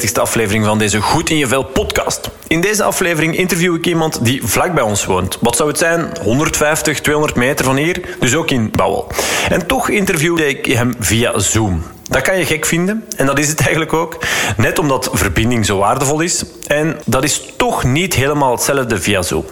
hey, welkom bij de 45e aflevering van deze Goed in je Vel podcast. In deze aflevering interview ik iemand die vlak bij ons woont. Wat zou het zijn? 150, 200 meter van hier, dus ook in Bouwel. En toch interviewde ik hem via Zoom. Dat kan je gek vinden, en dat is het eigenlijk ook. Net omdat verbinding zo waardevol is. En dat is toch niet helemaal hetzelfde via Zoom.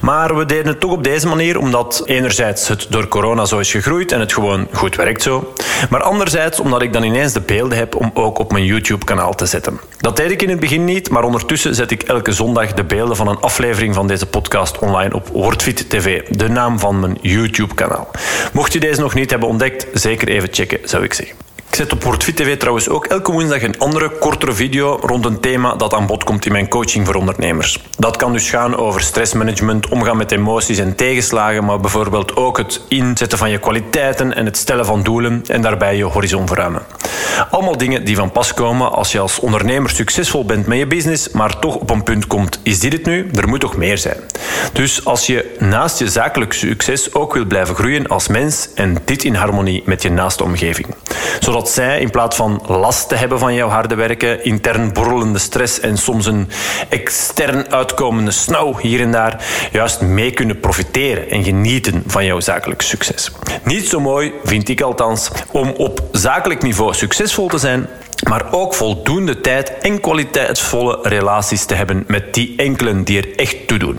Maar we deden het toch op deze manier, omdat enerzijds het door corona zo is gegroeid en het gewoon goed werkt zo. Maar anderzijds omdat ik dan ineens de beelden heb om ook op mijn YouTube-kanaal te zetten. Dat deed ik in het begin niet, maar ondertussen zet ik elke zondag de beelden van een aflevering van deze podcast online op WordFit TV, de naam van mijn YouTube-kanaal. Mocht je deze nog niet hebben ontdekt, zeker even checken, zou ik zeggen. Ik zet op WordFit TV trouwens ook elke woensdag een andere, kortere video rond een thema dat aan bod komt in mijn coaching voor ondernemers. Dat kan dus gaan over stressmanagement, omgaan met emoties en tegenslagen, maar bijvoorbeeld ook het inzetten van je kwaliteiten en het stellen van doelen en daarbij je horizon verruimen. Allemaal dingen die van pas komen als je als ondernemer succesvol bent met je business, maar toch op een punt komt: is dit het nu? Er moet toch meer zijn. Dus als je naast je zakelijk succes ook wil blijven groeien als mens en dit in harmonie met je naaste omgeving. Zodat zij, in plaats van last te hebben van jouw harde werken, intern borrelende stress en soms een extern uitkomende snauw hier en daar, juist mee kunnen profiteren en genieten van jouw zakelijk succes. Niet zo mooi, vind ik althans, om op zakelijk niveau succesvol te zijn, maar ook voldoende tijd en kwaliteitsvolle relaties te hebben met die enkelen die er echt toe doen.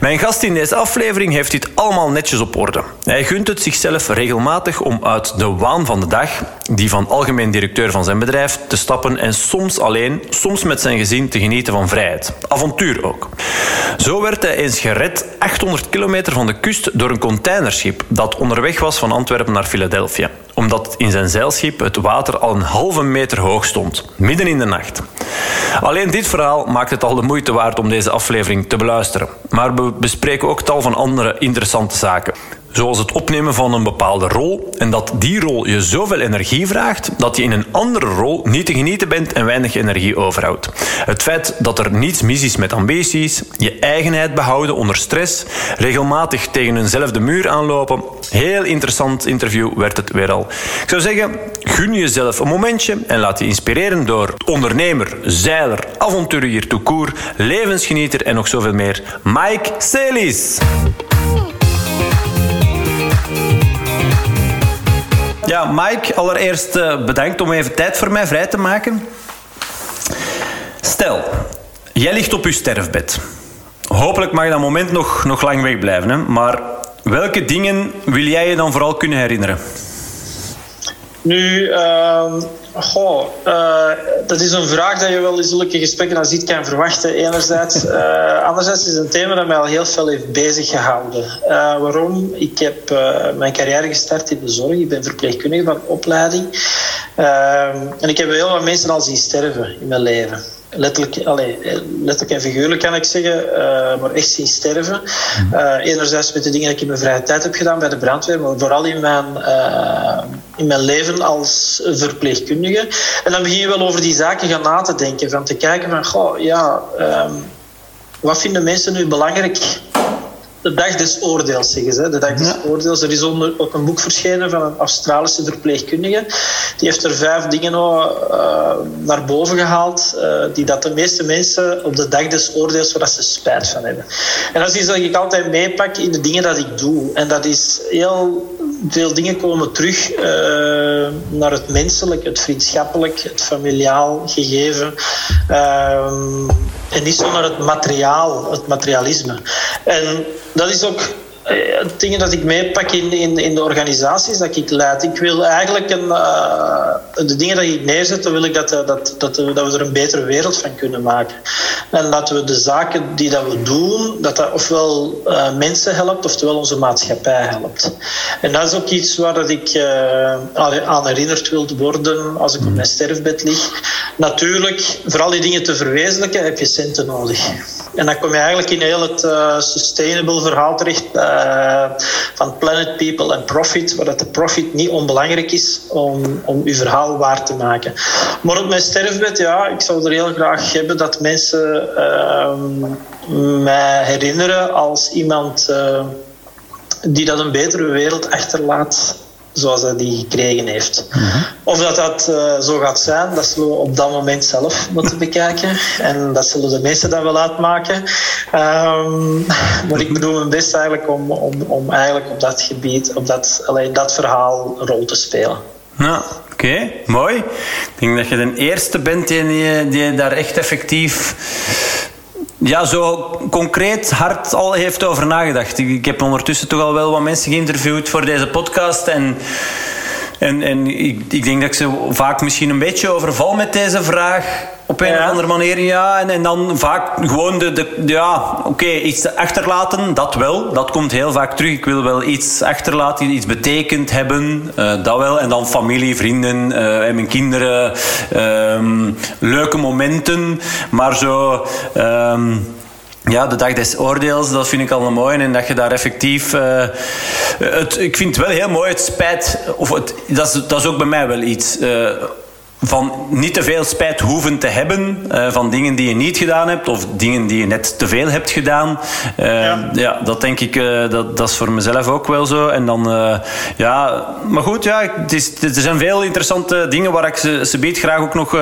Mijn gast in deze aflevering heeft dit allemaal netjes op orde. Hij gunt het zichzelf regelmatig om uit de waan van de dag, die van algemeen directeur van zijn bedrijf, te stappen en soms alleen, soms met zijn gezin te genieten van vrijheid. Avontuur ook. Zo werd hij eens gered 800 kilometer van de kust door een containerschip dat onderweg was van Antwerpen naar Philadelphia omdat in zijn zeilschip het water al een halve meter hoog stond, midden in de nacht. Alleen dit verhaal maakt het al de moeite waard om deze aflevering te beluisteren. Maar we bespreken ook tal van andere interessante zaken. Zoals het opnemen van een bepaalde rol en dat die rol je zoveel energie vraagt dat je in een andere rol niet te genieten bent en weinig energie overhoudt. Het feit dat er niets mis is met ambities, je eigenheid behouden onder stress, regelmatig tegen eenzelfde muur aanlopen. Heel interessant interview werd het weer al. Ik zou zeggen, gun jezelf een momentje en laat je inspireren door ondernemer, zeiler, avonturier, toekoer, levensgenieter en nog zoveel meer. Mike Celis. Ja, Mike, allereerst uh, bedankt om even tijd voor mij vrij te maken. Stel, jij ligt op je sterfbed. Hopelijk mag dat moment nog, nog lang wegblijven, hè? maar welke dingen wil jij je dan vooral kunnen herinneren? Nu, uh, goh, uh, dat is een vraag dat je wel in zulke gesprekken als dit kan verwachten. Enerzijds. Uh, anderzijds is het een thema dat mij al heel veel heeft bezig gehouden. Uh, waarom? Ik heb mijn carrière gestart in de zorg. Ik ben verpleegkundige van opleiding. Ehm, en ik heb heel wat mensen al zien sterven in mijn leven letterlijk, letterlijk en figuurlijk kan ik zeggen, uh, maar echt zien sterven. Uh, enerzijds met de dingen die ik in mijn vrije tijd heb gedaan bij de brandweer, maar vooral in mijn, uh, in mijn leven als verpleegkundige. En dan begin je wel over die zaken gaan na te denken, van te kijken van, goh, ja, um, wat vinden mensen nu belangrijk de dag des oordeels, zeggen ze. De dag des oordeels. Er is onder, ook een boek verschenen van een Australische verpleegkundige. Die heeft er vijf dingen uh, naar boven gehaald, uh, die dat de meeste mensen op de dag des oordeels, waar ze spijt van hebben. En dat is iets dat ik altijd meepak in de dingen dat ik doe. En dat is heel veel dingen komen terug uh, naar het menselijk, het vriendschappelijk, het familiaal gegeven. Uh, en niet zo naar het materiaal, het materialisme. En dat is ook dingen dat ik meepak in, in, in de organisaties dat ik leid. Ik wil eigenlijk een, uh, de dingen dat ik neerzet, dan wil ik dat, dat, dat, dat we er een betere wereld van kunnen maken. En dat we de zaken die dat we doen, dat dat ofwel uh, mensen helpt, oftewel onze maatschappij helpt. En dat is ook iets waar dat ik uh, aan herinnerd wil worden als ik op mijn sterfbed lig. Natuurlijk, voor al die dingen te verwezenlijken heb je centen nodig. En dan kom je eigenlijk in heel het sustainable verhaal terecht van Planet People en Profit, waar dat de profit niet onbelangrijk is om, om uw verhaal waar te maken. Maar op mijn sterfbed, ja, ik zou er heel graag hebben dat mensen uh, mij herinneren als iemand uh, die dat een betere wereld achterlaat zoals hij die gekregen heeft. Of dat dat uh, zo gaat zijn, dat zullen we op dat moment zelf moeten bekijken. En dat zullen de meesten dan wel uitmaken. Um, maar ik bedoel mijn best eigenlijk om, om, om eigenlijk op dat gebied, op dat, alleen dat verhaal een rol te spelen. Ja, oké, mooi. Ik denk dat je de eerste bent die, die daar echt effectief ja, zo concreet hard al heeft over nagedacht. Ik, heb ondertussen toch al wel wat mensen geïnterviewd voor deze podcast. En, en, en ik, ik denk dat ik ze vaak misschien een beetje overval met deze vraag op een of andere manier, ja. En, en dan vaak gewoon de, de ja, oké, iets achterlaten, dat wel. Dat komt heel vaak terug. Ik wil wel iets achterlaten, iets betekend hebben, uh, dat wel. En dan familie, vrienden uh, en mijn kinderen. Um, leuke momenten, maar zo... Um, ja, de dag des oordeels, dat vind ik al mooi. En dat je daar effectief. Uh, het, ik vind het wel heel mooi, het spijt. Of het, dat, is, dat is ook bij mij wel iets. Uh, van niet te veel spijt hoeven te hebben uh, van dingen die je niet gedaan hebt of dingen die je net te veel hebt gedaan. Uh, ja. ja. dat denk ik, uh, dat, dat is voor mezelf ook wel zo. En dan, ja, maar goed, ja, het is, er zijn veel interessante dingen waar ik ze, ze biedt graag ook nog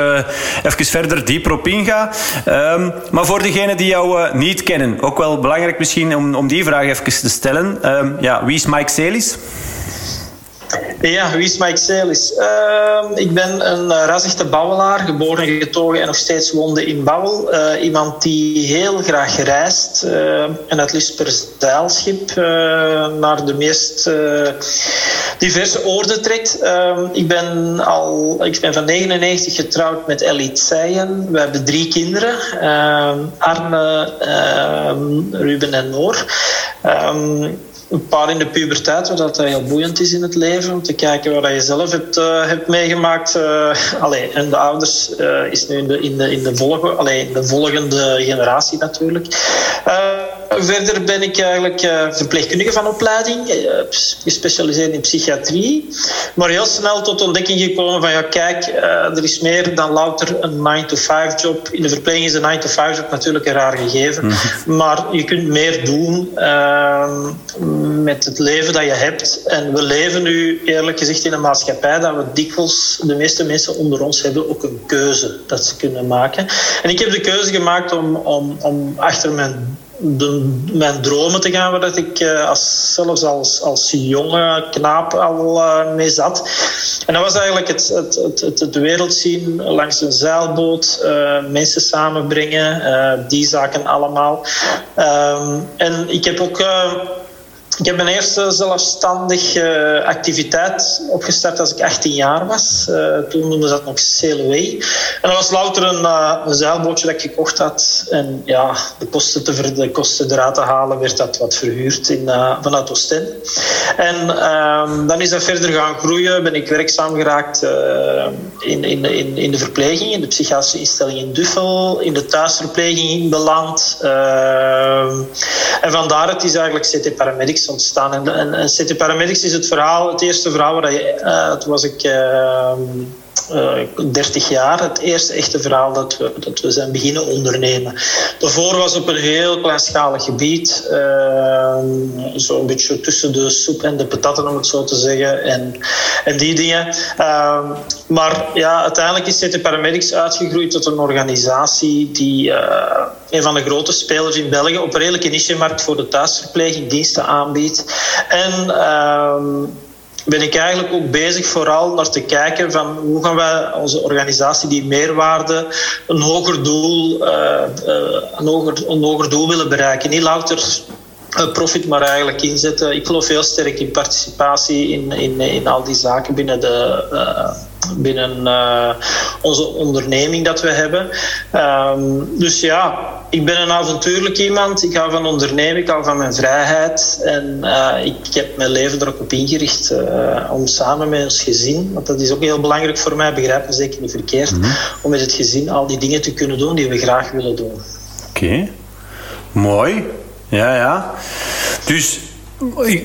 even verder dieper op inga. Um, maar voor degenen die jou niet kennen, ook wel belangrijk misschien om, om die vraag even te stellen. Um, ja, wie is Mike Celis? Ja, wie is Mike Celis? Uh, ik ben een uh, rasechte bouwelaar, geboren, getogen en nog steeds woonde in Bouwel. Uh, iemand die heel graag reist uh, en het liefst per zeilschip naar de meest diverse oorden trekt. Ehm, ik, ben al, ik ben van 99 getrouwd met Ellie Tseyen. We hebben drie kinderen, ehm, Arne, Ruben en Noor een paar in de puberteit, wat dat heel boeiend is in het leven. Om te kijken wat je zelf hebt, uh, hebt meegemaakt. Uh, allee, en de ouders uh, is nu in de, in de, in de, volgende, allee, de volgende generatie natuurlijk. verder ben ik eigenlijk verpleegkundige van opleiding, gespecialiseerd in psychiatrie. Maar heel snel tot ontdekking gekomen van ja, kijk, er is meer dan louter een 9-to-5 job. In de verpleging is een 9-to-5 job natuurlijk een raar gegeven. Mhm. Maar je kunt meer doen ehm, met het leven dat je hebt. En we leven nu eerlijk gezegd in een maatschappij dat we dikwijls, de meeste mensen onder ons hebben ook een keuze dat ze kunnen maken. En ik heb de keuze gemaakt om, om, om achter mijn de, mijn dromen te gaan, waar dat ik uh, als, zelfs als, als jonge knaap al uh, mee zat. En dat was eigenlijk het, het, het, het, wereld zien langs een zeilboot, uh, mensen samenbrengen, die zaken allemaal. Ehm, en ik heb ook ik heb mijn eerste zelfstandige uh, activiteit opgestart als ik 18 jaar was. Uh, toen noemden ze dat nog CLW. En dat was louter een, uh, een, dat ik gekocht had. En ja, de kosten, te ver, de kosten eruit te halen werd dat wat verhuurd in, vanuit Oostende. En ehm, dan is dat verder gaan groeien. Ben ik werkzaam geraakt in, in, in, in de verpleging, in de psychiatrische instelling in Duffel, in de thuisverpleging beland. Ehm, en vandaar het is eigenlijk CT Paramedics ontstaan. En, en, en City Paramedics is het verhaal, het eerste verhaal waar je, uh, toen was ik uh, 30 jaar, het eerste echte verhaal dat we, dat we zijn beginnen ondernemen. Daarvoor was op een heel kleinschalig gebied, ehm, zo'n beetje tussen de soep en de patatten om het zo te zeggen, en, en die dingen. Ehm, maar ja, uiteindelijk is City Paramedics uitgegroeid tot een organisatie die eh, een van de grote spelers in België op een redelijke niche-markt voor de thuisverpleging diensten aanbiedt. En ehm, ben ik eigenlijk ook bezig vooral naar te kijken van hoe gaan wij onze organisatie die meerwaarde een hoger doel, uh, een, hoger, een hoger doel willen bereiken. Niet louter profit maar eigenlijk inzetten. Ik geloof heel sterk in participatie in, in, in al die zaken binnen de... Binnen onze onderneming dat we hebben. Um, dus ja, ik ben een avontuurlijk iemand. Ik hou van ondernemen, ik hou van mijn vrijheid. En uh, ik heb mijn leven er ook op ingericht uh, om samen met ons gezin, want dat is ook heel belangrijk voor mij, begrijp me zeker niet verkeerd, mm -hmm. om met het gezin al die dingen te kunnen doen die we graag willen doen. Oké, okay. mooi. Ja, ja. Dus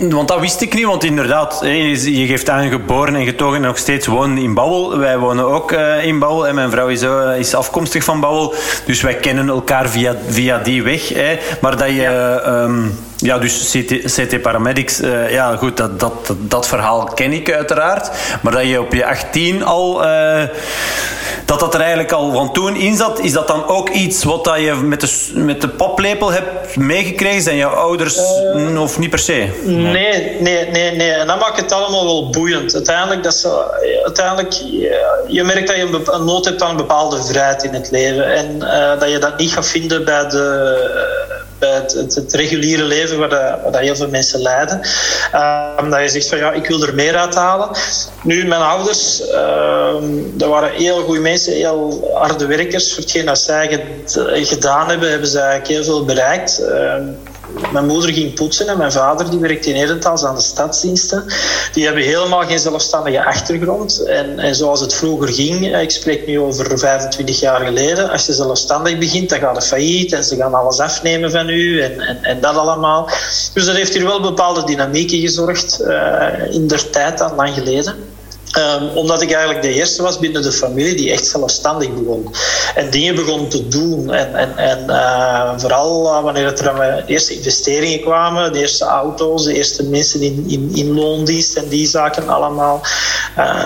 want dat wist ik niet, want inderdaad, je geeft aan geboren en getogen en nog steeds wonen in Bouwel. Wij wonen ook uh, in Bouwel en mijn vrouw is, uh, is afkomstig van Bouwel. Dus wij kennen elkaar via, via die weg. Hè. Maar dat je... Ja. Um, ja, dus CT, CT Paramedics, uh, ja goed, dat, dat, dat, verhaal ken ik uiteraard. Maar dat je op je 18 al, uh, dat dat er eigenlijk al van toen in zat, is dat dan ook iets wat dat je met de, met de paplepel hebt meegekregen? Zijn jouw ouders uh, of niet per se? Nee, nee, nee, nee. En dat maakt het allemaal wel boeiend. Uiteindelijk, dat ze, uiteindelijk je, je merkt dat je een, nood hebt aan een bepaalde vrijheid in het leven. En dat je dat niet gaat vinden bij de bij het, het, reguliere leven waar, de, waar heel veel mensen lijden. Uh, dat je zegt van ja, ik wil er meer uit halen. Nu, mijn ouders, uh, dat waren heel goede mensen, heel harde werkers. Voor hetgeen dat zij gedaan hebben, hebben ze eigenlijk heel veel bereikt. Ehm, mijn moeder ging poetsen en mijn vader die werkte in Herentals aan de stadsdiensten. Die hebben helemaal geen zelfstandige achtergrond. En, en zoals het vroeger ging, ik spreek nu over 25 jaar geleden, als je zelfstandig begint, dan gaat het failliet en ze gaan alles afnemen van u en, en, en dat allemaal. Dus dat heeft hier wel bepaalde dynamieken gezorgd uh, in der tijd, al lang geleden. Um, omdat ik eigenlijk de eerste was binnen de familie die echt zelfstandig begon. En dingen begon te doen. En, en, en uh, vooral uh, wanneer het er aan eerste investeringen kwamen, de eerste auto's, de eerste mensen in, in, in loondienst en die zaken allemaal.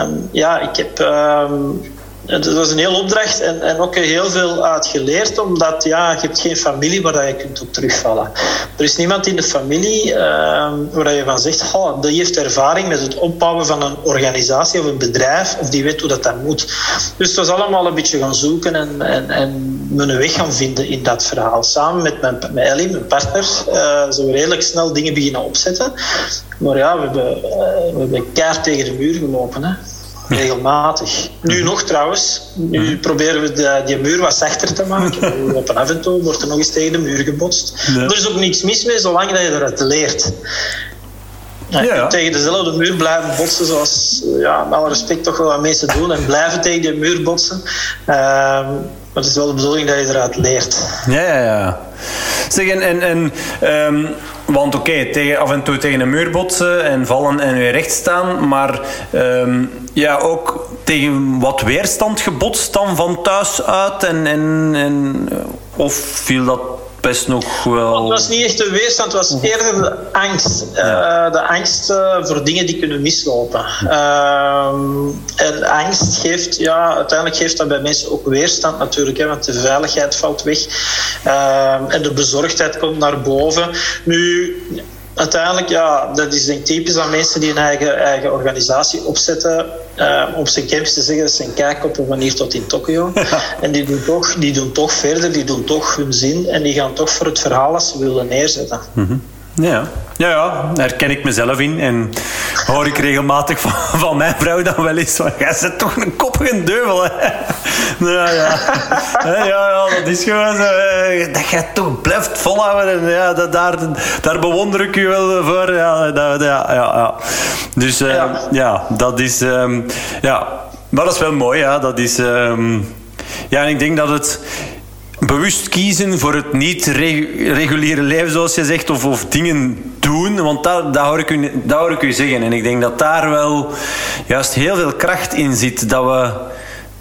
Um, ja, ik heb. Um, het was een hele opdracht en, en ook heel veel uit geleerd, omdat ja, je hebt geen familie waar je kunt op terugvallen. Er is niemand in de familie uh, waar je van zegt, oh, die heeft ervaring met het opbouwen van een organisatie of een bedrijf, of die weet hoe dat, dat moet. Dus het was allemaal een beetje gaan zoeken en, en, en mijn weg gaan vinden in dat verhaal. Samen met, mijn, met Ellie, mijn partner, uh, zijn we redelijk snel dingen beginnen opzetten. Maar ja, we hebben, uh, we hebben keihard tegen de muur gelopen. Hè regelmatig. Nu nog trouwens. Nu proberen we de, die muur wat zachter te maken. Op een af en toe wordt er nog eens tegen de muur gebotst. Er is ook niks mis mee, zolang dat je eruit leert. Ja, tegen dezelfde muur blijven botsen, zoals ja, met alle respect toch wel wat mensen doen. En blijven tegen die muur botsen. Uh, maar het is wel de bedoeling dat je eruit leert. Ja, ja, ja. Zeg, en, en, en um, want oké, af en toe tegen een muur botsen en vallen en weer recht staan, maar um, ja, ook tegen wat weerstand gebotst dan van thuis uit en, en, en of viel dat best nog wel... Het was niet echt de weerstand, het was eerder de angst. Ja. Uh, de angst uh, voor dingen die kunnen mislopen. Uh, en angst geeft, ja, uiteindelijk geeft dat bij mensen ook weerstand natuurlijk, hè, want de veiligheid valt weg ehm, en de bezorgdheid komt naar boven. Nu, uiteindelijk, ja, dat is denk ik typisch aan mensen die een eigen, eigen organisatie opzetten. Uh, op zijn camps te zeggen dat ze een kijkkoppen van hier tot in Tokio. Ja. En die doen, toch, die doen toch verder, die doen toch hun zin en die gaan toch voor het verhaal als ze willen neerzetten. Mm -hmm. Ja. Ja, ja, daar herken ik mezelf in. En hoor ik regelmatig van, van mijn vrouw dan wel eens van... Jij zit toch een koppige deuvel, hè? Ja, ja. ja, ja, dat is gewoon zo... Dat jij toch blijft volhouden. En ja, dat, daar, daar bewonder ik je wel voor. Ja, dat, ja, ja, ja. Dus uh, ja. ja. dat is... Um, ja, maar dat is wel mooi, ja. Dat is... Um, ja, en ik denk dat het bewust kiezen voor het niet reguliere leven, zoals je zegt, of, of dingen doen. Want dat, dat, hoor ik u, dat hoor ik u zeggen. En ik denk dat daar wel juist heel veel kracht in zit. Dat we,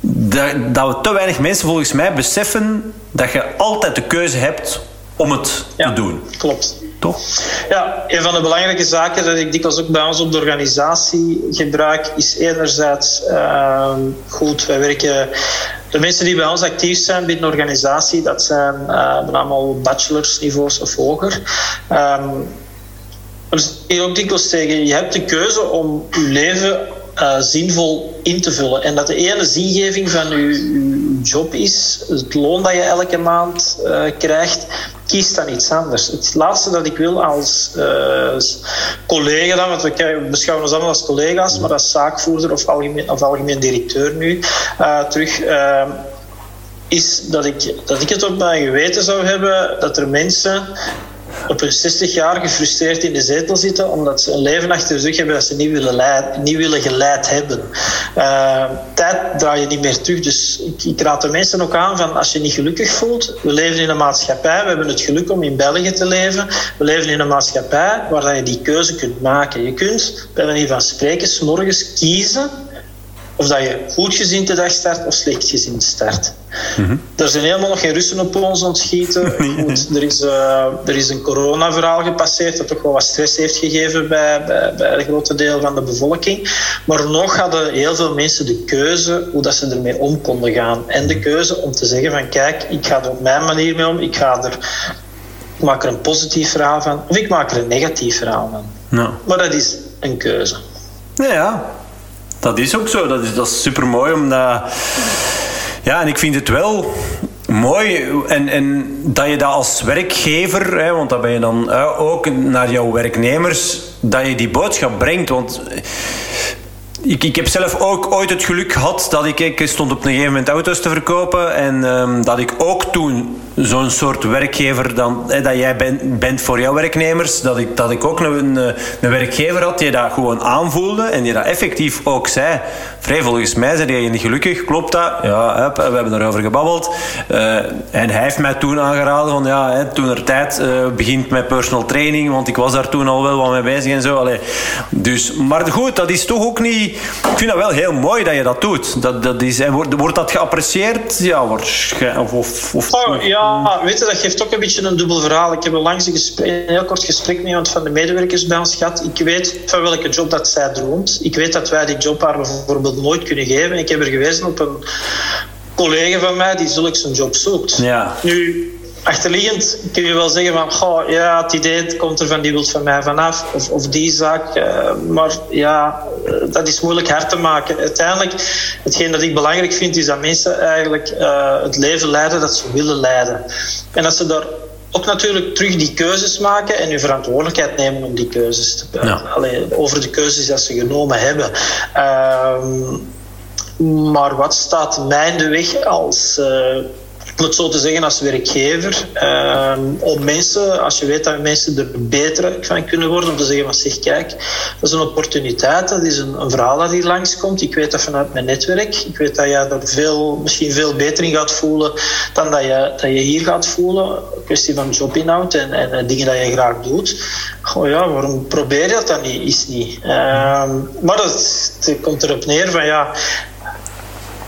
dat, dat we te weinig mensen volgens mij beseffen dat je altijd de keuze hebt om het te doen. Klopt. Ja, een van de belangrijke zaken dat ik dikwijls ook bij ons op de organisatie gebruik, is enerzijds uh, goed, wij werken de mensen die bij ons actief zijn binnen de organisatie, dat zijn uh, allemaal bachelorsniveaus of hoger. Um, dus ik ook dikwijls zeggen, je hebt de keuze om je leven uh, zinvol in te vullen. En dat de ene zingeving van je, job is, het loon dat je elke maand uh, krijgt, kies dan iets anders. Het laatste dat ik wil als uh, collega, want we beschouwen ons allemaal als collega's, maar als zaakvoerder of algemeen, of algemeen directeur nu terug is dat ik, dat ik het op mijn geweten zou hebben dat er mensen op hun 60 jaar gefrustreerd in de zetel zitten omdat ze een leven achter rug hebben dat ze niet willen, leid, niet willen geleid hebben. Uh, tijd draai je niet meer terug. Dus ik, ik, raad de mensen ook aan van als je niet gelukkig voelt, we leven in een maatschappij, we hebben het geluk om in België te leven, we leven in een maatschappij waar je die keuze kunt maken. Je kunt, bij manier van spreken, s morgens kiezen of dat je goed gezien de dag start of slecht gezien start. Mhm. Er zijn helemaal nog geen Russen op ons ontschieten. Goed, er, is, uh, er is een coronaverhaal gepasseerd dat toch wel wat stress heeft gegeven bij, bij, bij een grote deel van de bevolking. Maar nog hadden heel veel mensen de keuze hoe dat ze ermee om konden gaan. En de keuze om te zeggen van kijk, ik ga er op mijn manier mee om. Ik, ga er, ik maak er een positief verhaal van of ik maak er een negatief verhaal van. Nou. Maar dat is een keuze. Ja, dat is ook zo. Dat is, dat is super mooi, omdat. Ja, en ik vind het wel mooi en, en dat je dat als werkgever, hè, want dat ben je dan ook naar jouw werknemers, dat je die boodschap brengt. Want ik, ik heb zelf ook ooit het geluk gehad dat ik, ik stond op een gegeven moment auto's te verkopen en um, dat ik ook toen zo'n soort werkgever dan, dat jij bent, voor jouw werknemers, dat ik, dat ik ook een, een werkgever had die dat gewoon aanvoelde en die dat effectief ook zei. Vrij volgens mij zei hij niet gelukkig, klopt dat? Ja, we hebben daarover gebabbeld. Uh, en hij heeft mij toen aangeraden van ja, hè, toen er tijd uh, begint met personal training, want ik was daar toen al wel wat mee bezig en zo. Allee. Dus, maar goed, dat is toch ook niet... Ik vind dat wel heel mooi dat je dat doet. Dat, dat is, en wordt, wordt dat geapprecieerd? Ja, waarschijnlijk. Of, of, oh, ja, ja, weet je, dat geeft ook een beetje een dubbel verhaal. Ik heb een, langs een, een heel kort gesprek met iemand van de medewerkers bij ons gehad. Ik weet van welke job dat zij droomt. Ik weet dat wij die job haar bijvoorbeeld nooit kunnen geven. Ik heb er gewezen op een collega van mij die zulks een job zoekt. Ja. Nu, achterliggend kun je wel zeggen van goh, ja, het idee komt er van die wilt van mij vanaf of, of die zaak. Uh, maar ja, eh, dat is moeilijk hard te maken. Uiteindelijk, hetgeen dat ik belangrijk vind, is dat mensen eigenlijk uh, het leven leiden dat ze willen leiden. En dat ze daar ook natuurlijk terug die keuzes maken en hun verantwoordelijkheid nemen om die keuzes te maken. Ja. Alleen over de keuzes die ze genomen hebben. Uh, maar wat staat mij in de weg als om het zo te zeggen, als werkgever, uh, om mensen, als je weet dat mensen er beter van kunnen worden, om te zeggen van zeg kijk, dat is een opportuniteit, dat is een, een verhaal dat hier langskomt. Ik weet dat vanuit mijn netwerk. Ik weet dat jij er veel, misschien veel beter in gaat voelen dan dat je, dat je hier gaat voelen. Een kwestie van jobinhoud en, en, en dingen dat je graag doet. Goh ja, waarom probeer je dat dan niet? Is niet. Uh, maar het, het komt erop neer van ja,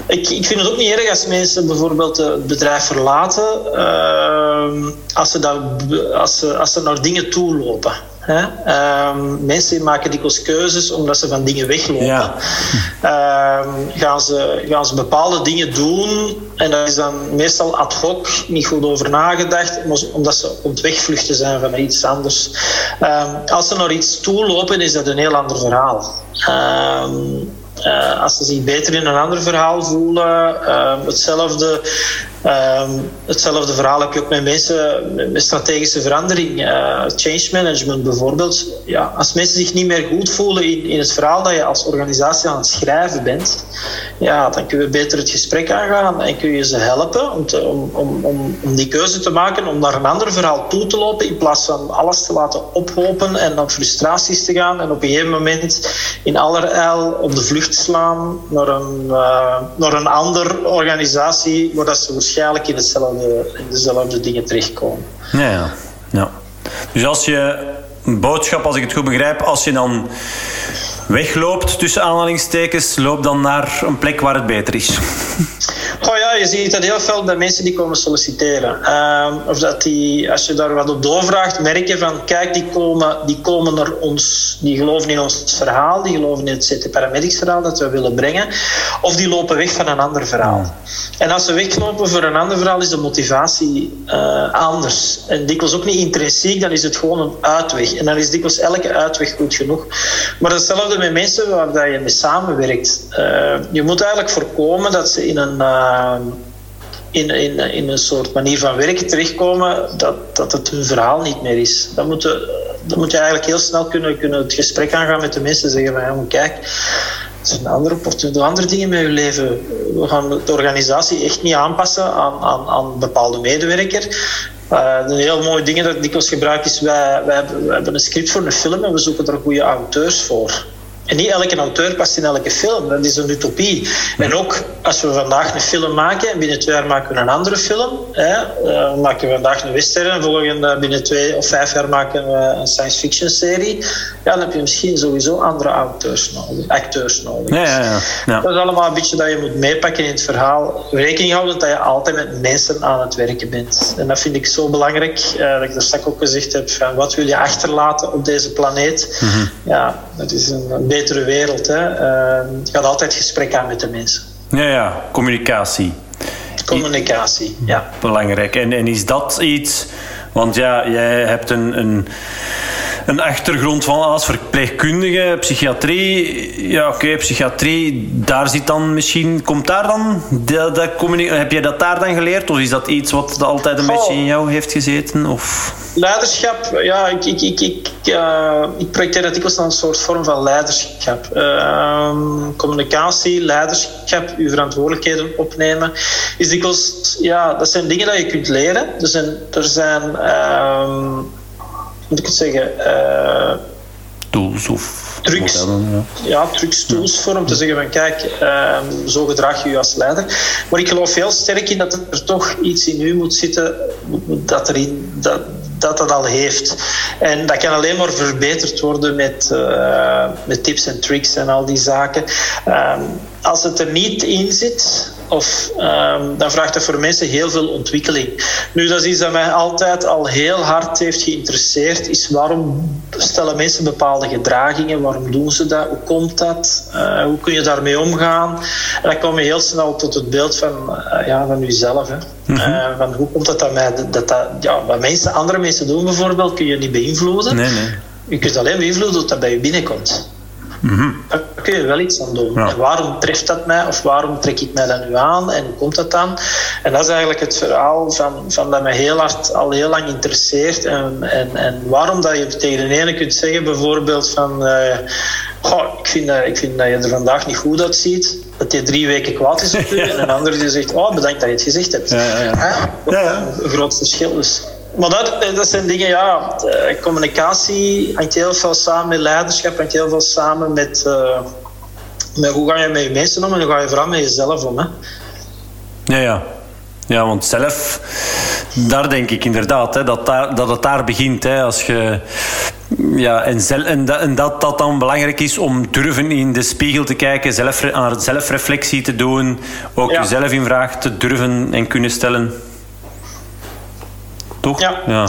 ik, ik vind het ook niet erg als mensen bijvoorbeeld het bedrijf verlaten uh, als, ze dat, als, ze, als ze naar dingen toe lopen. Hè? Um, mensen maken dikwijls keuzes omdat ze van dingen weglopen. Ja. Um, gaan, ze, gaan ze bepaalde dingen doen en dat is dan meestal ad hoc, niet goed over nagedacht, omdat ze op het wegvluchten zijn van iets anders. Als ze naar iets toe lopen, is dat een heel ander verhaal. Uh, als ze zich beter in een ander verhaal voelen. Uh, hetzelfde Um, hetzelfde verhaal heb je ook met mensen met strategische verandering, uh, change management bijvoorbeeld. Ja, als mensen zich niet meer goed voelen in, in het verhaal dat je als organisatie aan het schrijven bent, ja, dan kun je beter het gesprek aangaan en kun je ze helpen om, om, om, om, die keuze te maken om naar een ander verhaal toe te lopen in plaats van alles te laten ophopen en dan frustraties te gaan en op een gegeven moment in allerijl op de vlucht slaan naar een, uh, naar een andere organisatie waar dat ze waarschijnlijk in, hetzelfde, in dezelfde dingen terechtkomen. Ja, ja, ja. Dus als je een boodschap, als ik het goed begrijp, als je dan wegloopt tussen aanhalingstekens, loop dan naar een plek waar het beter is. Oh ja, je ziet dat heel veel bij mensen die komen solliciteren. Uh, of dat die, als je daar wat op doorvraagt, merken van kijk, die komen, die komen naar ons, die geloven in ons verhaal, die geloven in het CT verhaal dat we willen brengen, of die lopen weg van een ander verhaal. En als ze weglopen voor een ander verhaal, is de motivatie uh, anders. En dikwijls ook niet intrinsiek, dan is het gewoon een uitweg. En dan is dikwijls elke uitweg goed genoeg. Maar hetzelfde met mensen waar je mee samenwerkt. Uh, je moet eigenlijk voorkomen dat ze in een uh, in, in, in een soort manier van werken terechtkomen dat, dat het hun verhaal niet meer is. Dan moet, je, moet je eigenlijk heel snel kunnen, kunnen het gesprek aangaan met de mensen. Zeggen van, ja, kijk, er zijn andere, andere dingen met je leven. We gaan de organisatie echt niet aanpassen aan, aan, aan een bepaalde medewerker. Uh, een heel mooie ding dat ik dikwijls gebruik is, wij, wij, hebben, wij hebben een script voor een film en we zoeken er goede auteurs voor. En niet elke auteur past in elke film. Dat is een utopie. En ook als we vandaag een film maken en binnen twee jaar maken we een andere film. Hè, uh, maken we vandaag een western en volgende binnen twee of vijf jaar maken we een science fiction serie. Ja, dan heb je misschien sowieso andere auteurs nodig, acteurs nodig. Ja, ja, ja. Dat is allemaal een beetje dat je moet meepakken in het verhaal. Rekening houden dat je altijd met mensen aan het werken bent. En dat vind ik zo belangrijk. Uh, dat ik er straks ook gezegd heb van wat wil je achterlaten op deze planeet. Mm -hmm. Ja, dat is een betere wereld. Hè. Uh, je gaat altijd gesprek aan met de mensen. Ja, ja, communicatie. Communicatie, ja. Belangrijk. En, en is dat iets... Want ja, jij hebt een, een, een achtergrond van als verpleegkundige, psychiatrie. Ja, oké, okay, psychiatrie, daar zit dan misschien... Komt daar dan... Dat, dat heb jij dat daar dan geleerd? Of is dat iets wat altijd een oh. beetje in jou heeft gezeten? Of... Leiderschap, ja, ik, ik, ik, ik, uh, ik projecteer dat dikwijls als een soort vorm van leiderschap. Uh, communicatie, leiderschap, uw verantwoordelijkheden opnemen, is dikwijls, ja, dat zijn dingen dat je kunt leren. Er zijn, er zijn uh, hoe moet ik het zeggen, tools of trucs, modellen, ja. ja. trucs, tools voor om te zeggen van kijk, um, zo gedraag je je als leider. Maar ik geloof heel sterk in dat er toch iets in u moet zitten dat erin, dat, dat dat al heeft. En dat kan alleen maar verbeterd worden met, uh, met tips en tricks en al die zaken. Um, als het er niet in zit, of, um, dan vraagt dat voor mensen heel veel ontwikkeling. Nu, dat is iets dat mij altijd al heel hard heeft geïnteresseerd, is waarom stellen mensen bepaalde gedragingen, waarom doen ze dat, hoe komt dat, uh, hoe kun je daarmee omgaan. En dan kom je heel snel tot het beeld van, uh, ja, van jezelf. Hè. Mm -hmm. van hoe komt het dat, mij, dat, dat ja, wat mensen, andere mensen doen bijvoorbeeld, kun je niet beïnvloeden. Nee, nee. Je kunt alleen beïnvloeden dat dat bij je binnenkomt. Daar kun je wel iets aan doen. Ja. En waarom treft dat mij of waarom trek ik mij dat nu aan en hoe komt dat dan? En dat is eigenlijk het verhaal van, van dat mij heel hard al heel lang interesseert. En, en, en waarom dat je tegen de ene kunt zeggen bijvoorbeeld van... Uh, goh, ik, vind dat, ik vind dat je er vandaag niet goed uitziet. Dat je drie weken kwaad is op je. En een ander die zegt, oh bedankt dat je het gezegd hebt. Ja, ja, ja. ja Een groot verschil dus. Maar dat, dat zijn dingen, ja, communicatie hangt heel veel samen met leiderschap, hangt heel veel samen met, uh, met hoe ga je met je mensen om en hoe ga je vooral met jezelf om. Hè? Ja, ja. Ja, want zelf, daar denk ik inderdaad, hè, dat, daar, dat het daar begint. Hè, als je, ja, en, zel, en, dat, en dat dat dan belangrijk is om durven in de spiegel te kijken, zelf, aan zelfreflectie te doen, ook ja. jezelf in vraag te durven en kunnen stellen. Toch? Ja. ja.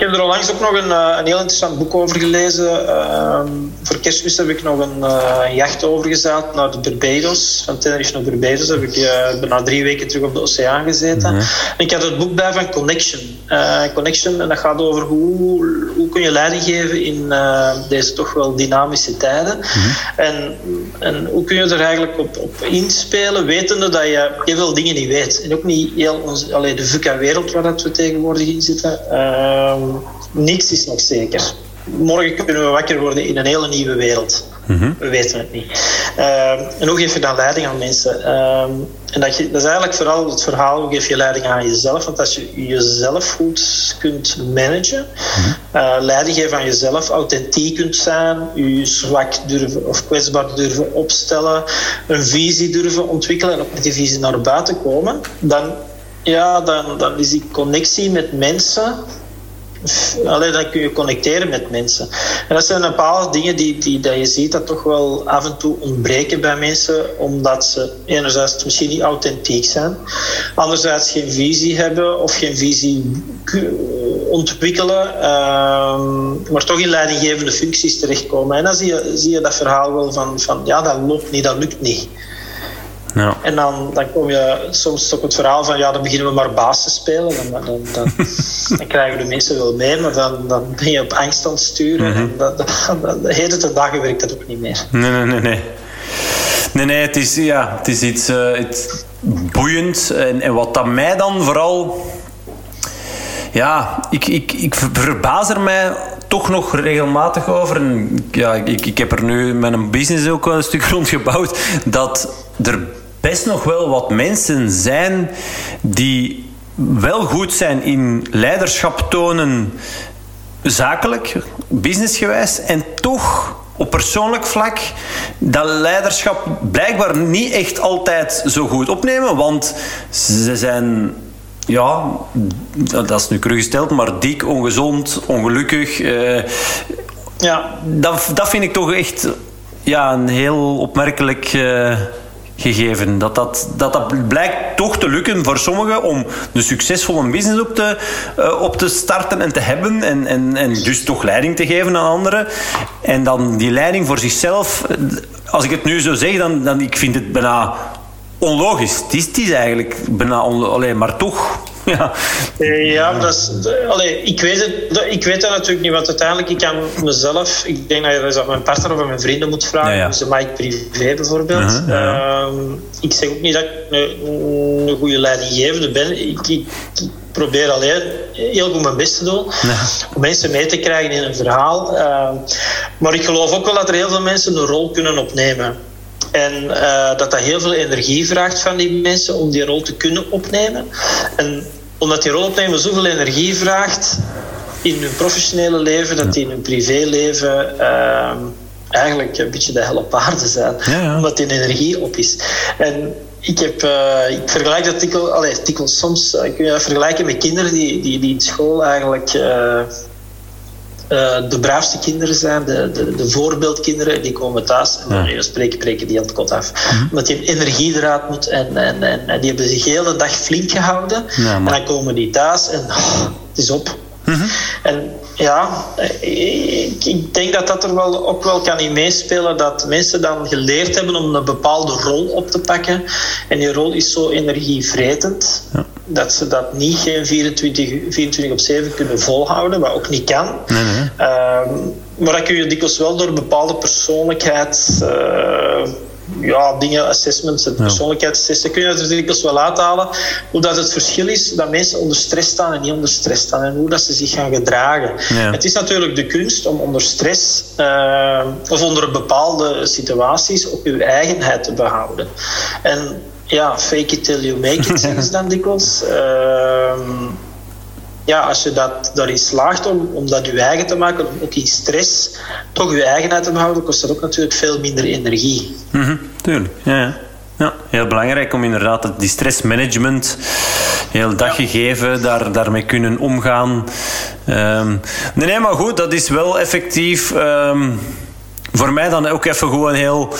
Ik heb er onlangs ook nog een, een heel interessant boek over gelezen. Uh, voor kerstmis heb ik nog een, uh, een jacht overgezet naar de Barbados. Van Tenerife naar Barbados heb ik uh, bijna drie weken terug op de oceaan gezeten. Mhm. En ik had het boek bij van Connection. Connection, en dat gaat over hoe, hoe kun je leiding geven in deze toch wel dynamische tijden. Mhm. En, en hoe kun je er eigenlijk op, op inspelen, wetende dat je heel veel dingen niet weet. En ook niet heel onze, allee, de VUCA-wereld waar dat we tegenwoordig in zitten. Ehm, niets is nog zeker. Morgen kunnen we wakker worden in een hele nieuwe wereld. Mm-hmm. We weten het niet. Uh, en hoe geef je dan leiding aan mensen? Uh, en dat, je, dat, is eigenlijk vooral het verhaal, hoe geef je leiding aan jezelf? Want als je jezelf goed kunt managen, mm-hmm. uh, leiding geven aan jezelf, authentiek kunt zijn, je zwak durven of kwetsbaar durven opstellen, een visie durven ontwikkelen en ook met die visie naar buiten komen, dan, ja, dan, dan is die connectie met mensen Alleen dan kun je connecteren met mensen. En dat zijn een paar dingen die, die dat je ziet dat toch wel af en toe ontbreken bij mensen, omdat ze enerzijds misschien niet authentiek zijn, anderzijds geen visie hebben of geen visie ontwikkelen, uh, maar toch in leidinggevende functies terechtkomen. En dan zie je, zie je dat verhaal wel van, van ja, dat loopt niet, dat lukt niet. Ja. En dan, dan kom je soms op het verhaal van ja, dan beginnen we maar baas te spelen. Dan, dan, dan, dan krijgen de mensen wel mee, maar dan, dan ben je op angst aan het sturen. En dat, dat, de hele dagen werkt dat ook niet meer. Nee, nee, nee. Nee, nee, nee het, is, ja, het is iets uh, het boeiend. En, en wat dat mij dan vooral... Ja, ik, ik, ik verbaas er mij toch nog regelmatig over. En ja, ik, ik heb er nu met een business ook een stuk rondgebouwd. Dat er best nog wel wat mensen zijn die wel goed zijn in leiderschap tonen, zakelijk, businessgewijs, en toch op persoonlijk vlak dat leiderschap blijkbaar niet echt altijd zo goed opnemen. Want ze zijn ja, dat is nu teruggesteld, maar dik, ongezond, ongelukkig. Uh, ja. dat, dat vind ik toch echt ja, een heel opmerkelijk uh, gegeven. Dat dat, dat dat blijkt toch te lukken voor sommigen om een succesvolle business op te, uh, op te starten en te hebben. En, en, en dus toch leiding te geven aan anderen. En dan die leiding voor zichzelf. Als ik het nu zo zeg, dan, dan ik vind het bijna onlogisch. Het is, het is eigenlijk bijna onlogisch. Maar toch ja, ja dat is, allee, ik, weet het, ik weet dat natuurlijk niet, want uiteindelijk ik kan mezelf, ik denk dat je dat aan mijn partner of aan mijn vrienden moet vragen, ja, ja. ze Mike privé bijvoorbeeld. Uh ik zeg ook niet dat ik een, een goede leidinggevende ben. Ik, ik, probeer alleen heel goed mijn best te doen om mensen mee te krijgen in een verhaal. Uh, maar ik geloof ook wel dat er heel veel mensen een rol kunnen opnemen. En uh, dat dat heel veel energie vraagt van die mensen om die rol te kunnen opnemen. En omdat die rol opnemen zoveel energie vraagt in hun professionele leven, dat die in hun privéleven uh, eigenlijk een beetje de hel op aarde zijn. Ja, ja. Omdat die energie op is. En ik, heb, uh, ik vergelijk dat tikkel, allee, tikkel soms, uh, kun je dat vergelijken met kinderen die, die, die in school eigenlijk uh, uh, de braafste kinderen zijn, de, de, de, voorbeeldkinderen, die komen thuis en ja. spreken, breken die aan het kot af. Mm -hmm. Omdat die een energiedraad moet en, en, en, en, die hebben zich de hele dag flink gehouden. Ja, en dan komen die thuis en oh, het is op. Mm -hmm. En ja, ik, ik, denk dat dat er wel, ook wel kan in meespelen. Dat mensen dan geleerd hebben om een bepaalde rol op te pakken. En die rol is zo energievretend. Ja. Dat ze dat niet geen 24, 24 op 7 kunnen volhouden. Wat ook niet kan. Nee, nee. Um, maar dat kun je dikwijls wel door bepaalde persoonlijkheid... Uh, ja, dingen, assessments en persoonlijkheidstesten, kun je dat dikwijls wel uithalen. Hoe dat het verschil is dat mensen onder stress staan en niet onder stress staan. En hoe dat ze zich gaan gedragen. Ja. Het is natuurlijk de kunst om onder stress uh, of onder bepaalde situaties op je eigenheid te behouden. En ja, fake it till you make it, zeggen ze dan dikwijls. Uh, ja, als je dat, daarin slaagt om, om dat je eigen te maken, om ook in stress toch je eigenheid te behouden, kost dat ook natuurlijk veel minder energie. Mm -hmm, tuurlijk, ja, ja. Ja, heel belangrijk om inderdaad die stressmanagement heel dag gegeven daar, daarmee kunnen omgaan. Um, nee, nee, maar goed, dat is wel effectief. Um, voor mij dan ook even gewoon heel.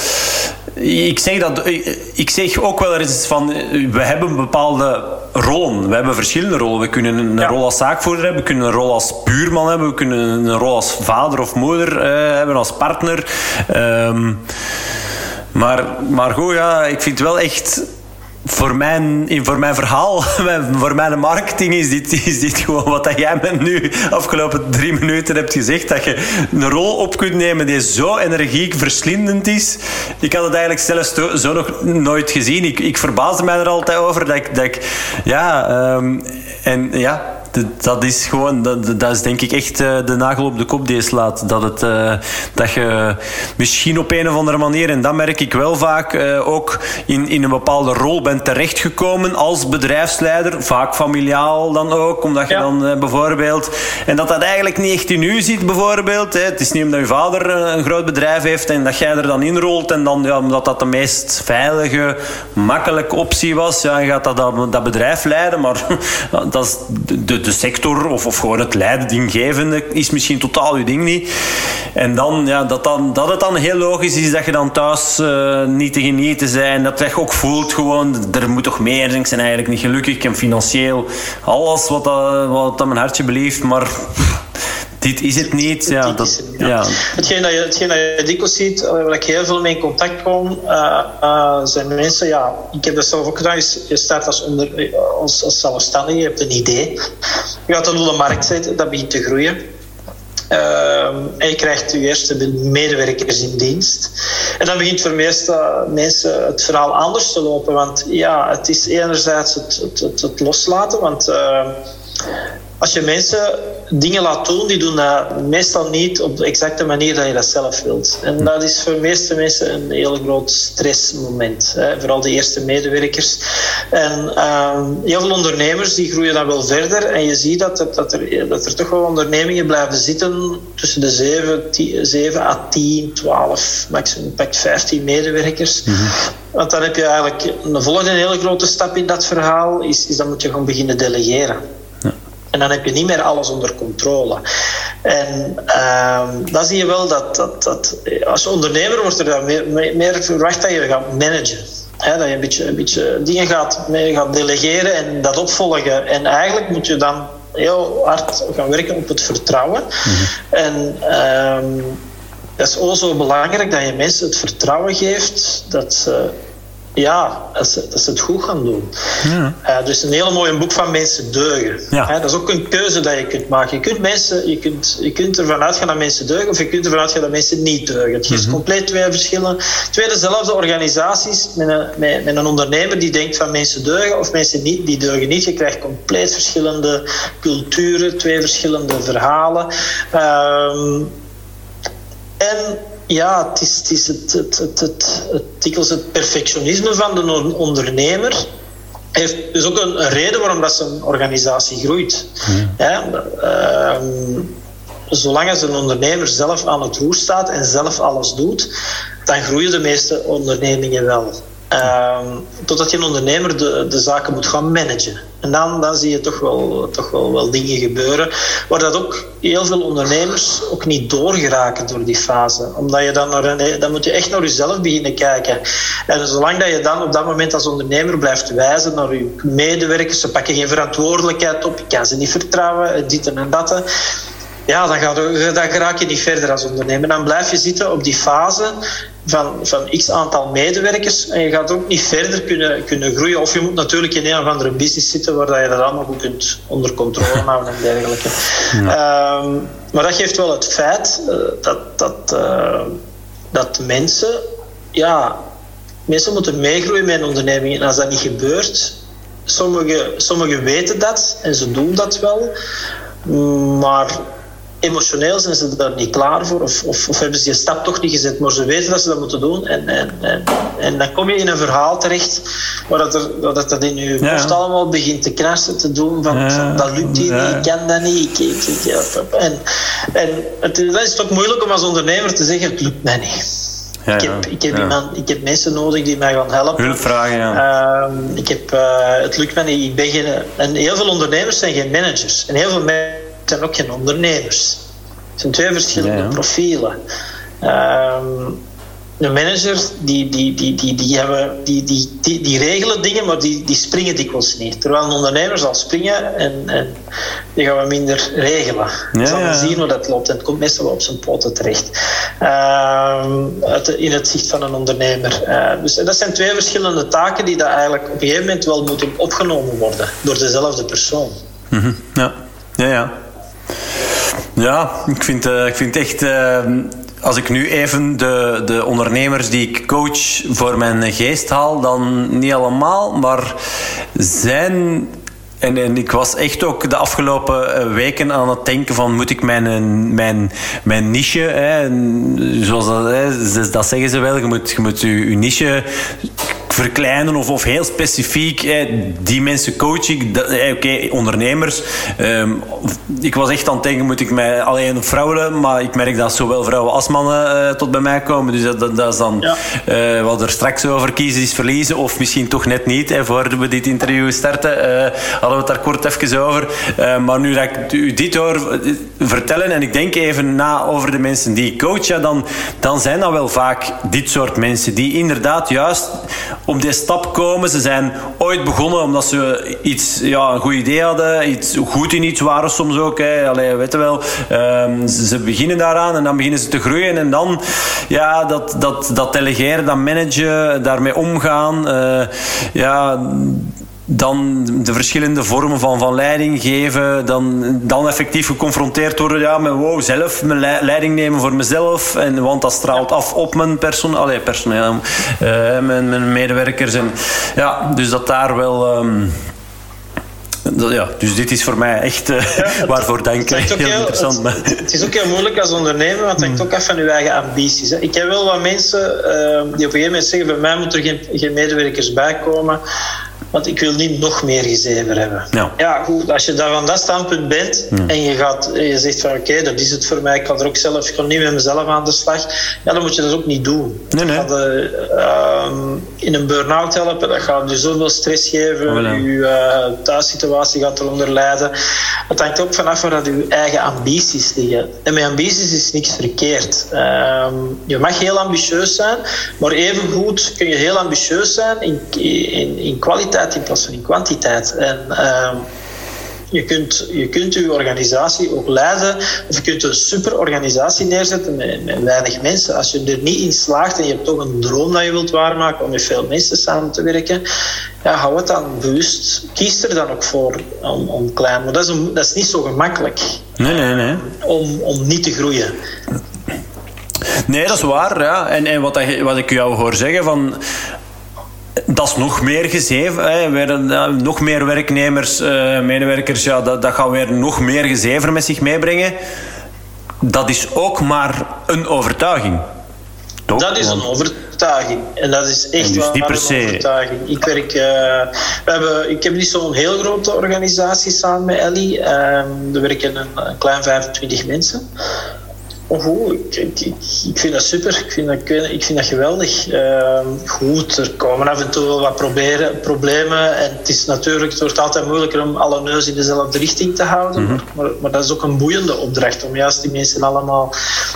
Ik zeg, dat, ik zeg ook wel eens van. We hebben bepaalde rollen. We hebben verschillende rollen. We kunnen een ja. rol als zaakvoerder hebben, we kunnen een rol als buurman hebben, we kunnen een rol als vader of moeder uh, hebben, als partner. Um, maar, maar goed, ja, ik vind het wel echt voor mijn, voor mijn verhaal, voor mijn marketing is dit, is dit gewoon wat dat jij me nu afgelopen drie minuten hebt gezegd. Dat je een rol op kunt nemen die zo energiek verslindend is. Ik had het eigenlijk zelfs zo nog nooit gezien. Ik, ik verbaasde mij er altijd over dat ik, dat ja, um, en ja, dat is gewoon, dat, dat is denk ik echt uh, de nagel op de kop die je slaat. Dat, het, uh, dat je misschien op een of andere manier, en dat merk ik wel vaak, uh, ook in, in een bepaalde rol bent terechtgekomen als bedrijfsleider. Vaak familiaal dan ook, omdat je ja. dan bijvoorbeeld. En dat dat eigenlijk niet echt in u zit, bijvoorbeeld. Hè. Het is niet omdat je vader een groot bedrijf heeft en dat jij er dan inrolt. En dan, ja, omdat dat de meest veilige, makkelijke optie was. Ja, je gaat dat, dat, dat bedrijf leiden, maar dat is de de, sector of, of gewoon het leidinggevende is misschien totaal je ding niet. En dan, ja, dat, dan, dat het dan heel logisch is dat je dan thuis uh, niet te genieten zijn. Dat je ook voelt gewoon, er moet toch meer. Ik ben eigenlijk niet gelukkig. en financieel alles wat, dat, wat dat mijn hartje belieft. Maar dit is het niet. Ja, dat, ja. Hetgeen, dat je, hetgeen dat je dikwijls ziet, eh, waar ik heel veel mee in contact kom, uh, uh, zijn mensen, ja, ik heb dat zelf ook gedaan, je start als, onder, als, als zelfstandige, je hebt een idee, je gaat dat op de markt zetten, dat begint te groeien. Uh, en je krijgt je eerste medewerkers in dienst. En dan begint voor meeste mensen het verhaal anders te lopen. Want ja, het is enerzijds het, het, het, het loslaten. Want uh, als je mensen dingen laat doen, die doen dat meestal niet op de exacte manier dat je dat zelf wilt. En dat is voor de meeste mensen een heel groot stressmoment. Hè. Vooral de eerste medewerkers. En uh, heel veel ondernemers die groeien dan wel verder. En je ziet dat er, dat er, dat er toch wel ondernemingen blijven zitten tussen de 7, 10, 7 à 10, 12, maximum 15 medewerkers. Mm -hmm. Want dan heb je eigenlijk een volgende hele grote stap in dat verhaal, is, is dan moet je gewoon beginnen delegeren. En dan heb je niet meer alles onder controle. En uh, dan zie je wel dat, dat, dat als ondernemer wordt er dan meer, meer verwacht dat je gaat managen. He, dat je een beetje, een beetje dingen gaat, gaat delegeren en dat opvolgen. En eigenlijk moet je dan heel hard gaan werken op het vertrouwen. Mm-hmm. En uh, dat is ook zo belangrijk dat je mensen het vertrouwen geeft dat ze ja, dat ze, dat ze het goed gaan doen. Ja. Uh, dus een hele mooie boek van mensen deugen. Ja. Uh, dat is ook een keuze dat je kunt maken. Je kunt, mensen, je, kunt, je kunt ervan uitgaan dat mensen deugen, of je kunt ervan uitgaan dat mensen niet deugen. Het is mm -hmm. compleet twee verschillen. Twee dezelfde organisaties met een, met, met, een ondernemer die denkt van mensen deugen of mensen niet, die deugen niet. Je krijgt compleet verschillende culturen, twee verschillende verhalen. Uh, en ja, het is, het, is het, het, het, het, het, het perfectionisme van de ondernemer heeft dus ook een, een reden waarom dat zijn organisatie groeit. Ja. Ja, um, zolang als een ondernemer zelf aan het roer staat en zelf alles doet, dan groeien de meeste ondernemingen wel. Um, totdat je een ondernemer de, de zaken moet gaan managen. En dan, dan zie je toch wel, toch wel, wel dingen gebeuren. Waar dat ook heel veel ondernemers ook niet doorgeraken door die fase. Omdat je dan, dan moet je echt naar jezelf beginnen kijken. En zolang dat je dan op dat moment als ondernemer blijft wijzen naar je medewerkers, ze pakken geen verantwoordelijkheid op, je kan ze niet vertrouwen, dit en dat ja, dan, gaat, dan raak je niet verder als ondernemer. Dan blijf je zitten op die fase van, van x aantal medewerkers en je gaat ook niet verder kunnen, kunnen groeien. Of je moet natuurlijk in een of andere business zitten waar je dat allemaal goed kunt onder controle houden en dergelijke. Ja. Um, maar dat geeft wel het feit uh, dat, dat, uh, dat mensen, ja, mensen moeten meegroeien met een onderneming. En als dat niet gebeurt, sommigen sommige weten dat en ze doen dat wel. Maar emotioneel zijn ze daar niet klaar voor of, of, of, hebben ze die stap toch niet gezet, maar ze weten dat ze dat moeten doen en, en, en, en dan kom je in een verhaal terecht waar dat, er, dat, dat in je ja. hoofd allemaal begint te krassen te doen van, ja. van dat lukt hier niet, ik kan dat niet ik, ik, ik, en, en het, dat is toch moeilijk om als ondernemer te zeggen het lukt mij niet ja, ik heb, ik, heb ja. iemand, ik heb mensen nodig die mij gaan helpen. Hulpvragen, ja. Uh, ik heb, uh, het lukt mij niet. Ik ben geen, en heel veel ondernemers zijn geen managers. En heel veel mensen zijn ook geen ondernemers. Het zijn twee verschillende ja, profielen. Um, de managers die, die, die, die, die, hebben, die, die, die, die regelen dingen, maar die, die springen dikwijls niet. Terwijl een ondernemer zal springen en, en die gaan we minder regelen. Ja, zal ja. zien hoe dat loopt en het komt meestal op zijn poten terecht. Uh, in het zicht van een ondernemer. Uh, dus dat zijn twee verschillende taken die dat eigenlijk op een gegeven moment wel moeten opgenomen worden door dezelfde persoon. Mm -hmm. Ja, ja, ja. Ja, ik vind, uh, ik vind echt. Uh, als ik nu even de, de ondernemers die ik coach voor mijn geest haal, dan niet allemaal, maar zijn en, en ik was echt ook de afgelopen weken aan het denken van moet ik mijn, mijn, mijn niche, hè, zoals dat, dat zeggen ze wel, je moet je, moet je, je niche verkleinen of, of heel specifiek. Eh, die mensen coach ik. Eh, Oké, okay, ondernemers. Um, ik was echt aan het denken, moet ik mij alleen op vrouwen, maar ik merk dat zowel vrouwen als mannen uh, tot bij mij komen. Dus dat, dat, dat is dan ja. uh, wat er straks over kiezen is verliezen, of misschien toch net niet. Hè, voor we dit interview starten, uh, hadden we het daar kort even over. maar nu dat ik u dit hoor vertellen en ik denk even na over de mensen die ik coach, ja, dan, dan zijn dat wel vaak dit soort mensen die inderdaad juist op die stap komen. Ze zijn ooit begonnen omdat ze iets, ja, een goed idee hadden, iets goed in iets waren soms ook. Hè. Allee, weet je wel, um, ze, beginnen daaraan en dan beginnen ze te groeien en dan ja, dat, dat, dat delegeren, dat managen, daarmee omgaan. Uh, ja dan de verschillende vormen van, van leiding geven, dan, dan effectief geconfronteerd worden ja, met wow, zelf mijn leiding nemen voor mezelf, en, want dat straalt af op mijn persoon, allee, personeel, uh, mijn, mijn medewerkers. En, ja, dus dat daar wel... Um, ja, dus dit is voor mij echt uh, ja, waarvoor dank. Heel, heel, interessant. Het, maar. het, is ook heel moeilijk als ondernemer, want het hangt ook af van je eigen ambities. Hè. Ik heb wel wat mensen uh, die op een gegeven moment zeggen: bij mij moeten er geen, geen medewerkers bij komen. Want ik wil niet nog meer gezever hebben. Ja, ja goed, als je daar van dat standpunt bent en je, gaat, je zegt van oké, dat is het voor mij, ik kan er ook zelf, ik kan niet met mezelf aan de slag, ja, dan moet je dat ook niet doen. Nee, nee. De, uh, in een burn-out helpen, dat gaat je zoveel stress geven, oh, je uh, thuissituatie gaat eronder lijden. Het hangt ook vanaf waar dat je eigen ambities liggen. En met ambities is niks verkeerd. Uh, je mag heel ambitieus zijn, maar evengoed kun je heel ambitieus zijn in, in, in kwaliteit in plaats van in kwantiteit. En uh, je kunt, je kunt je organisatie ook leiden, of je kunt een super organisatie neerzetten met, met, weinig mensen. Als je er niet in slaagt en je hebt toch een droom dat je wilt waarmaken om met veel mensen samen te werken, ja, hou het dan bewust. Kies er dan ook voor om, om klein. Maar dat is, een, dat is niet zo gemakkelijk. Nee, nee, nee. Om, om niet te groeien. Nee, dat is waar. Ja. En, en wat, wat ik jou hoor zeggen, van dat is nog meer gezeven. Hè. Weer, nog meer werknemers, uh, medewerkers, ja, dat, dat gaat weer nog meer gezever met zich meebrengen. Dat is ook maar een overtuiging. Toch? Dat is een overtuiging. En dat is echt dus een overtuiging. Ik, werk, uh, we hebben, ik heb niet zo'n heel grote organisatie samen met Ellie. Er werken een, een klein 25 mensen. Oh, ik, ik, ik, vind dat super. Ik vind dat, ik vind dat geweldig. Uh, goed, er komen af en toe wel wat proberen, problemen. En het is natuurlijk, het wordt altijd moeilijker om alle neus in dezelfde richting te houden. Mhm. maar, maar, dat is ook een boeiende opdracht om juist die mensen allemaal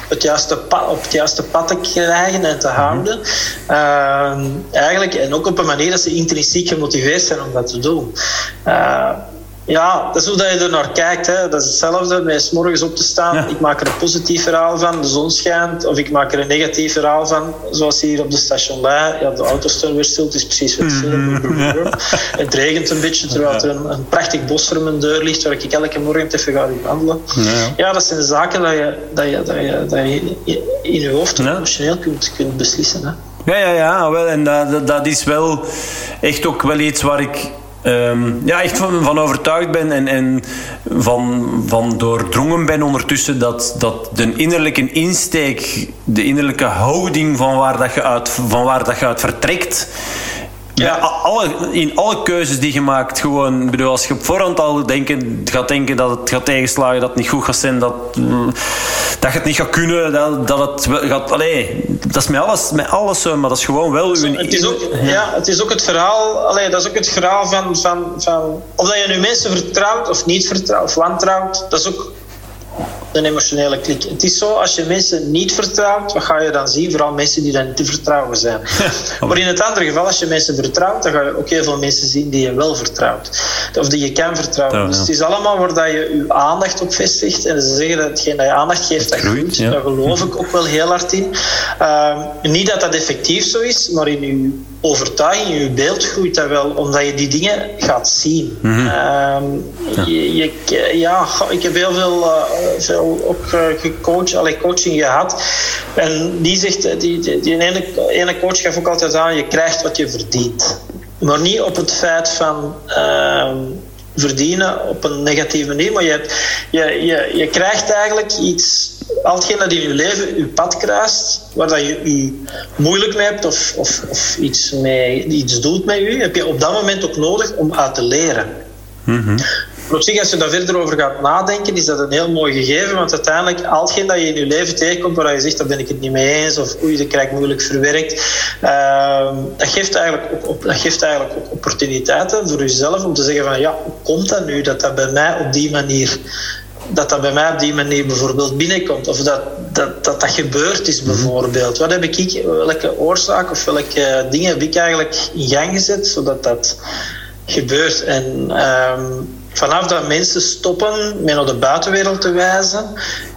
het juiste op het juiste pad te krijgen en te mhm. houden. Uh, eigenlijk, en ook op een manier dat ze intrinsiek gemotiveerd zijn om dat te doen. Uh, ja, dat is hoe je er naar kijkt. Hè. Dat is hetzelfde met s morgens op te staan. Ik maak er een positief verhaal van, de zon schijnt. Of ik maak er een negatief verhaal van, zoals hier op de station Lei. Ja, de auto staan weer stil, het is precies hetzelfde. Mm Het regent een beetje, terwijl er een, een, prachtig bos voor mijn deur ligt, waar ik elke morgen even ga wandelen. Ja. ja, dat zijn zaken dat je, dat je, dat je, dat je in je hoofd emotioneel kunt, kunt beslissen. Hè. Ja, ja, ja. Wel, en dat, dat is wel echt ook wel iets waar ik um, ja, echt van, van overtuigd ben en, en van, van doordrongen ben ondertussen dat, dat de innerlijke insteek, de innerlijke houding van waar dat je uit, van waar dat je uit vertrekt, ja. Alle, in alle keuzes die je maakt, gewoon, bedoel, als je op voorhand al denken, gaat denken dat het gaat tegenslagen, dat het niet goed gaat zijn, dat, dat je het niet gaat kunnen, dat, dat het gaat. Allee, dat is met alles, met alles zo, maar dat is gewoon wel. Zo, het, is ook, ja. het is ook het verhaal, allee, dat is ook het verhaal van, van, van of dat je nu mensen vertrouwt of niet vertrouwt of wantrouwt, dat is ook een emotionele klik. Het is zo, als je mensen niet vertrouwt, wat ga je dan zien? Vooral mensen die dan niet te vertrouwen zijn. maar in het andere geval, als je mensen vertrouwt, dan ga je ook heel veel mensen zien die je wel vertrouwt. Of die je kan vertrouwen. Dus het is allemaal waar dat je je aandacht op vestigt. En ze zeggen dat hetgeen dat je aandacht geeft, dat groeit. Daar geloof ik ook wel heel hard in. Uh, niet dat dat effectief zo is, maar in je overtuiging, in je beeld groeit dat wel, omdat je die dingen gaat zien. Mm -hmm. uh, je, je, ja, ik heb heel veel, uh, veel ook uh, gecoacht, allee, coaching gehad. En die zegt, die, die, die ene, ene coach gaf ook altijd aan, je krijgt wat je verdient. Maar niet op het feit van uh, verdienen op een negatieve manier, maar je, je, je, je krijgt eigenlijk iets, al hetgeen dat in je leven je pad kruist, waar dat je je moeilijk mee hebt of, of, of iets, mee, iets doet met je, heb je op dat moment ook nodig om uit te leren. -hmm. Op zich, als je daar verder over gaat nadenken, is dat een heel mooi gegeven. Want uiteindelijk, al hetgeen dat je in je leven tegenkomt waar je zegt, daar ben ik het niet mee eens, of oei, dat krijg ik moeilijk verwerkt, uh, dat, geeft eigenlijk ook, op, dat geeft eigenlijk ook opportuniteiten voor jezelf om te zeggen van, ja, hoe komt dat nu dat dat bij mij op die manier dat dat bij mij op die manier bijvoorbeeld binnenkomt. Of dat dat, dat, dat gebeurd is bijvoorbeeld. Wat heb ik, welke oorzaak of welke dingen heb ik eigenlijk in gang gezet zodat dat gebeurt. En um, vanaf dat mensen stoppen met naar de buitenwereld te wijzen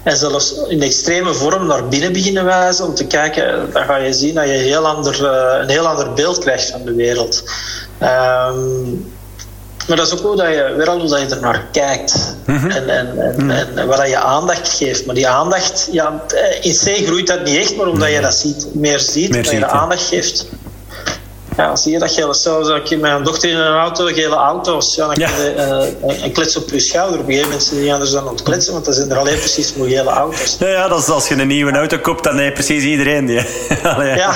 en zelfs in extreme vorm naar binnen beginnen wijzen om te kijken, dan ga je zien dat je een heel ander, uh, een heel ander beeld krijgt van de wereld. Um, maar dat is ook hoe dat je, weer al hoe dat je er naar kijkt. Mm -hmm. en, en, en, mm -hmm. en, waar dat je aandacht geeft. Maar die aandacht, ja, in C groeit dat niet echt, maar omdat je dat ziet, meer ziet, meer je de aandacht geeft. Ja, zie je dat gele zelfs als ik mijn dochter in een auto, gele auto's, ja, dan ja. je uh, een klets op je schouder. Op een gegeven moment niet anders dan ontkletsen, want dat zijn er alleen precies voor gele auto's. Ja, ja dat is als je een nieuwe auto koopt, dan heb je precies iedereen die. ja, ja.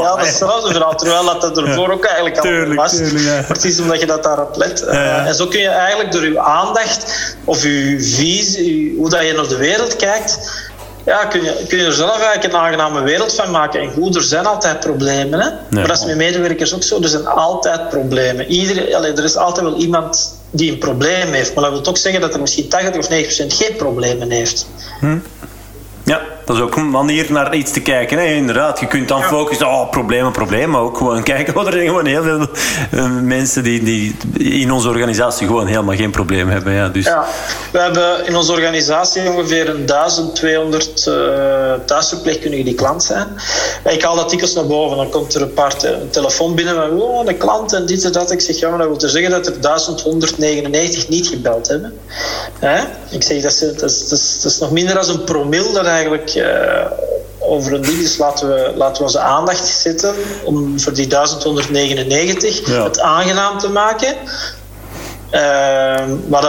ja, dat is trouwens vooral, terwijl dat, dat ervoor ook eigenlijk al tuurlijk, was. Tuurlijk, precies omdat je dat daarop let. Uh, en zo kun je eigenlijk door je aandacht of je visie, hoe dat je naar de wereld kijkt, ja, kun, je, kun je er zelf eigenlijk een aangename wereld van maken. En goed, er zijn altijd problemen. Hè? Maar dat is met medewerkers ook zo. Er zijn altijd problemen. Iedereen, allez, er is altijd wel iemand die een probleem heeft. Maar dat wil ook zeggen dat er misschien 80 of 90 procent geen problemen heeft. Hm. Ja, dat is ook een manier naar iets te kijken. Hè. Inderdaad, je kunt dan focussen, oh, problemen, problemen. Maar ook gewoon kijken, want er zijn gewoon heel veel uh, mensen die, die in onze organisatie gewoon helemaal geen probleem hebben. Ja, dus. ja, we hebben in onze organisatie ongeveer een 1200 uh, thuisverpleegkundigen die klant zijn. Ik haal dat dikwijls naar boven. Dan komt er een paar te telefoon binnen van, oh, een klant en dit en dat. Ik zeg, ja, maar dat wil zeggen dat er 1199 niet gebeld hebben. Hè? Ik zeg, dat is, dat, is, dat, is, dat is nog minder dan een promil dat eigenlijk uh, over een ding. Dus laten we, laten we onze aandacht zetten om voor die 1199 het aangenaam te maken. Uh, maar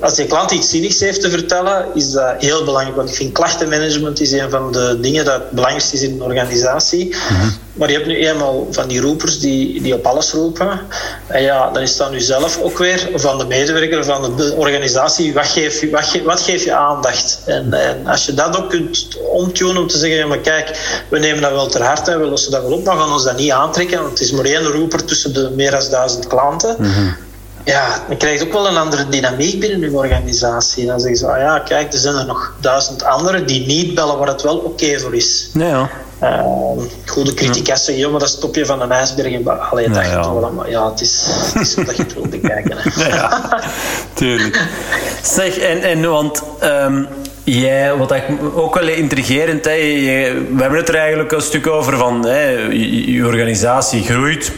als je klant iets zinnigs heeft te vertellen, is dat heel belangrijk. Want ik vind klachtenmanagement is een van de dingen dat het belangrijkste is in een organisatie. Mhm. Maar je hebt nu eenmaal van die roepers die, die op alles roepen. En ja, dan is dat nu zelf ook weer van de medewerker, van de organisatie, wat geef je, wat geef, wat geef je aandacht? En, en, als je dat ook kunt omtunen om te zeggen, ja, maar kijk, we nemen dat wel ter harte en we lossen dat wel op, maar gaan ons dat niet aantrekken, want het is maar één roeper tussen de meer dan duizend klanten. Mhm ja, dan krijg je ook wel een andere dynamiek binnen je organisatie. Dan zeggen ze, ah ja, kijk, er zijn er nog duizend anderen die niet bellen waar het wel oké voor is. Ja, ja. Uh, goede kritiekers zeggen, maar dat is het topje van een ijsberg. En, allee, dat ja, ja. Wel, maar ja, het is, het is wat je het wil bekijken. Hè. Ja, tuurlijk. Zeg, en, en want... Um, Jij, wat ik ook wel intrigerend, hè, we hebben het er eigenlijk een stuk over van hè, je, je organisatie groeit,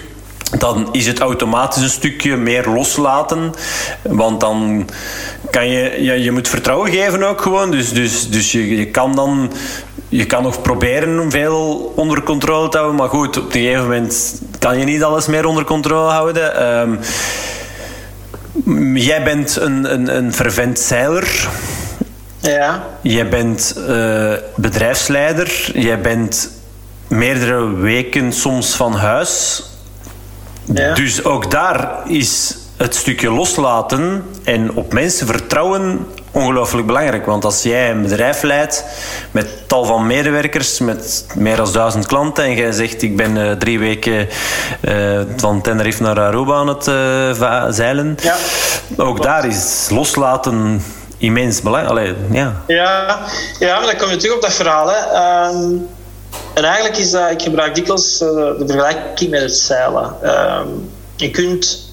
dan is het automatisch een stukje meer loslaten. Want dan kan je, ja, je moet vertrouwen geven ook gewoon. Dus, dus, dus je, je kan dan je kan nog proberen om veel onder controle te houden. Maar goed, op een gegeven moment kan je niet alles meer onder controle houden. Um, jij bent een, een, een fervent zeiler. Ja. Jij bent uh, bedrijfsleider. Jij bent meerdere weken soms van huis. Dus ook daar is het stukje loslaten en op mensen vertrouwen ongelooflijk belangrijk. Want als jij een bedrijf leidt met tal van medewerkers, met meer dan duizend klanten, en jij zegt ik ben uh, drie weken uh, van Tenerife naar Aruba aan het uh, zeilen, ja. ook daar is loslaten immens belangrijk. ja. Ja, ja, maar dan kom je terug op dat verhaal. Hè. Ehm, en eigenlijk is dat, ik gebruik dikwijls de vergelijking met het zeilen. Ehm, je kunt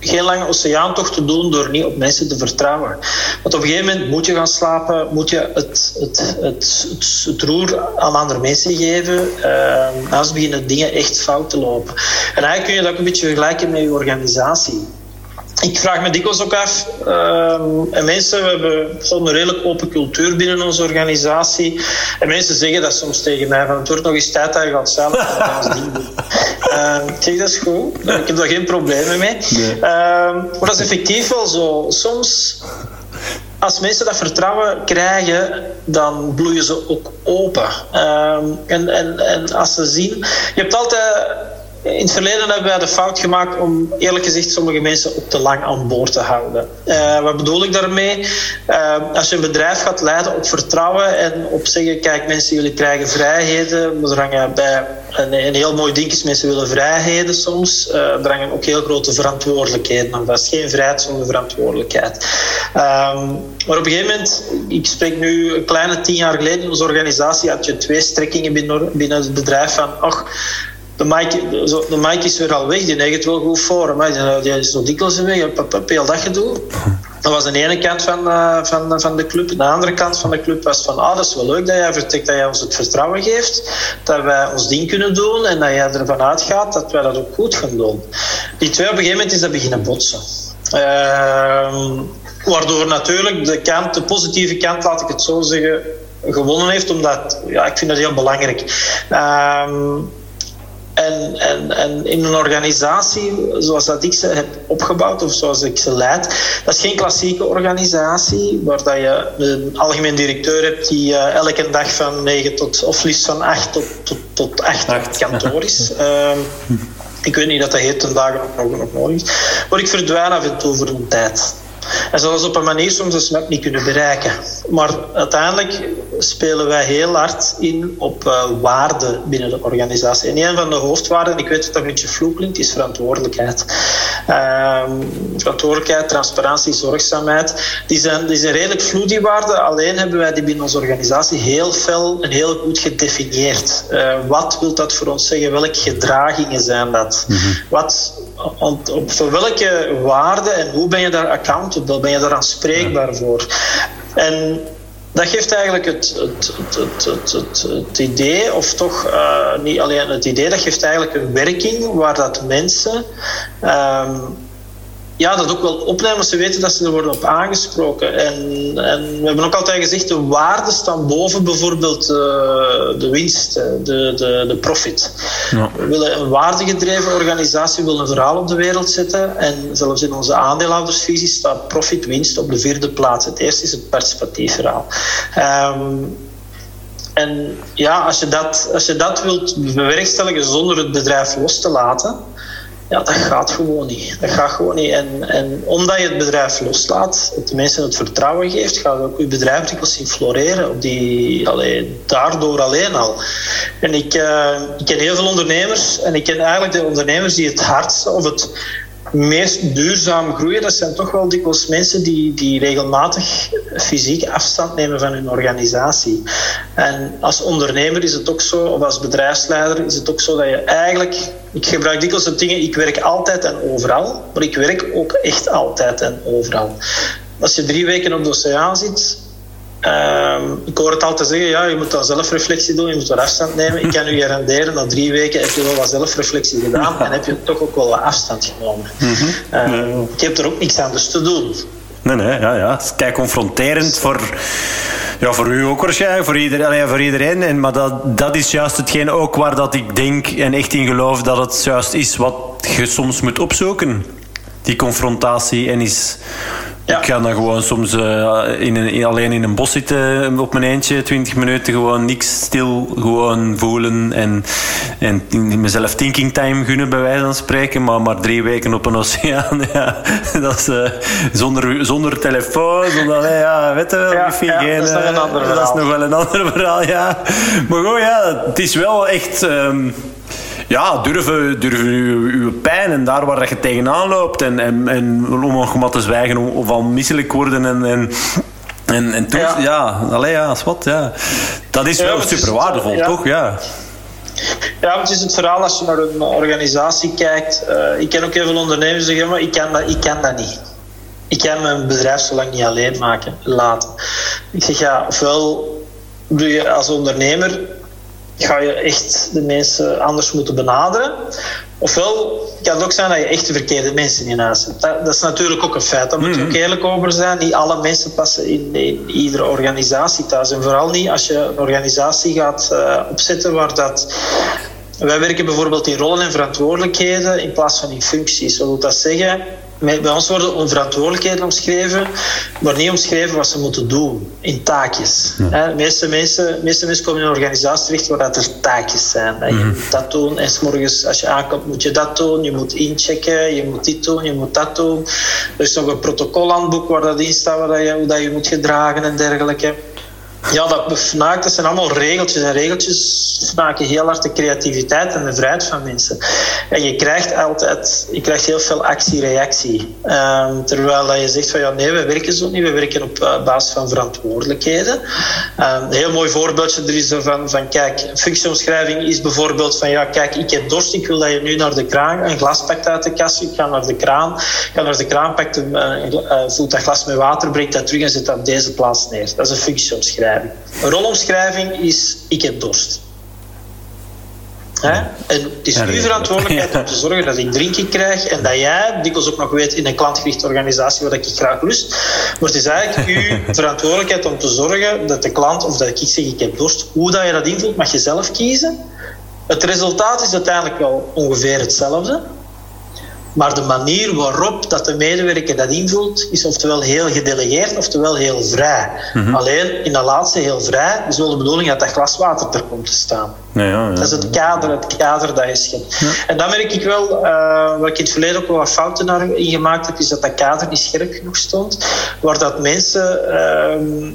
geen lange oceaantochten doen door niet op mensen te vertrouwen. Want op een gegeven moment moet je gaan slapen, moet je het, het, het, het, roer aan andere mensen geven. Uh, anders beginnen dingen echt fout te lopen. En eigenlijk kun je dat ook een beetje vergelijken met je organisatie ik vraag me dikwijls ook af, uh, en mensen, we hebben gewoon een redelijk open cultuur binnen onze organisatie. En mensen zeggen dat soms tegen mij, van het wordt nog eens tijd dat je gaat doen. Uh, ik zeg, dat is goed, ik heb daar geen problemen mee. Nee. Uh, maar dat is effectief wel zo. Soms als mensen dat vertrouwen krijgen, dan bloeien ze ook open. Ehm, en, en, en als ze zien... Je hebt altijd in het verleden hebben wij de fout gemaakt om eerlijk gezegd sommige mensen op te lang aan boord te houden. Uh, wat bedoel ik daarmee? Uh, als je een bedrijf gaat leiden op vertrouwen en op zeggen: kijk, mensen, jullie krijgen vrijheden. We drangen bij een, heel mooi ding is: mensen willen vrijheden soms. Uh, er hangen ook heel grote verantwoordelijkheden aan vast. Geen vrijheid zonder verantwoordelijkheid. Ehm, maar op een gegeven moment, ik spreek nu een kleine tien jaar geleden onze organisatie, had je twee strekkingen binnen, binnen het bedrijf van. ach de Mike, de Mike is weer al weg, die neigt wel goed voor. Maar die is nog dikwijls weg, heel dat gedoe. Dat was de ene kant van, uh, van, van de club. De andere kant van de club was van, ah, dat is wel leuk dat jij vertrekt, dat jij ons het vertrouwen geeft, dat wij ons ding kunnen doen en dat jij ervan uitgaat dat wij dat ook goed gaan doen. Die twee op een gegeven moment is dat beginnen botsen. Uh, waardoor natuurlijk de, kant, de positieve kant, laat ik het zo zeggen, gewonnen heeft, omdat, ja, ik vind dat heel belangrijk. Uh, En, en, en in een organisatie zoals dat ik ze heb opgebouwd of zoals ik ze leid, dat is geen klassieke organisatie waar dat je een algemeen directeur hebt die uh, elke dag van 9 tot, of liefst van 8 tot, tot, tot 8 op kantoor is. Ehm, ik weet niet dat dat heet ten dagen nog, nog nodig is. Maar ik verdwijn af en toe voor een tijd. En zelfs op een manier soms een SMAP niet kunnen bereiken. Maar uiteindelijk spelen wij heel hard in op uh, waarden binnen de organisatie. En een van de hoofdwaarden, ik weet dat dat een beetje vloek klinkt, is verantwoordelijkheid. Uh, verantwoordelijkheid, transparantie, zorgzaamheid. Die zijn, die zijn redelijk vloed, die waarden. Alleen hebben wij die binnen onze organisatie heel fel en heel goed gedefinieerd. Uh, wat wil dat voor ons zeggen? Welke gedragingen zijn dat? Mm -hmm. Wat op, op voor welke waarde en hoe ben je daar accountable, ben je daar aanspreekbaar voor? En dat geeft eigenlijk het, het, het, het, het, idee, of toch uh, niet alleen het idee, dat geeft eigenlijk een werking waar dat mensen um, ja, dat ook wel opnemen als ze weten dat ze er worden op aangesproken. En, en we hebben ook altijd gezegd, de waarde staan boven bijvoorbeeld uh, de winst, de, de, de profit. Ja. We willen een waardegedreven organisatie, we willen een verhaal op de wereld zetten. En zelfs in onze aandeelhoudersvisie staat profit, winst op de vierde plaats. Het eerste is het participatief verhaal. Um, en ja, als je, dat, als je dat wilt bewerkstelligen zonder het bedrijf los te laten ja, dat gaat gewoon niet. Dat gaat gewoon niet. En, en omdat je het bedrijf loslaat, het mensen het vertrouwen geeft, gaat ook je bedrijf zien floreren. Op die, allee, daardoor alleen al. En ik, uh, ik ken heel veel ondernemers en ik ken eigenlijk de ondernemers die het hardste of het meest duurzaam groeien, dat zijn toch wel dikwijls mensen die, die regelmatig fysiek afstand nemen van hun organisatie. En als ondernemer is het ook zo, of als bedrijfsleider is het ook zo dat je eigenlijk, ik gebruik dikwijls de dingen, ik werk altijd en overal, maar ik werk ook echt altijd en overal. Als je drie weken op de oceaan zit, Um, ik hoor het altijd zeggen, ja, je moet dan zelfreflectie doen, je moet wat afstand nemen. Ik kan u garanderen, na drie weken heb je wel wat zelfreflectie gedaan en heb je toch ook wel wat afstand genomen. Mm -hmm. nee. Ik heb er ook niks anders te doen. Nee, nee, ja, ja. Het is kei confronterend voor, ja, voor u ook waarschijnlijk, voor iedereen. Allee, voor iedereen. En, maar dat, dat is juist hetgeen ook waar dat ik denk en echt in geloof dat het juist is wat je soms moet opzoeken. Die confrontatie en is ja. Ik ga dan gewoon soms uh, in een, alleen in een bos zitten op mijn eentje, 20 minuten, gewoon niks stil, gewoon voelen en, en mezelf thinking time gunnen, bij wijze van spreken. Maar, maar drie weken op een oceaan, ja, dat is uh, zonder, zonder telefoon, zonder, ja, weet je wel, ja, ja, dat is nog een ander verhaal. Dat is nog wel een ander verhaal, ja. Maar goed, ja, het is wel echt. Um, ja, durven, durven uw, uw pijn en daar waar je tegenaan loopt. En, en, en om nog maar te zwijgen of van misselijk worden en, en en, en toen, ja, ja allee, ja, wat, ja. Dat is wel super waardevol, ja. toch? Ja. Ja, het is het verhaal als je naar een organisatie kijkt. Uh, ik ken ook heel veel ondernemers die zeggen, maar ik kan, dat, ik kan dat niet. Ik kan mijn bedrijf zo lang niet alleen maken, laten. Ik zeg ja, ofwel doe je als ondernemer ga je echt de mensen anders moeten benaderen. Ofwel kan het ook zijn dat je echt de verkeerde mensen in huis hebt. Dat, dat is natuurlijk ook een feit. Daar moet je ook eerlijk over zijn. Niet alle mensen passen in, in iedere organisatie thuis. En vooral niet als je een organisatie gaat uh, opzetten waar dat... Wij werken bijvoorbeeld in rollen en verantwoordelijkheden in plaats van in functies. Wat wil dat zeggen? Bij ons worden verantwoordelijkheden omschreven, maar niet omschreven wat ze moeten doen in taakjes. Ja. De meeste mensen, meeste mensen komen in een organisatie terecht waar dat er taakjes zijn. Je mm. moet dat doen en s morgens als je aankomt moet je dat doen, je moet inchecken, je moet dit doen, je moet dat doen. Er is nog een protocolhandboek waar dat in staat waar dat je, hoe dat je moet gedragen en dergelijke. Ja, dat dat zijn allemaal regeltjes. En regeltjes fnaken heel hard de creativiteit en de vrijheid van mensen. En je krijgt altijd je krijgt heel veel actie-reactie. Um, terwijl je zegt van ja, nee, we werken zo niet. We werken op uh, basis van verantwoordelijkheden. Um, een heel mooi voorbeeldje er is van, van kijk, functieomschrijving is bijvoorbeeld van ja, kijk, ik heb dorst, ik wil dat je nu naar de kraan een glas pakt uit de kast. Ik ga naar de kraan, ga naar de kraan, pakt een, uh, uh, vult dat glas met water, brengt dat terug en zet dat op deze plaats neer. Dat is een functieomschrijving. Een rolomschrijving is ik heb dorst. Hè? En het is uw verantwoordelijkheid om te zorgen dat ik drinken krijg en dat jij, dikwijls ook nog weet in een klantgerichte organisatie waar ik graag lust, maar het is eigenlijk uw verantwoordelijkheid om te zorgen dat de klant, of dat ik zeg ik heb dorst, hoe dat je dat invult, mag je zelf kiezen. Het resultaat is uiteindelijk wel ongeveer hetzelfde. Maar de manier waarop dat de medewerker dat invult, is oftewel heel gedelegeerd, oftewel heel vrij. Mhm. Alleen in dat laatste heel vrij is wel de bedoeling dat dat glaswater er komt te staan. Ja, ja, dat is het kader, het kader dat je schept. En dan merk ik wel, uh, wat ik in het verleden ook wel wat fouten naar in gemaakt heb, is dat dat kader niet scherp genoeg stond. Waar dat mensen. Uh,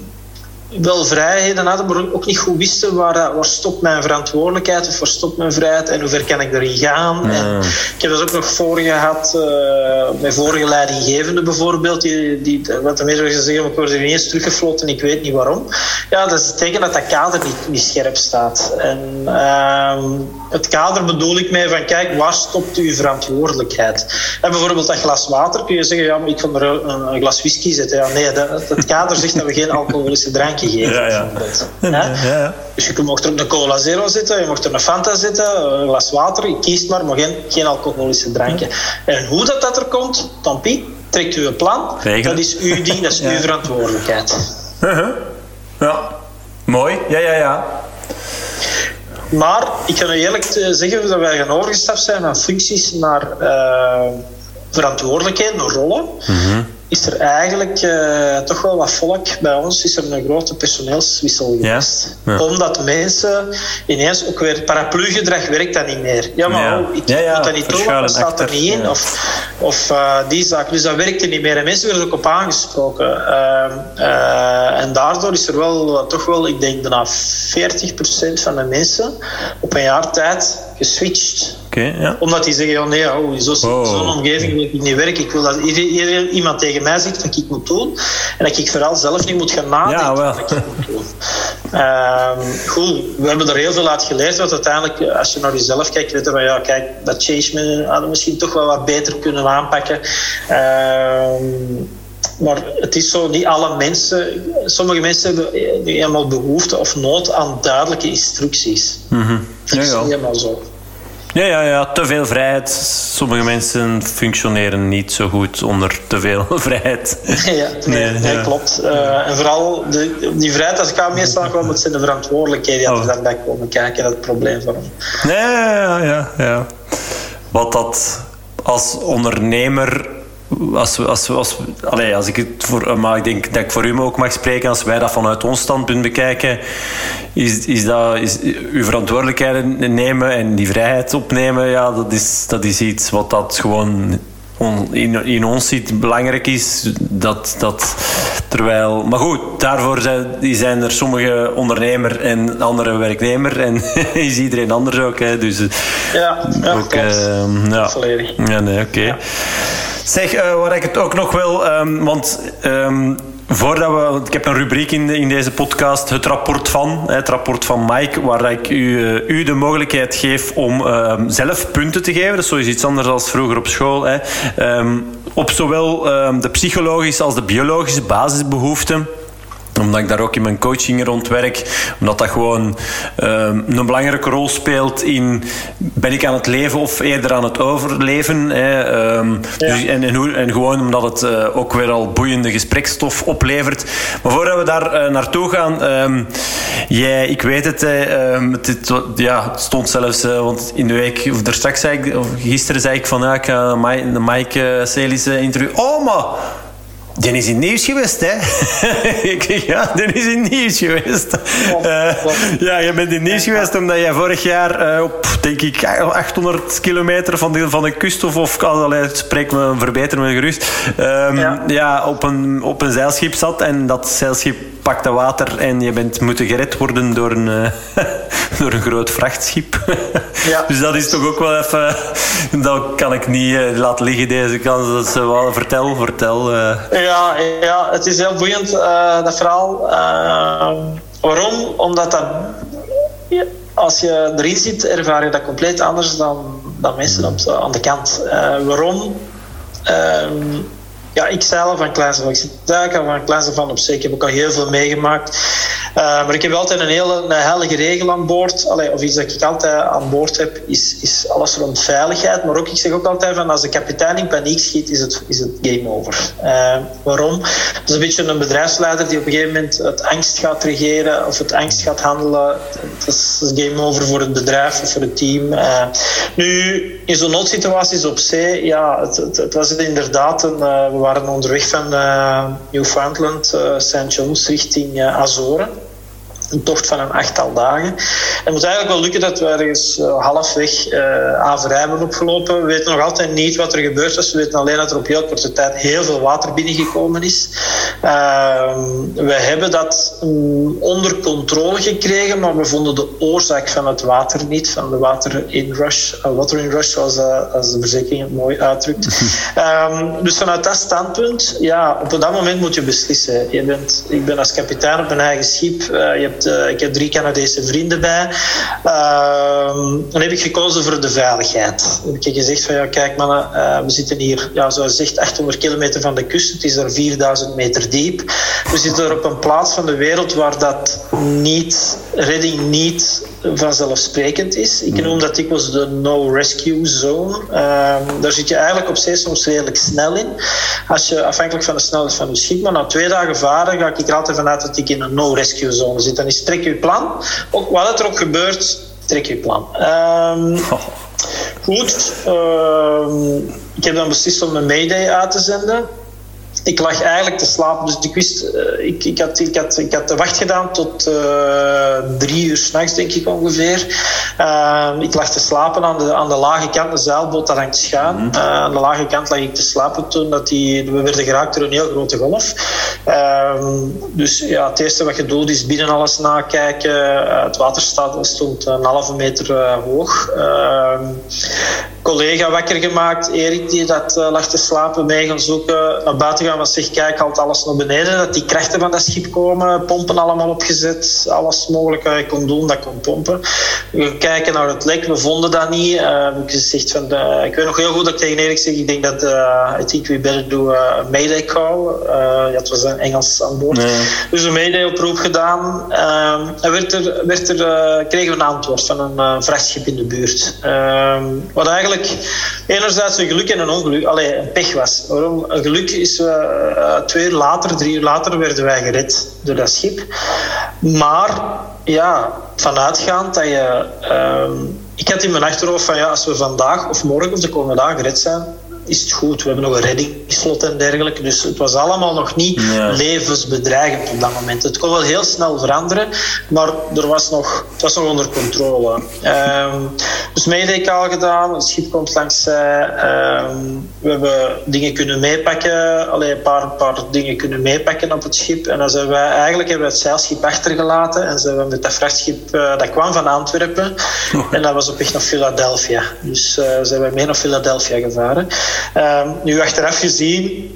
wel vrijheden hadden, maar ook niet goed wisten waar, waar stopt mijn verantwoordelijkheid of waar stopt mijn vrijheid en hoe ver kan ik erin gaan. En ik heb dat ook nog voor gehad uh, met vorige leidinggevende bijvoorbeeld, die, die, wat de medewerkers zeggen, ik word er ineens teruggefloten en ik weet niet waarom. Ja, dat is het teken dat dat kader niet, niet scherp staat. En uh, het kader bedoel ik mee van, kijk, waar stopt uw verantwoordelijkheid? En bijvoorbeeld dat glas water, kun je zeggen, ja, maar ik kan er een, glas whisky zetten. Ja, nee, dat, het kader zegt dat we geen alcoholische drank gegeven. Ja, ja. ja, Dus je mocht er een cola zero zitten, je mocht er een Fanta zitten, een glas water, je kiest maar, maar geen, geen alcoholische dranken. En hoe dat, dat er komt, tampie, trekt u een plan. Dat is uw ding, dat is uw verantwoordelijkheid. Uh-huh. Ja, mooi. Ja, ja, ja. Maar ik ga nu eerlijk zeggen dat wij gaan overgestapt zijn van functies naar uh, verantwoordelijkheid, naar rollen. Mm is er eigenlijk uh, toch wel wat volk bij ons, is er een grote personeelswissel geweest. Omdat mensen ineens ook weer paraplu-gedrag werkt dat niet meer. Ja, maar ja. Oh, ik ja, moet dat niet doen, dat staat er niet in. Of, of uh, die zaak. Dus dat werkte niet meer. En mensen werden ook op aangesproken. Uh, en daardoor is er wel toch wel, ik denk, bijna 40% van de mensen op een jaar tijd geswitcht. Okay, ja. Omdat die zeggen, oh nee, oh, zo'n oh. omgeving wil ik niet werken. Ik wil dat iemand tegen mij zegt wat ik moet doen. En dat ik vooral zelf niet moet gaan nadenken ja, wat ik moet doen. Um, goed, we hebben er heel veel uit geleerd. Want uiteindelijk, als je naar jezelf kijkt, weet je van ja, kijk, dat change hadden misschien toch wel wat beter kunnen aanpakken. Um, maar het is zo, niet alle mensen, sommige mensen hebben helemaal behoefte of nood aan duidelijke instructies. Mm -hmm. Dat is helemaal zo. Ja, ja, ja, te veel vrijheid. Sommige mensen functioneren niet zo goed onder te veel vrijheid. Ja, nee, nee, klopt. Uh, en vooral de, die vrijheid, als ik aan meestal kwam, het zijn de verantwoordelijkheden die oh. er daarbij komen kijken. Dat probleem van hem. Nee, ja, ja, ja. Wat dat als ondernemer als, als, als, allez, als ik het voor, maar ik denk dat ik voor u ook mag spreken, als wij dat vanuit ons standpunt bekijken, is, is dat is uw verantwoordelijkheden nemen en die vrijheid opnemen, ja, dat is, dat is iets wat dat gewoon in, in ons ziet belangrijk is. Dat, dat, terwijl, maar goed, daarvoor zijn, zijn er sommige ondernemer en andere werknemer. En is iedereen anders ook. Hè, dus, ja, ja, ook, uh, ja. volledig. Ja, nee, oké. Ja. Zeg, uh, wat ik het ook nog wil, um, want um, voordat we, ik heb een rubriek in, in deze podcast, het rapport van, het rapport van Mike, waar ik u, uh, u de mogelijkheid geef om uh, zelf punten te geven. Dat is zoiets iets anders dan vroeger op school. Hè. Op zowel de psychologische als de biologische basisbehoeften omdat ik daar ook in mijn coaching rond werk. Omdat dat gewoon um, een belangrijke rol speelt in... Ben ik aan het leven of eerder aan het overleven? Hè? Um, dus, en, en, hoe, en, gewoon omdat het uh, ook weer al boeiende gesprekstof oplevert. Maar voordat we daar uh, naartoe gaan... Um, jij, ik weet het, het, het, ja, het stond zelfs... Uh, want in de week, of er straks zei ik... Of gisteren zei ik van... Ja, ik ga Mike, Mike Celis interview... Oh, maar... Die is in nieuws geweest, hè? ja, die is in nieuws geweest. Uh, ja, je bent in nieuws geweest omdat jij vorig jaar uh, op, denk ik, 800 kilometer van de, van de kust, of, of allee, spreek me, verbeter me gerust, um, ja. ja, op, een, op een zeilschip zat en dat zeilschip pakte water en je bent moeten gered worden door een, uh, door een groot vrachtschip. ja. Dus dat is toch ook wel even... Dat kan ik niet laten liggen, deze kans. Dat wel, vertel, vertel. Ja, ja, het is heel boeiend, uh, dat verhaal. Uh, waarom? Omdat dat, als je erin zit, ervaar je dat compleet anders dan, dan mensen op, aan de kant. Waarom? Ehm, ja, ik zelf van kleins af ik duiken van kleins af van op zee. Ik heb ook al heel veel meegemaakt. Uh, maar ik heb altijd een hele een heilige regel aan boord. Allee, of iets dat ik altijd aan boord heb, is, is alles rond veiligheid. Maar ook, ik zeg ook altijd van als de kapitein in paniek schiet, is het, is het game over. Uh, waarom? Dat is een beetje een bedrijfsleider die op een gegeven moment het angst gaat regeren of het angst gaat handelen. Dat is game over voor het bedrijf of voor het team. Uh, nu, in zo'n noodsituaties op zee, ja, het, het, het was inderdaad een, waren onderweg van Newfoundland, St. John's richting Azoren een tocht van een achttal dagen. Het moet eigenlijk wel lukken dat we ergens uh, halfweg uh, Averij hebben opgelopen. We weten nog altijd niet wat er gebeurd is. We weten alleen dat er op heel korte tijd heel veel water binnengekomen is. Uh, we hebben dat um, onder controle gekregen, maar we vonden de oorzaak van het water niet, van de water in rush, uh, water in rush, zoals uh, als de verzekering het mooi uitdrukt. um, dus vanuit dat standpunt, ja, op dat moment moet je beslissen. Je bent, ik ben als kapitein op mijn eigen schip. je hebt uh, ik heb drie Canadese vrienden bij. Uh, dan heb ik gekozen voor de veiligheid. Dan heb ik gezegd van ja, kijk mannen, uh, we zitten hier, ja, zoals zegt, 800 kilometer van de kust. Het is er 4000 meter diep. We zitten er op een plaats van de wereld waar dat niet, redding niet vanzelfsprekend is. Ik noem dat dikwijls de no-rescue zone. Um, daar zit je eigenlijk op zee soms redelijk snel in. Als je afhankelijk van de snelheid van je schip, maar na twee dagen varen ga ik er altijd vanuit dat ik in een no-rescue zone zit. Dan is trek je plan. Ook wat er ook gebeurt, trek je plan. Um, goed. Uh, ik heb dan beslist om een Mayday uit te zenden ik lag eigenlijk te slapen. Dus ik wist, uh, ik, ik, had, ik, had, ik had de wacht gedaan tot uh, drie uur s'nachts, denk ik ongeveer. Uh, ik lag te slapen aan de, aan de lage kant, de zeilboot daar hangt schuin. -hmm. aan de lage kant lag ik te slapen toen dat die, we werden geraakt door een heel grote golf. dus ja, het eerste wat je doet is binnen alles nakijken. het water stond een halve meter hoog collega wakker gemaakt, Erik, die dat lag te slapen, mee gaan zoeken, naar buiten gaan, wat zeg, kijk, haalt alles naar beneden, dat die krachten van dat schip komen, pompen allemaal opgezet, alles mogelijk wat je kon doen, dat kon pompen. We kijken naar het lek, we vonden dat niet. Uh, ik, gezegd van de, ik weet nog heel goed dat ik tegen Erik zeg, ik denk dat, uh, I think we better do a mayday call. ja, het was een Engels aan boord. Nee. Dus een mayday oproep gedaan. en werd er, werd er, kregen we een antwoord van een vrachtschip in de buurt. wat eigenlijk enerzijds een geluk en een ongeluk. Allee, een pech was. Waarom? Een geluk is uh, twee uur later, drie uur later werden wij gered door dat schip. Maar ja, vanuitgaand dat je. Uh, ik had in mijn achterhoofd van ja, als we vandaag of morgen of de komende dagen gered zijn, is het goed. We hebben nog een reddingsslot en dergelijke. Dus het was allemaal nog niet ja. levensbedreigend op dat moment. Het kon wel heel snel veranderen, maar er was nog, het was nog onder controle. Um, dus Mayday al gedaan, het schip komt langs. Um, we hebben dingen kunnen meepakken, alleen een paar, paar dingen kunnen meepakken op het schip. En dan zijn wij, eigenlijk hebben we het zeilschip achtergelaten en zijn we met dat vrachtschip, uh, dat kwam van Antwerpen. Oh. En dat was op weg naar Philadelphia. Dus uh, zijn we mee naar Philadelphia gevaren. Um, nu achteraf gezien,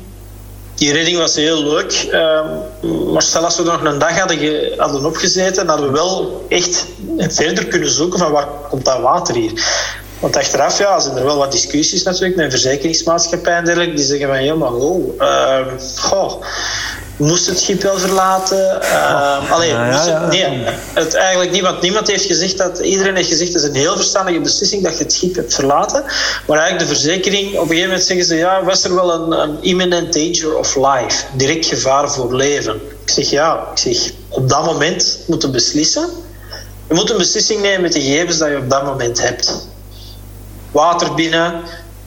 die redding was heel leuk. Um, maar stel als we nog een dag hadden, hadden opgezeten, hadden we wel echt verder kunnen zoeken van waar komt dat water hier. Want achteraf ja, zijn er wel wat discussies natuurlijk met verzekeringsmaatschappijen en dergelijke. Die zeggen van, ja maar oh, uh, goh, moest het schip wel verlaten. Uh, allee, ja, ja, ja. Het, nee, het eigenlijk niet, want niemand heeft gezegd dat. Iedereen heeft gezegd dat het is een heel verstandige beslissing dat je het schip hebt verlaten. Maar eigenlijk de verzekering, op een gegeven moment zeggen ze: ja, was er wel een, een imminent danger of life, direct gevaar voor leven. Ik zeg ja, ik zeg op dat moment moeten beslissen. Je moet een beslissing nemen met de gegevens dat je op dat moment hebt. Water binnen,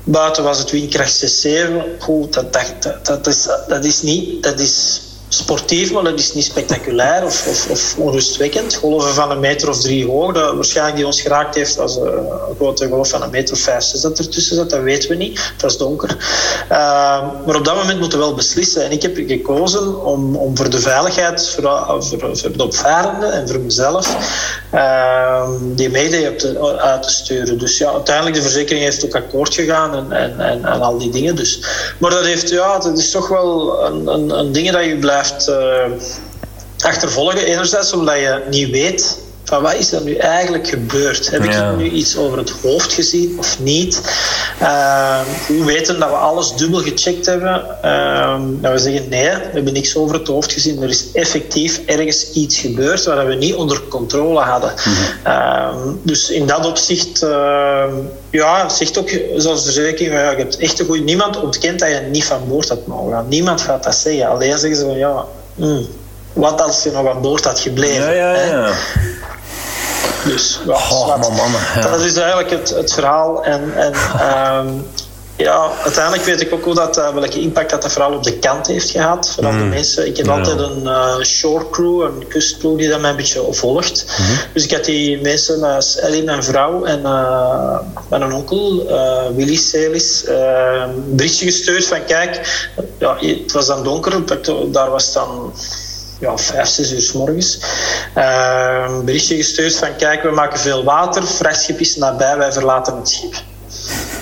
Buiten was het windkracht 6-7. Goed, dat, dat, dat, dat, is, dat is niet... Dat is sportief, maar dat is niet spectaculair of, of, of onrustwekkend. Golven van een meter of drie hoog, dat waarschijnlijk die ons geraakt heeft als een grote golf van een meter of vijf, zes dat ertussen zat, dat weten we niet. Het was donker. Uh, maar op dat moment moeten we wel beslissen. En ik heb gekozen om, om voor de veiligheid, voor, voor, voor de opvarenden en voor mezelf, uh, die mede uit te sturen. Dus ja, uiteindelijk de verzekering heeft ook akkoord gegaan en, en, en, en al die dingen. Dus. Maar dat, heeft, ja, dat is toch wel een, een, een ding dat je blijft blijft uh, achtervolgen. Enerzijds omdat je niet weet van wat is er nu eigenlijk gebeurd? Heb ik nu iets over het hoofd gezien of niet? Uh, we weten dat we alles dubbel gecheckt hebben. Uh, dat we zeggen nee, we hebben niks over het hoofd gezien. Er is effectief ergens iets gebeurd waar we niet onder controle hadden. Mm dus in dat opzicht, ja, zegt ook zoals de zeker, ja, je hebt echt een goede. Niemand ontkent dat je niet van boord had mogen gaan. Niemand gaat dat zeggen. Alleen zeggen ze van ja. Mm, wat als je nog aan boord had gebleven? Ja, ja, ja. Dus ja, oh, man, dat is eigenlijk het, het verhaal. En, en um, ja, uiteindelijk weet ik ook hoe dat, uh, welke impact dat, dat vooral op de kant heeft gehad. Vooral mm. de mensen. Ik heb altijd een uh, shore crew, een kustcrew die dat mij een beetje volgt. Mm -hmm. Dus ik had die mensen, uh, Ellie, mijn vrouw en mijn onkel, Willy Celis, een berichtje gestuurd van kijk, ja, het was dan donker, daar was dan ja, vijf, zes uur s morgens. Uh, een berichtje gestuurd van kijk, we maken veel water, vrachtschip is nabij, wij verlaten het schip.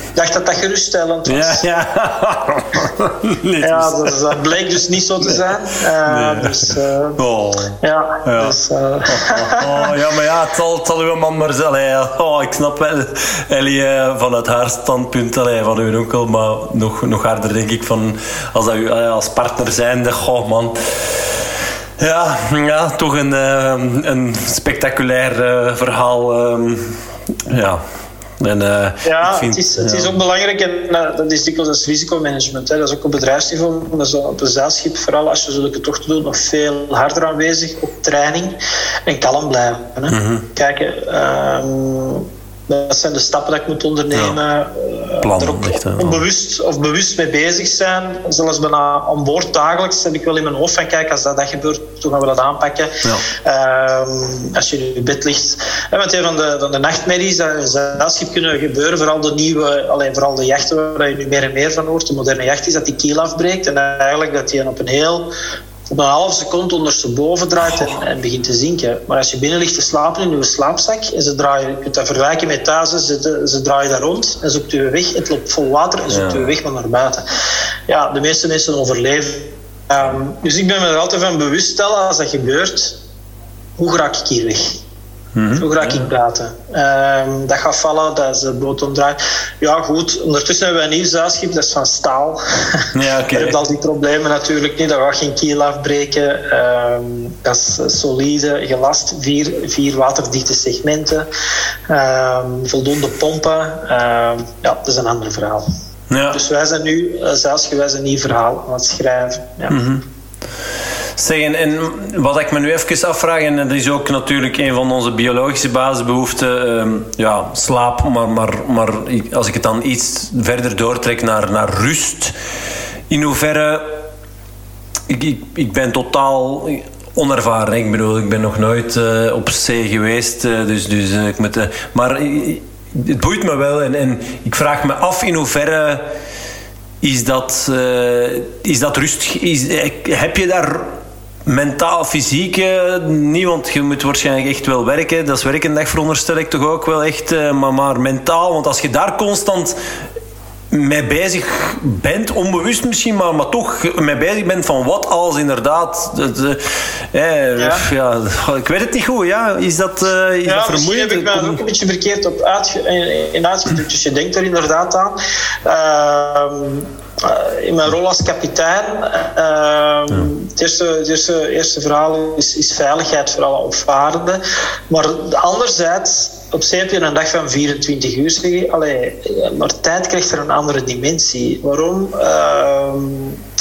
Ik dacht dat dat geruststellend was. Ja, ja. ja dus dat bleek dus niet zo te zijn. Uh, nee. dus, uh, oh. ja, ja. Dus, uh, oh, oh, ja, maar ja, het zal, het zal uw man maar zijn. Oh, ik snap wel, Ellie, vanuit haar standpunt, allee, van uw onkel, maar nog, nog harder denk ik van als, dat u, als partner zijnde, goh man ja, ja toch een, uh, een spectaculair uh, verhaal. Uh, ja. En, uh, ja, vind, het, is, het is ook belangrijk en dat is dikwijls als risicomanagement. Hè. Dat is ook op bedrijfsniveau, dat is op een zeilschip, vooral als je zulke tochten doet, nog veel harder aanwezig op training en kalm blijven. Hè. Mm -hmm. Kijk, ehm, dat zijn de stappen dat ik moet ondernemen. Ja. Eh, Plan, er ook onbewust of bewust mee bezig zijn. Zelfs bijna aan boord dagelijks heb ik wel in mijn hoofd van kijk, als dat, dat gebeurt, toen gaan we dat aanpakken. Ja. Uh, als je in je bed ligt. En want een van de, van de nachtmerries dat in zeilschip kunnen gebeuren, vooral de nieuwe, alleen vooral de jachten waar je nu meer en meer van hoort, de moderne jacht, is dat die kiel afbreekt. En eigenlijk dat die op een heel op een half seconde ondersteboven draait en, en, begint te zinken. Maar als je binnen ligt te slapen in je slaapzak en ze draaien, je kunt dat vergelijken met thuis, ze, ze draaien daar rond en zoekt u weg. Het loopt vol water en zoekt ja. u weg naar buiten. Ja, de meeste mensen overleven. Um, dus ik ben me er altijd van bewust stellen als dat gebeurt, hoe raak ik hier weg? Mm Zo raak ik praten. Um, dat gaat vallen, dat is de boot omdraait. Ja, goed. Ondertussen hebben we een nieuw zeilschip, dat is van staal. Ja, okay. je hebt al die problemen natuurlijk niet. Dat gaat geen kiel afbreken. Um, dat is solide, gelast. Vier, vier waterdichte segmenten. Um, voldoende pompen. ja, dat is een ander verhaal. Ja. Dus wij zijn nu, uh, zelfs een nieuw verhaal aan het schrijven. Ja. Mm -hmm. Zeg, en, wat ik me nu even afvraag, en dat is ook natuurlijk een van onze biologische basisbehoeften, um, ja, slaap, maar, maar, maar als ik het dan iets verder doortrek naar, naar rust, in hoeverre. Ik, ik, ik ben totaal onervaren. Ik bedoel, ik ben nog nooit uh, op zee geweest, uh, dus, dus uh, ik met, maar het boeit me wel en, en ik vraag me af in hoeverre is dat, is dat rust. Is, heb je daar Mentaal, fysiek uh, niet, want je moet waarschijnlijk echt wel werken. Dat is werkendag veronderstel ik toch ook wel echt. Uh, maar, maar mentaal, want als je daar constant mee bezig bent, onbewust misschien, maar, maar toch mee bezig bent van wat als inderdaad. Eh, ja. ja. ik weet het niet goed, ja. Is dat, uh, is ja, dat vermoeiend? heb ik me ook een beetje verkeerd op uitge in uitgedrukt. Dus je denkt er inderdaad aan. Uh, uh, in mijn rol als kapitein, uh, het, eerste, het eerste, eerste verhaal is, is veiligheid voor alle opvarenden. Maar anderzijds, op zee heb je een dag van 24 uur. Allee, maar tijd krijgt er een andere dimensie. Waarom? Uh,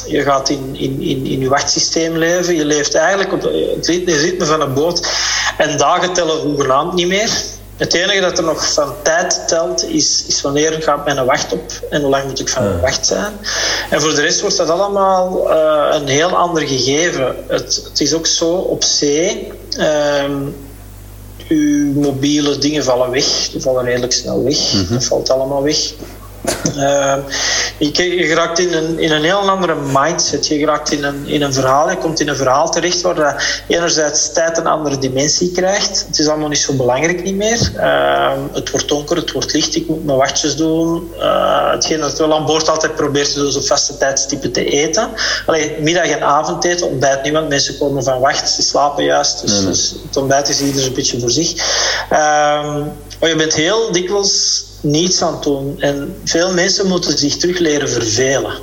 je gaat in, in, in, in je wachtsysteem leven. Je leeft eigenlijk op het ritme van een boot. En dagen tellen hoegenaamd niet meer. Het enige dat er nog van tijd telt, is, is wanneer gaat mijn wacht op en hoe lang moet ik van mijn wacht zijn. En voor de rest wordt dat allemaal uh, een heel ander gegeven. Het, het, is ook zo op zee. Um, uw mobiele dingen vallen weg. Die vallen redelijk snel weg. Mm -hmm. Dat valt allemaal weg. Uh, je, je raakt in een, in een heel andere mindset. Je raakt in een, in een verhaal. Je komt in een verhaal terecht waar dat enerzijds tijd een andere dimensie krijgt. Het is allemaal niet zo belangrijk niet meer. Uh, het wordt donker, het wordt licht. Ik moet mijn wachtjes doen. Uh, hetgeen dat wel aan boord altijd probeert te doen, zo vaste tijdstippen te eten. Alleen middag en avondeten, ontbijt niet, want mensen komen van wacht. Ze slapen juist. Dus, nee. dus het ontbijt is ieder een beetje voor zich. Ehm, maar je bent heel dikwijls niets aan het doen. En veel mensen moeten zich terug leren vervelen.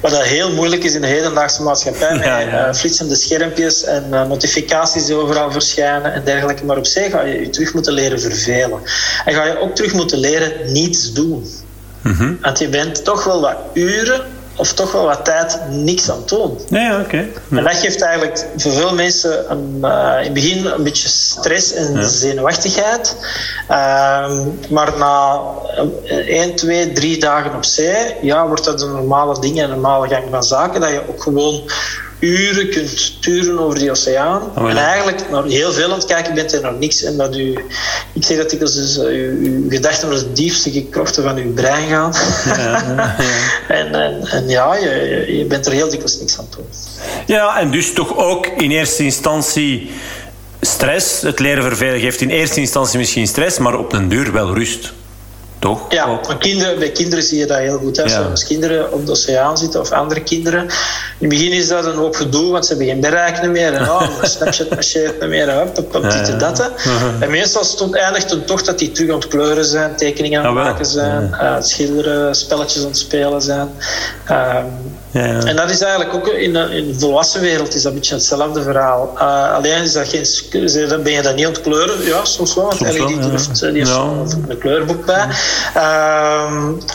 Wat dat heel moeilijk is in de hedendaagse maatschappij. Met ja, ja. Uh, flitsende schermpjes en uh, notificaties die overal verschijnen en dergelijke. Maar op zich ga je je terug moeten leren vervelen. En ga je ook terug moeten leren niets doen. Mm -hmm. Want je bent toch wel wat uren of toch wel wat tijd niks aan doen. Ja, oké. Okay. Ja. En dat geeft eigenlijk voor veel mensen een, uh, in het begin een beetje stress en ja. zenuwachtigheid. Uh, maar na 1, 2, 3 dagen op zee, ja, wordt dat een normale ding en een normale gang van zaken. Dat je ook gewoon uren kunt turen over die oceaan. Oh, ja. En eigenlijk naar heel veel aan het kijken bent en naar niks. En dat u, ik zeg dat ik dus uh, uw, uw gedachten naar de diepste krochten van uw brein gaan. Ja, ja, en, en, en, ja, je, je bent er heel dikwijls niks aan toe. Ja, en dus toch ook in eerste instantie stress. Het leren vervelen geeft in eerste instantie misschien stress, maar op den duur wel rust. Toch? Ja, kinderen, bij kinderen zie je dat heel goed. Hè. Ja. Als kinderen op de oceaan zitten of andere kinderen. In het begin is dat een hoop gedoe, want ze hebben geen bereik meer. En oh, Snapchat marcheert niet meer. Hup, hup, hup, dit en dat. En meestal stond, eindigt het toch dat die terug aan het kleuren zijn, tekeningen aan het maken zijn, uh, schilderen, spelletjes aan het spelen zijn. Um, ja, ja. En dat is eigenlijk ook in de, in de volwassen wereld is dat een beetje hetzelfde verhaal. Uh, alleen is dat geen, dan ben je dat niet aan het kleuren. Ja, soms wel, want Ellie die heeft, die heeft een kleurboek bij. Uh,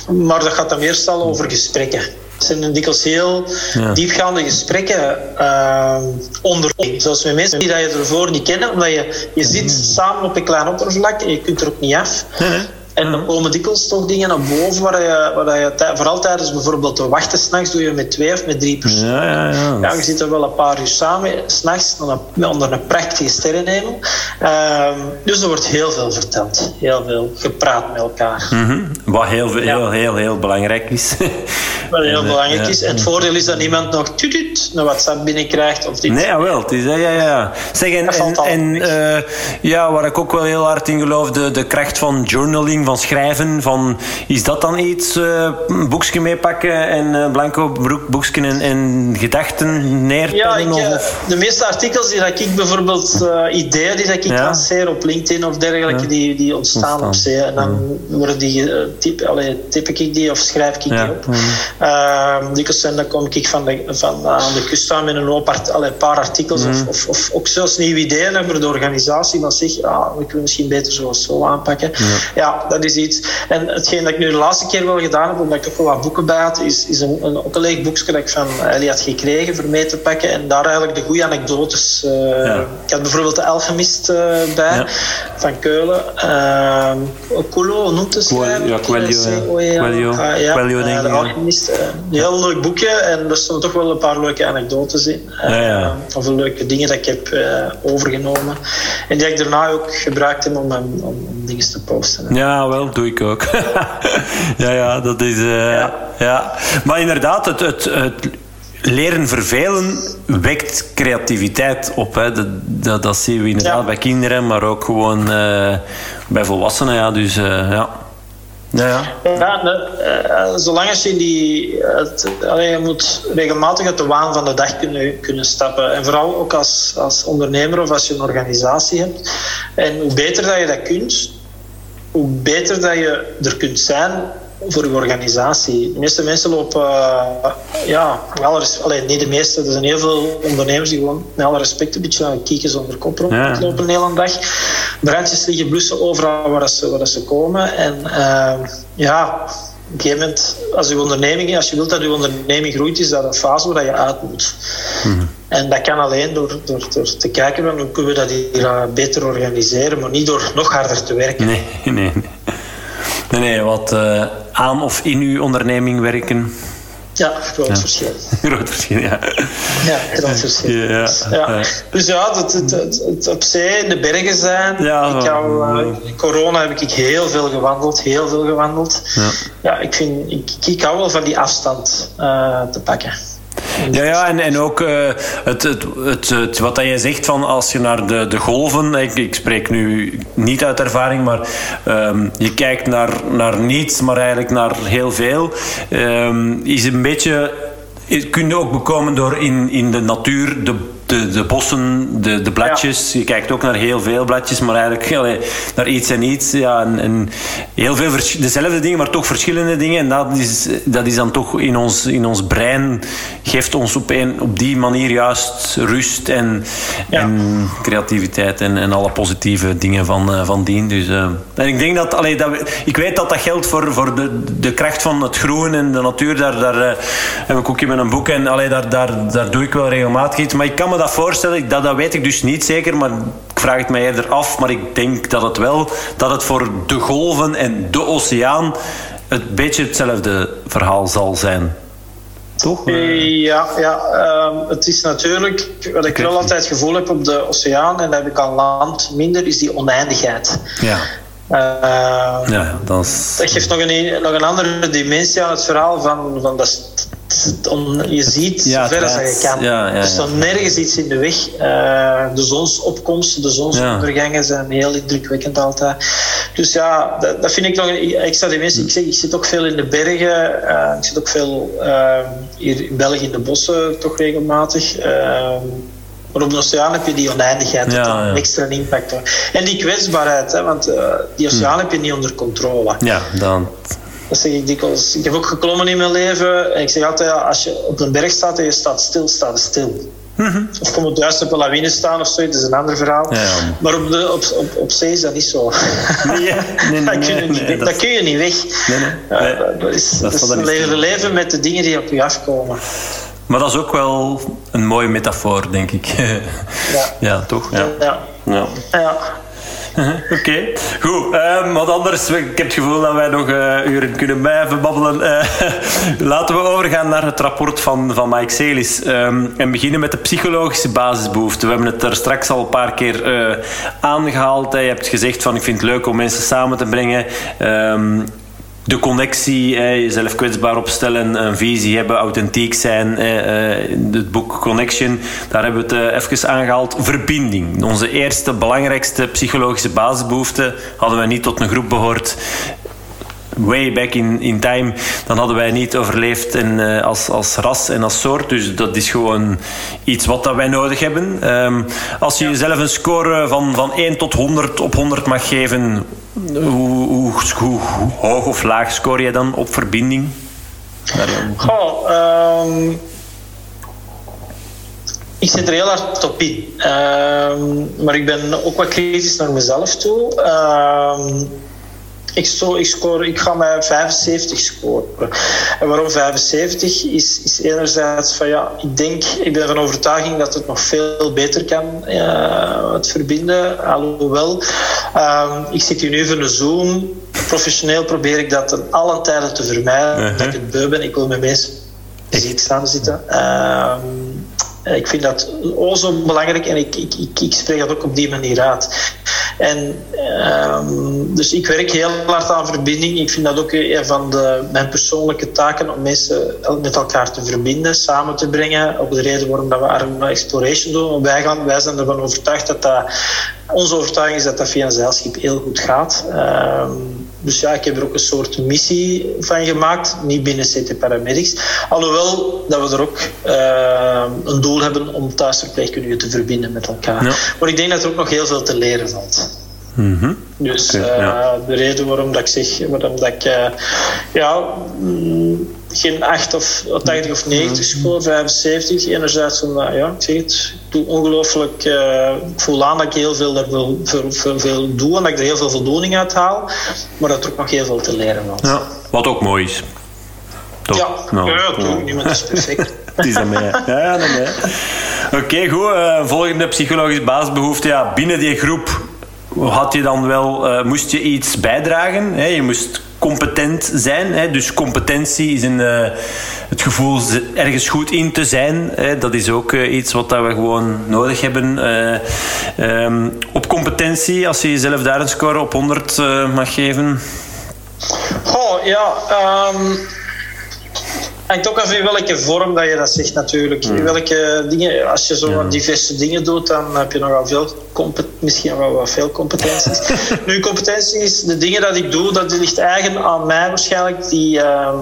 maar dat gaat dan meestal over gesprekken. Het zijn dikwijls heel ja. diepgaande gesprekken uh, onder Zoals met mensen die dat je ervoor niet kennen, omdat je, je zit samen op een klein oppervlak en je kunt er ook niet af. Nee. En dan komen dikwijls toch dingen naar boven waar je, waar je vooral tijdens bijvoorbeeld de wachten s'nachts doe je met twee of met drie personen. Ja, ja, ja. ja, je zit er wel een paar uur samen, s'nachts onder een prachtige sterrenhemel. Um, dus er wordt heel veel verteld, heel veel gepraat met elkaar. Mm -hmm. Wat heel, heel, heel, heel, heel belangrijk is. Wat heel belangrijk is. En het voordeel is dat niemand nog tutut een WhatsApp binnenkrijgt of dit. Nee, jawel, het is ja, ja, ja. Zeg, en, en, en uh, ja, waar ik ook wel heel hard in geloof, de, de kracht van journaling van schrijven. Van, is dat dan iets? Uh, een boekje meepakken en uh, blanco boekje en, en gedachten neerpennen? Ja, ik, of? de meeste artikels die dat ik bijvoorbeeld ideeën die dat ik ja. lanceer op LinkedIn of dergelijke, die, die ontstaan, ontstaan, op zee. En dan worden die typ, allee, typ ik die of schrijf ik die op. Uh, dikwijls en dan kom ik van, de, van aan de kust aan met een hoop art, allee, paar artikels of, of, of, ook zelfs nieuwe ideeën voor de organisatie. Dan zeg ah, we kunnen misschien beter zo zo aanpakken. ja dat is iets. En hetgeen dat ik nu de laatste keer wel gedaan heb, omdat ik ook wel wat boeken bij had, is, is een, een, ook een leeg boekje dat ik van Ellie had gekregen voor mee te pakken. En daar eigenlijk de goede anekdotes. Uh, ja. Ik had bijvoorbeeld de Alchemist uh, bij, ja. van Keulen. Uh, Culo noemt het schrijver. Ja, Coelho. Coelho, uh, ja, Coelho. De Alchemist. een heel leuk boekje en er stonden toch wel een paar leuke anekdotes in. of leuke dingen dat ik heb overgenomen. En die ik daarna ook gebruikt heb om, om, om dingen te posten. Ja, wel, doe ik ook. ja, ja, dat is. Uh, ja. ja. Maar inderdaad, het, het, het leren vervelen wekt creativiteit op. Hè. Dat, dat, dat zien we inderdaad ja. bij kinderen, maar ook gewoon uh, bij volwassenen. Ja. Dus uh, ja. Ja, ja. ja uh, zolang als je die. Het, allee, je moet regelmatig uit de waan van de dag kunnen, kunnen stappen. En vooral ook als, als ondernemer of als je een organisatie hebt. En hoe beter dat je dat kunt, hoe beter dat je er kunt zijn voor je organisatie. De meeste mensen lopen, uh, ja, alle, alleen niet de meeste, er zijn heel veel ondernemers die gewoon met alle respect een beetje kieken zonder kop rondlopen ja. de hele dag. Brandjes liggen blussen overal waar, ze, waar ze komen. En uh, ja, op een gegeven moment, als je onderneming, als je wilt dat je onderneming groeit, is dat een fase waar je uit moet. Mm-hmm. En dat kan alleen door, door, door te kijken van hoe kunnen we dat hier beter organiseren, maar niet door nog harder te werken. Nee, nee, nee. Nee, wat uh, aan of in uw onderneming werken. Ja, groot verschil. groot verschil, ja. Ja, groot verschil. Ja, dus, ja. Dus ja, het, het, het, op zee, de bergen zijn. Ja, ik hou, uh, corona heb ik heel veel gewandeld, heel veel gewandeld. Ja, ja ik, vind, ik, ik hou wel van die afstand uh, te pakken. Ja, ja en, en ook uh, het, het, het, wat dat je zegt van als je naar de, de golven, ik, ik spreek nu niet uit ervaring, maar um, je kijkt naar, naar niets, maar eigenlijk naar heel veel, um, is een beetje kun je ook bekomen door in, in de natuur de de, de bossen, de, de bladjes. Je kijkt ook naar heel veel bladjes, maar eigenlijk allee, naar iets en iets. Ja, en, en heel veel dezelfde dingen, maar toch verschillende dingen. En dat is, dat is dan toch in ons, in ons brein, geeft ons op, een, op die manier juist rust en, en creativiteit en, en alle positieve dingen van, uh, van dien. Dus, uh, en ik denk dat, allee, dat, ik weet dat dat geldt voor, voor de, de kracht van het groen en de natuur. Daar, daar uh, heb ik ook in mijn boek en allee, daar, daar, daar doe ik wel regelmatig iets. Maar ik kan me dat voorstellen, dat, dat weet ik dus niet zeker, maar ik vraag het mij eerder af. Maar ik denk dat het wel, dat het voor de golven en de oceaan het beetje hetzelfde verhaal zal zijn. Toch? Ja, ja uh, het is natuurlijk, wat ik wel altijd het gevoel heb op de oceaan, en dat heb ik aan land minder, is die oneindigheid. Ja. Uh, ja, dat, is... dat geeft nog een, nog een andere dimensie aan het verhaal van, van dat je ziet ja, zover als je kan. Ja, ja, er staat nergens iets in de weg. Uh, de zonsopkomsten, de zonsondergangen zijn heel indrukwekkend altijd. Dus ja, dat, dat vind ik nog een extra dimensie. Ik, zeg, ik zit ook veel in de bergen. Uh, ik zit ook veel uh, hier in België in de bossen, toch regelmatig. Maar op de oceaan heb je die oneindigheid, ja. een extra impact. En die kwetsbaarheid, hè, want die oceaan hm. heb je niet onder controle. Ja, dan dat zeg ik dikwijls. Ik heb ook geklommen in mijn leven. En ik zeg altijd, als je op een berg staat en je staat stil, staat stil. Mm Of kom op juist op een lawine staan of zo, dat is een ander verhaal. Ja, maar op, de, op, op, op zee is dat niet zo. Nee, nee, nee, dat, kun je niet, dat kun je niet weg. Uh, dat is, dat is leven, leven met de dingen die op je afkomen. Maar dat is ook wel een mooie metafoor, denk ik. ja. ja, toch? Ja. ja. ja. Oké, goed. Um, wat anders, ik heb het gevoel dat wij nog uh, uren kunnen blijven babbelen. Uh, laten we overgaan naar het rapport van, van Mike Celis. Um, en beginnen met de psychologische basisbehoeften. We hebben het er straks al een paar keer uh, aangehaald. Je hebt gezegd van ik vind het leuk om mensen samen te brengen. Um, de connectie, jezelf kwetsbaar opstellen, een visie hebben, authentiek zijn. het boek Connection, daar hebben we het even aangehaald. Verbinding. Onze eerste belangrijkste psychologische basisbehoefte hadden we niet tot een groep behoord way back in, in time, dan hadden wij niet overleefd en, uh, als, als ras en als soort. Dus dat is gewoon iets wat dat wij nodig hebben. Um, als je jezelf een score van, van 1 tot 100 op 100 mag geven, hoe, hoe, hoe, hoog of laag score je dan op verbinding? Um, ik zit er heel hard op in. Um, maar ik ben ook wat kritisch naar mezelf toe. Ik, sto, ik, score, ik ga mij 75 scoren. En waarom 75? Is, is enerzijds van ja, ik denk, ik ben van overtuiging dat het nog veel beter kan, uh, het verbinden. Alhoewel, uh, ik zit hier nu voor een Zoom. Professioneel probeer ik dat ten alle tijden te vermijden. Uh -huh. Dat ik het beu ben. Ik wil met mensen fysiek samen zitten. Uh, ik vind dat zo belangrijk en ik, ik, ik, ik spreek dat ook op die manier uit. En, um, dus ik werk heel hard aan verbinding. Ik vind dat ook een van de, mijn persoonlijke taken om mensen met elkaar te verbinden, samen te brengen. Ook de reden waarom dat we Arma Exploration doen. Wij, gaan, wij zijn ervan overtuigd dat dat... Onze overtuiging is dat dat via een zeilschip heel goed gaat. Um, dus ja, ik heb er ook een soort missie van gemaakt. Niet binnen CT Paramedics. Alhoewel dat we er ook uh, een doel hebben om thuisverpleegkundigen te verbinden met elkaar. Ja. Maar ik denk dat er ook nog heel veel te leren valt. Mm -hmm. Dus okay, uh, ja. de reden waarom dat ik zeg, waarom dat ik uh, ja, mm, geen 8 of 80 of 90 score, 75. Enerzijds omdat, ja, ik zeg het, doe ongelooflijk, uh, ik voel aan dat ik heel veel, veel, veel, veel doe en dat ik er heel veel voldoening uit haal, maar dat er ook nog heel veel te leren valt. Ja, wat ook mooi is. Toch? Ja, nou, ja, toch, ja. niemand is perfect. Het is aan mij. Ja, ja. Oké, okay, goed. Uh, volgende psychologische basisbehoefte. Ja, binnen die groep had je dan wel, uh, moest je iets bijdragen. Hè? Je moest competent zijn. Hè. Dus competentie is een, uh, het gevoel ergens goed in te zijn. Hè. Dat is ook uh, iets wat we gewoon nodig hebben. Uh, um, op competentie, als je jezelf daar een score op 100 mag geven. Goh, ja. Um hangt ook af in welke vorm dat je dat zegt natuurlijk. In welke dingen, als je zo ja. diverse dingen doet, dan heb je nogal veel misschien nog wel wat veel competenties. nu, competenties, de dingen dat ik doe, dat ligt eigen aan mij waarschijnlijk. Die, uh,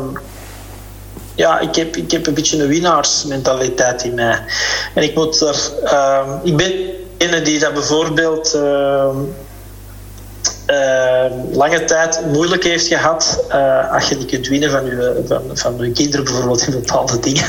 ja, ik heb, ik heb een beetje een winnaarsmentaliteit in mij. En ik moet er... Uh, ik ben een die dat bijvoorbeeld... Uh, lange tijd moeilijk heeft gehad uh, als je niet kunt winnen van je, van, van je kinderen bijvoorbeeld in bepaalde dingen.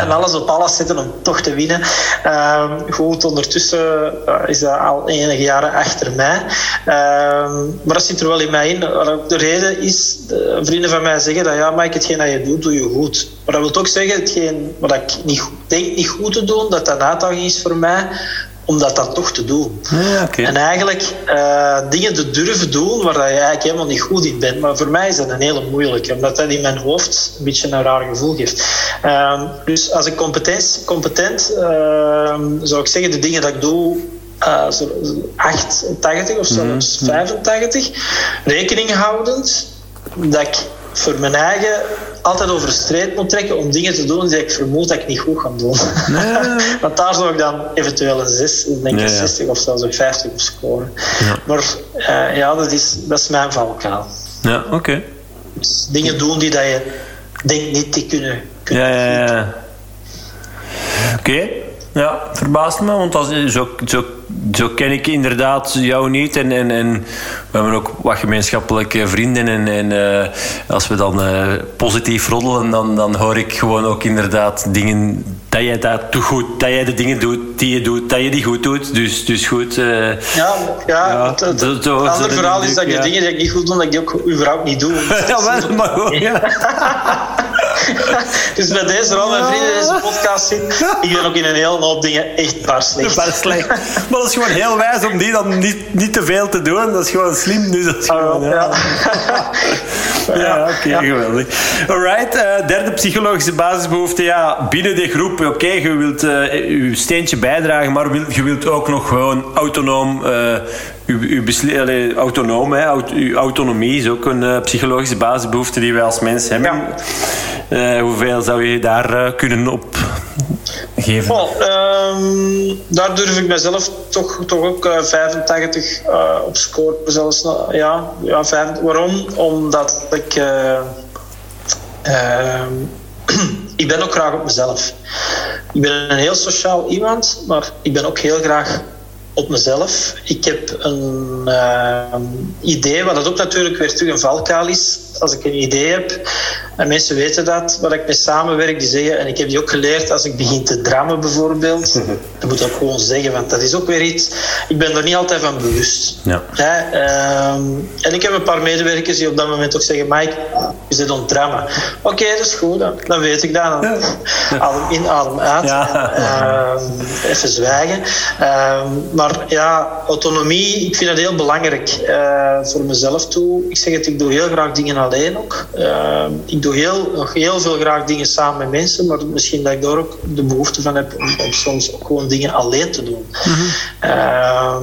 En alles op alles zetten om toch te winnen. Uh, goed, ondertussen eh, is dat al enige jaren achter mij. Ehm, maar dat zit er wel in mij in. De reden is, de vrienden van mij zeggen dat ja, maar hetgeen dat je doet, doe je goed. Maar dat wil ook zeggen, hetgeen wat ik niet, denk niet goed te doen, dat dat een uitdaging is voor mij om dat dan toch te doen. Ja, En eigenlijk uh, dingen te durven doen waar je eigenlijk helemaal niet goed in bent. Maar voor mij is dat een hele moeilijke, omdat dat in mijn hoofd een beetje een raar gevoel geeft. Uh, dus als ik competent, competent uh, zou ik zeggen, de dingen dat ik doe, uh, zo 88 of zelfs mm -hmm. 85, rekening houdend dat ik voor mijn eigen altijd over strijd moet trekken om dingen te doen die ik vermoed dat ik niet goed ga doen. Nee. Want daar zou ik dan eventueel een 6, denk ik 60 of zelfs een 50 op scoren. Ja. Maar uh, ja, dat is, dat is mijn valkuil. Ja, oké. Okay. Dus dingen doen die dat je denkt niet te kunnen, kunnen ja, ja, ja. Oké. Okay. Ja, verbaast me, want als, zo, zo, zo ken ik inderdaad jou niet. En, en, en we hebben ook wat gemeenschappelijke vrienden. En, en uh, als we dan uh, positief roddelen, dan, dan hoor ik gewoon ook inderdaad dingen dat jij dat goed, dat jij de dingen doet die je doet, dat je die goed doet. Dus, dus goed. Uh, ja, ja, ja, het, het, het, het andere verhaal is dat je ja. dingen die ik niet goed doe, dat ik die ook überhaupt niet doe. ja, wel, maar ook, ja. dus met deze rol mijn vrienden deze podcast zien, ik ben ook in een hele hoop dingen echt bar slecht. Bar slecht. Maar dat is gewoon heel wijs om die dan niet, niet te veel te doen. Dat is gewoon slim. Dus dat is gewoon, oh, ja. ja, ja oké, okay, ja. geweldig. Alright, uh, derde psychologische basisbehoefte. Ja, binnen de groep, oké, okay, je wilt uh, je steentje bijdragen, maar je wilt ook nog gewoon autonoom uh, uw, uw besli- autonoom, hè, aut uw autonomie is ook een uh, psychologische basisbehoefte die wij als mens hebben. Ja. Uh, hoeveel zou je daar uh, kunnen op geven? Um, daar durf ik mezelf toch, toch ook 85 op scoren. Zelfs, ja, ja, 5, waarom? Omdat ik. ik ben ook graag op mezelf. Ik ben een heel sociaal iemand, maar ik ben ook heel graag op mezelf. Ik heb een uh, idee, wat dat ook natuurlijk weer terug een valkuil is. Als ik een idee heb, en mensen weten dat, waar ik mee samenwerk, die zeggen, en ik heb die ook geleerd als ik begin te drammen bijvoorbeeld, dan moet ik ook gewoon zeggen, want dat is ook weer iets, ik ben er niet altijd van bewust. Ja. Ja, um, en ik heb een paar medewerkers die op dat moment ook zeggen, Mike, je zit aan drammen. Oké, okay, dat is goed, dan, dan weet ik dat. Dan. Adem in, adem uit. Ja. Um, even zwijgen. Um, maar ja, autonomie, ik vind dat heel belangrijk uh, voor mezelf toe. Ik zeg het, ik doe heel graag dingen alleen ook. Uh, ik doe heel, nog heel veel graag dingen samen met mensen, maar misschien dat ik daar ook de behoefte van heb om, om soms ook gewoon dingen alleen te doen. Uh,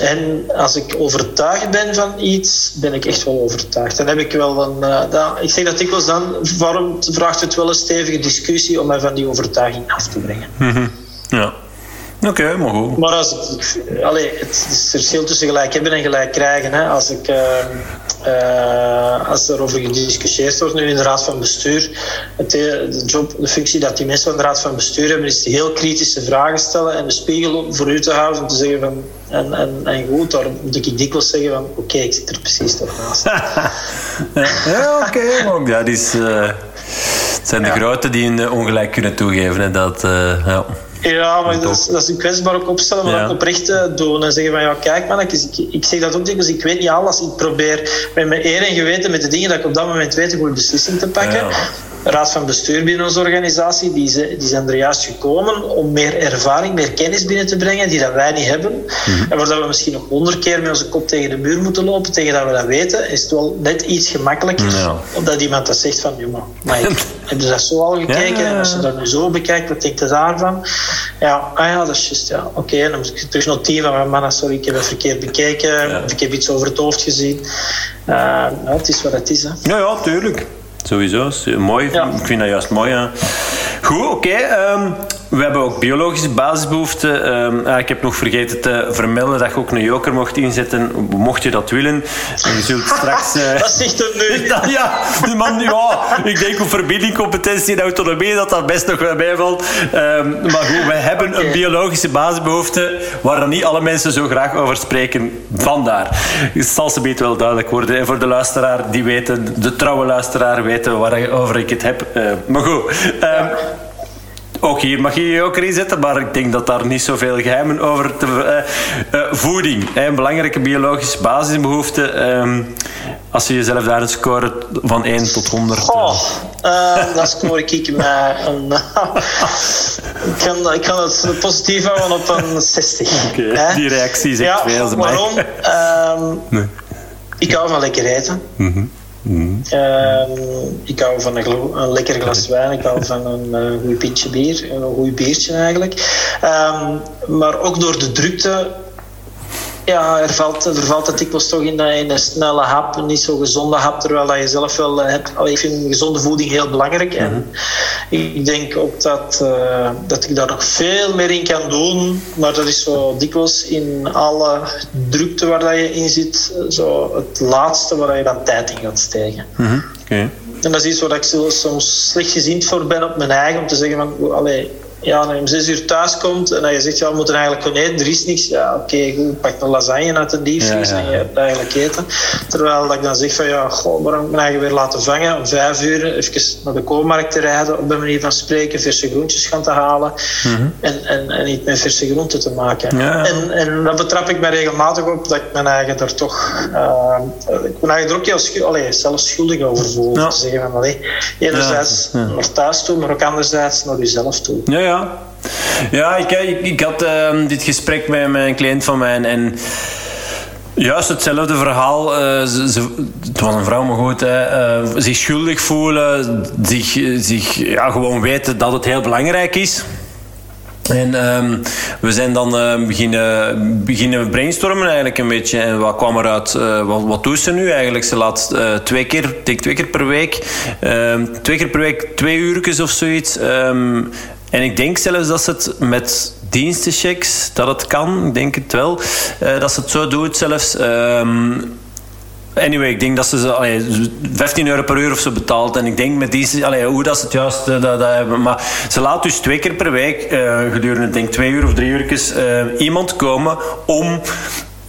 en als ik overtuigd ben van iets, ben ik echt wel overtuigd. Dan heb ik wel een. Dan, ik zeg dat ik was dan, waarom vraagt het wel een stevige discussie om mij van die overtuiging af te brengen. Mm-hmm. Ja. Oké, okay, maar goed. Maar als ik, allee, het is het verschil tussen gelijk hebben en gelijk krijgen. Hè. Als, ik, uh, uh, als er over gediscussieerd wordt nu in de raad van bestuur, het, de, job, de functie dat die mensen van de raad van bestuur hebben, is heel kritische vragen stellen en de spiegel voor u te houden om te zeggen van en, en, en goed, daar moet ik dikwijls zeggen van oké, okay, ik zit er precies toch naast. ja, oké, okay, maar dat is, uh, het zijn de ja. grote die een ongelijk kunnen toegeven. Hè, dat, ja. Ja, maar dat is, dat is een kwetsbaar ook opstellen, maar ja. ook oprecht doen. En zeggen van, ja, kijk man, ik, ik zeg dat ook dikwijls, ik weet niet alles. Ik probeer met mijn eer en geweten, met de dingen dat ik op dat moment weet, een goede beslissing te pakken. Ja. raad van bestuur binnen onze organisatie, die, die zijn er juist gekomen om meer ervaring, meer kennis binnen te brengen, die dat wij niet hebben. Mhm. En waar we misschien nog honderd keer met onze kop tegen de muur moeten lopen, tegen dat we dat weten, is het wel net iets gemakkelijker. Ja. Omdat iemand dat zegt van, jongen, maar heb je dat zo al gekeken? En als je dat nu zo bekijkt, wat denkt je daarvan? Ja, ah ja, dat is juist, ja. Oké, dan moet ik terug noteren van, man, sorry, ik heb het verkeerd bekeken, of ik heb iets over het hoofd gezien. Uh, het is wat het is, hè. Ja, ja, tuurlijk. Sowieso, mooi. Ik vind dat juist mooi. Ja. Goed, oké. Ehm, we hebben ook biologische basisbehoeften. Ehm, ah, ik heb nog vergeten te vermelden dat je ook een joker mocht inzetten, mocht je dat willen. En je zult straks... Uh... dat zegt hem nu. ja, man, ja, ik denk op verbinding, competentie en autonomie dat dat best nog wel bijvalt. Um, maar goed, wij hebben een biologische basisbehoefte waar dan niet alle mensen zo graag over spreken. Vandaar. Het zal ze beter wel duidelijk worden. En voor de luisteraar, die weten, de trouwe luisteraar, weten waarover ik het heb. Uh, maar goed. Um, ook hier mag je je ook erin zetten, maar ik denk dat daar niet zoveel geheimen over te... Uh, uh, voeding, een belangrijke biologische basisbehoefte. Uh, als je jezelf daar een score van 1 tot 100... Goh, dan score ik een... ik, kan, ik kan het positief houden op een 60. Okay, die reactie zegt ja, veel. Waarom? Ehm, nee. Ik hou van lekker eten. Mm Mm. ik hou van een, een, lekker glas wijn, ik hou van een uh, goed pintje bier, een goed biertje eigenlijk. Um, maar ook door de drukte ja, er valt, er valt het dikwijls toch in, in een snelle hap, een niet zo gezonde hap, terwijl dat je zelf wel eh, hebt. Ik vind gezonde voeding heel belangrijk. En mhm. ik denk ook dat, uh, dat ik daar nog veel meer in kan doen, maar dat is zo dikwijls in alle drukte waar dat je in zit, zo het laatste waar je dan tijd in gaat steken. Mm En dat is iets waar ik soms slecht gezien voor ben op mijn eigen, om te zeggen van, allee, ja, als je om zes uur thuis komt en dat je zegt, ja, we moeten eigenlijk gewoon eten, er is niks. Ja, oké, okay, goed, pak een lasagne uit de diepvries en je hebt eigenlijk eten. Terwijl dat ik dan zeg van, ja, goh, waarom ik mijn eigen weer laten vangen, om vijf uur even naar de koolmarkt te rijden, op de manier van spreken, verse groentjes gaan te halen mhm. en, en, en niet met verse groenten te maken. En, en dan betrap ik me regelmatig op dat ik mijn eigen er toch, uh, ik ben eigen er ook heel allee, zelfs schuldig over voel. Te zeggen van, allee, enerzijds naar thuis toe, maar ook anderzijds naar jezelf toe. Ja, ja. Ik, ik, ik had uh, dit gesprek met mijn cliënt van mij en... Juist hetzelfde verhaal. Uh, ze, het was een vrouw, maar goed. Hè, uh, zich schuldig voelen. Zich, zich ja, gewoon weten dat het heel belangrijk is. En uh, we zijn dan beginnen, beginnen brainstormen eigenlijk een beetje. En wat kwam eruit? Uh, wat, wat doet ze nu eigenlijk? Ze laat twee keer, twee keer per week, ehm, twee keer per week twee uurtjes of zoiets. Um, en ik denk zelfs dat ze het met dienstenchecks, dat het kan. Ik denk het wel. Uh, dat ze het zo doet zelfs. Um, Anyway, ik denk dat ze allee, 15 euro per uur of zo betaalt. En ik denk met die, allee, hoe dat ze het juist uh, dat, hebben. Maar ze laat dus twee keer per week, uh, gedurende denk twee uur of drie uur, iemand komen om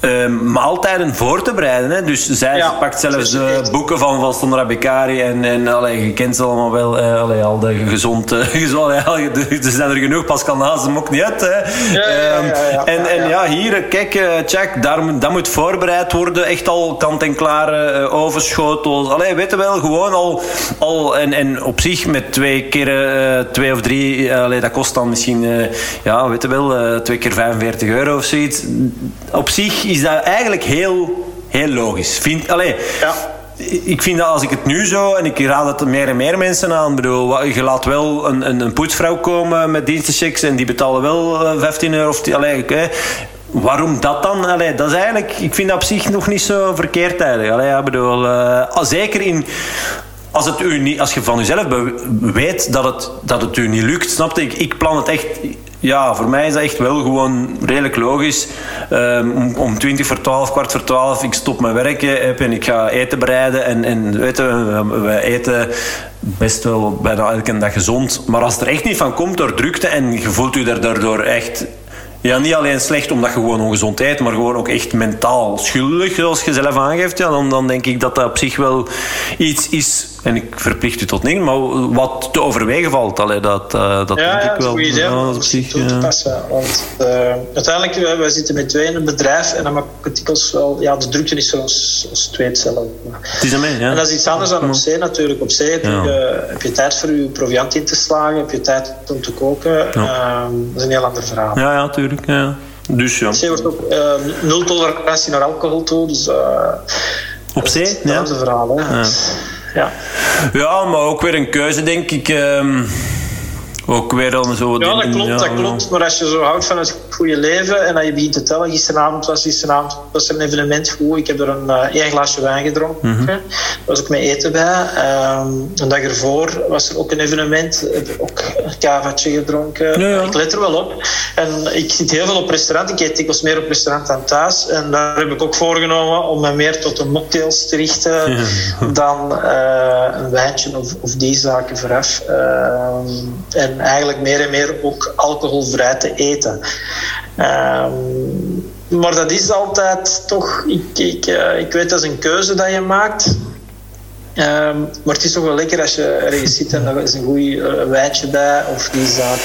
uh, maaltijden voor te bereiden. Hè. Dus zij pakt zelfs de boeken van, van Beccari en, en allee, je kent ze allemaal wel. Uh, allee, al de gezond... Uh, er zijn er genoeg, Pascal Nazen ook niet uit. Hè. Ja, um, en, en ja, hier, kijk, uh, check, daar, dat moet voorbereid worden. Echt al kant-en-klare overschotels. Allee, weet je wel, gewoon al... al en, en op zich met twee keer, twee of drie... Allee, dat kost dan misschien, ja, weet je wel, twee keer 45 euro of zoiets. Op zich is dat eigenlijk heel, heel logisch. Vind, allez, ja. Ik vind dat als ik het nu zo, en ik raad het meer en meer mensen aan, bedoel, je laat wel een, een, een poetsvrouw komen met dienstenchecks en die betalen wel 15 eh, euro. Of die, allez, Waarom dat dan? Allee, dat is eigenlijk, ik vind dat op zich nog niet zo verkeerd eigenlijk. Allee, ja, bedoel, uh, zeker in als, het u niet, als je van jezelf weet dat het, dat het u niet lukt, snapte ik, ik plan het echt ja, voor mij is dat echt wel gewoon redelijk logisch. Um, om, om 20 voor 12, kwart voor 12, ik stop mijn werk en ik ga eten bereiden. En, en weet je, we eten best wel bijna elke dag gezond. Maar als het er echt niet van komt door drukte en je voelt u daardoor echt ja, niet alleen slecht omdat je gewoon ongezond eet, maar gewoon ook echt mentaal schuldig, zoals je zelf aangeeft. Ja, dan, dan denk ik dat dat op zich wel iets is en ik verplicht u tot niks, maar wat te overwegen valt, allee, dat, uh, dat ja, denk ja, ik wel. Een goed idee ja, om op zich, toe te passen. Want uh, uiteindelijk, wij, wij zitten met twee in een bedrijf en dan maak ik het dikwijls wel... Ja, de drukte is zoals als twee hetzelfde. Het is ja. En dat is iets anders dan op zee natuurlijk. Op zee heb, je, heb je tijd voor je proviant in te slagen, heb je tijd om te koken. Ehm, dat is een heel ander verhaal. Ja, ja, tuurlijk. Ja. Dus ja. Op zee wordt ook eh, nul tolerantie naar alcohol toe, dus... eh, Op zee? Ja. Hetzelfde verhaal, hè. Ja. Ja. maar ook weer een keuze, denk ik. ehm, ook weer dan zo... Ja, dat klopt, ja, dat klopt. Maar als je zo houdt van het goede leven en dat je begint te tellen, gisteravond was, gisteravond was er een evenement goed. Ik heb er een eh, één glaasje wijn gedronken. Mhm. Er was ook met eten bij. Ehm een dag ervoor was er ook een evenement. Heb ik ook een kavaatje gedronken. Ja, ja. Ik let er wel op. En ik zit heel veel op restaurant. Ik eet dikwijls meer op restaurant dan thuis. En daar heb ik ook voorgenomen om me meer tot de mocktails te richten dan eh, een wijntje of, of die zaken vooraf. Ehm, en eigenlijk meer en meer ook alcoholvrij te eten. Ehm, maar dat is altijd toch, ik, ik, eh, ik weet dat is een keuze dat je maakt. Ehm, maar het is toch wel lekker als je ergens zit en er is een goed eh, wijntje bij of die.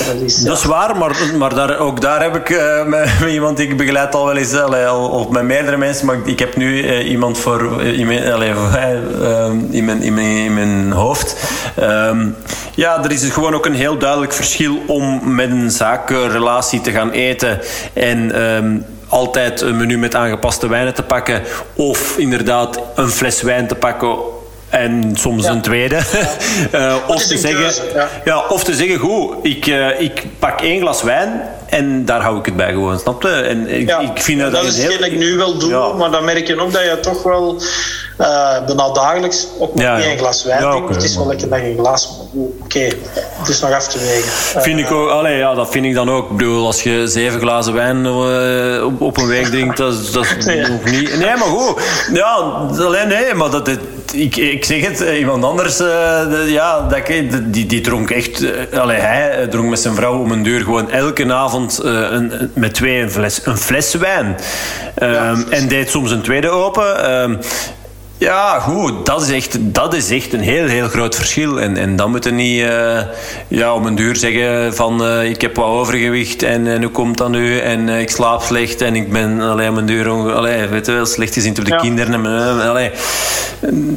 Dat is, Dat is waar, maar, maar daar, ook daar heb ik eh, met, iemand die ik begeleid al wel eens, al, of met meerdere mensen, maar ik heb nu eh, iemand voor, in, mijn, eh, ehm, in, mijn, in, mijn, in mijn hoofd. Ehm, ja, er is dus gewoon ook een heel duidelijk verschil om met een zakenrelatie te gaan eten en... altijd een menu met aangepaste wijnen te pakken of inderdaad een fles wijn te pakken en soms Ja. een tweede. Eh, of, te zeggen, ja, of te zeggen, goed, ik, eh, ik pak één glas wijn en daar hou ik het bij gewoon, snap je? En ik, Ja, ik vind dat, dat is heel- ik nu wel doe, Ja. maar dan merk je ook dat je toch wel eh bijna dagelijks ook nog Ja, niet een glas wijn drinkt. het is wel lekker dat je een glas... Oké, het is nog af te wegen. Vind ik ook, allee, ja, dat vind ik dan ook. Ik bedoel, als je zeven glazen wijn eh, op, op een week drinkt, dat is, dat is Nee. nog niet. Nee, maar goed. Ja, alleen nee, maar dat, het- ik, ik zeg het, eh, iemand anders, eh, de- ja, dat, die, die dronk echt. eh, allee, hij eh, dronk met zijn vrouw om een deur gewoon elke avond eh, een, met twee een fles, een fles wijn. Ehm, en deed soms een tweede open. Ehm, ja, goed, dat is echt, dat is echt een heel, heel groot verschil. En, en dan moet je niet eh, ja, om een duur zeggen van eh, ik heb wat overgewicht en, en hoe komt dat nu? En eh, ik slaap slecht en ik ben alleen een duur allee, weet je wel, slecht gezien op de Ja. kinderen. En, allee.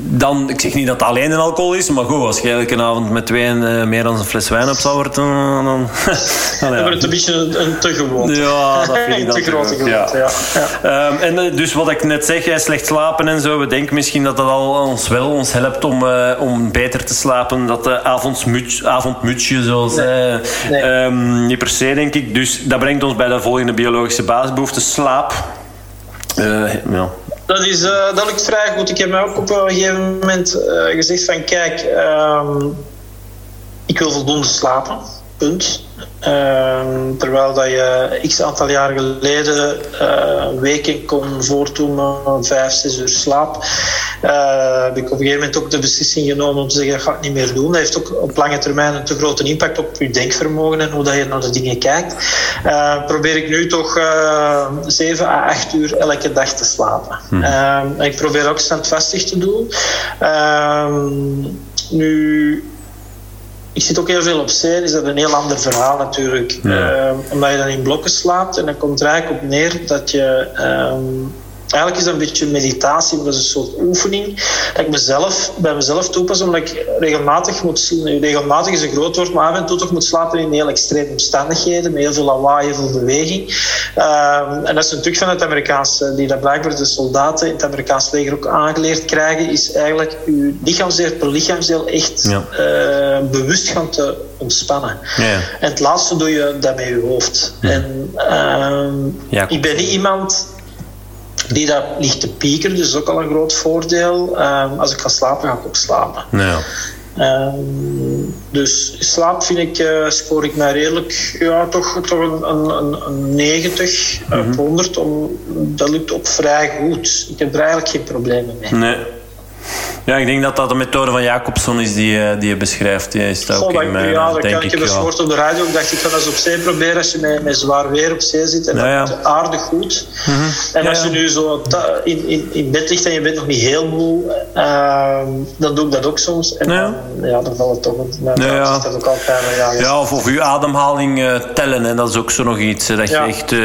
Dan, ik zeg niet dat het alleen een alcohol is, maar goed, als je elke avond met twee eh, meer dan een fles wijn op zou worden, dan... dan We allee, hebben het een beetje een, een te gewoon. ja, dat vind ik dan te grote groot, ja. Ehm, en dus wat ik net zeg, slecht slapen en zo. We denken misschien dat dat al ons wel ons helpt om, eh, om beter te slapen. Dat de avondmuts, avondmutsje, zoals eh, Nee. ehm, niet per se, denk ik. Dus dat brengt ons bij de volgende biologische basisbehoefte, slaap. Eh, ja. Dat, is, dat lukt vrij goed. Ik heb mij ook op een gegeven moment gezegd van kijk, ehm, ik wil voldoende slapen. Punt. Ehm, terwijl dat je x aantal jaar geleden eh, weken kon voortdoen met vijf, zes uur slaap, eh, heb ik op een gegeven moment ook de beslissing genomen om te zeggen dat ga ik niet meer doen. Dat heeft ook op lange termijn een te grote impact op je denkvermogen en hoe dat je naar de dingen kijkt. Eh, probeer ik nu toch 7 à 8 uur elke dag te slapen. Ehm, en ik probeer ook standvastig te doen. Ehm, nu, ik zit ook heel veel op zee, is dat een heel ander verhaal natuurlijk. Ja. Ehm, omdat je dan in blokken slaapt en dan komt er eigenlijk op neer dat je. ehm, eigenlijk is dat een beetje meditatie, maar dat is een soort oefening dat ik mezelf, bij mezelf toepas, omdat ik regelmatig moet Regelmatig is een groot woord, maar af en toe toch moet slapen in heel extreme omstandigheden, met heel veel lawaai, heel veel beweging. Ehm, en dat is een truc van het Amerikaanse, die dat blijkbaar de soldaten in het Amerikaanse leger ook aangeleerd krijgen, is eigenlijk je lichaamsdeel per lichaamsdeel echt Ja. eh, bewust gaan te ontspannen. Ja. En het laatste doe je dat met je hoofd. En, ehm, Ja. ik ben niet iemand die dat ligt te piekeren, dus ook al een groot voordeel. Ehm, als ik ga slapen, ga ik ook slapen. Ja. Ehm, dus slaap vind ik, eh, scoor ik mij redelijk, ja, toch, toch een, een, een, een 90 op 100. Om, dat lukt ook vrij goed. Ik heb er eigenlijk geen problemen mee. Nee. Ja, ik denk dat dat de methode van Jacobson is die, eh, die je beschrijft. Die is dat ook Goh, in dat- mijn, ja, dat denk kan ik. ik wel. gehoord op de radio. Ik dacht, ik ga dat eens op zee proberen als je met, met zwaar weer op zee zit. En Ja, ja. dat aardig goed. En Ja, als je ja. nu zo in, in, in bed ligt en je bent nog niet heel moe, ehm, dan doe ik dat ook soms. En Ja. dan, ja, dan valt het toch. op. Nou, Ja, ja. is dat ook altijd. Ja, ja. Ja, of, of je ademhaling eh, tellen. Hè. Dat is ook zo nog iets. dat Ja. je echt eh,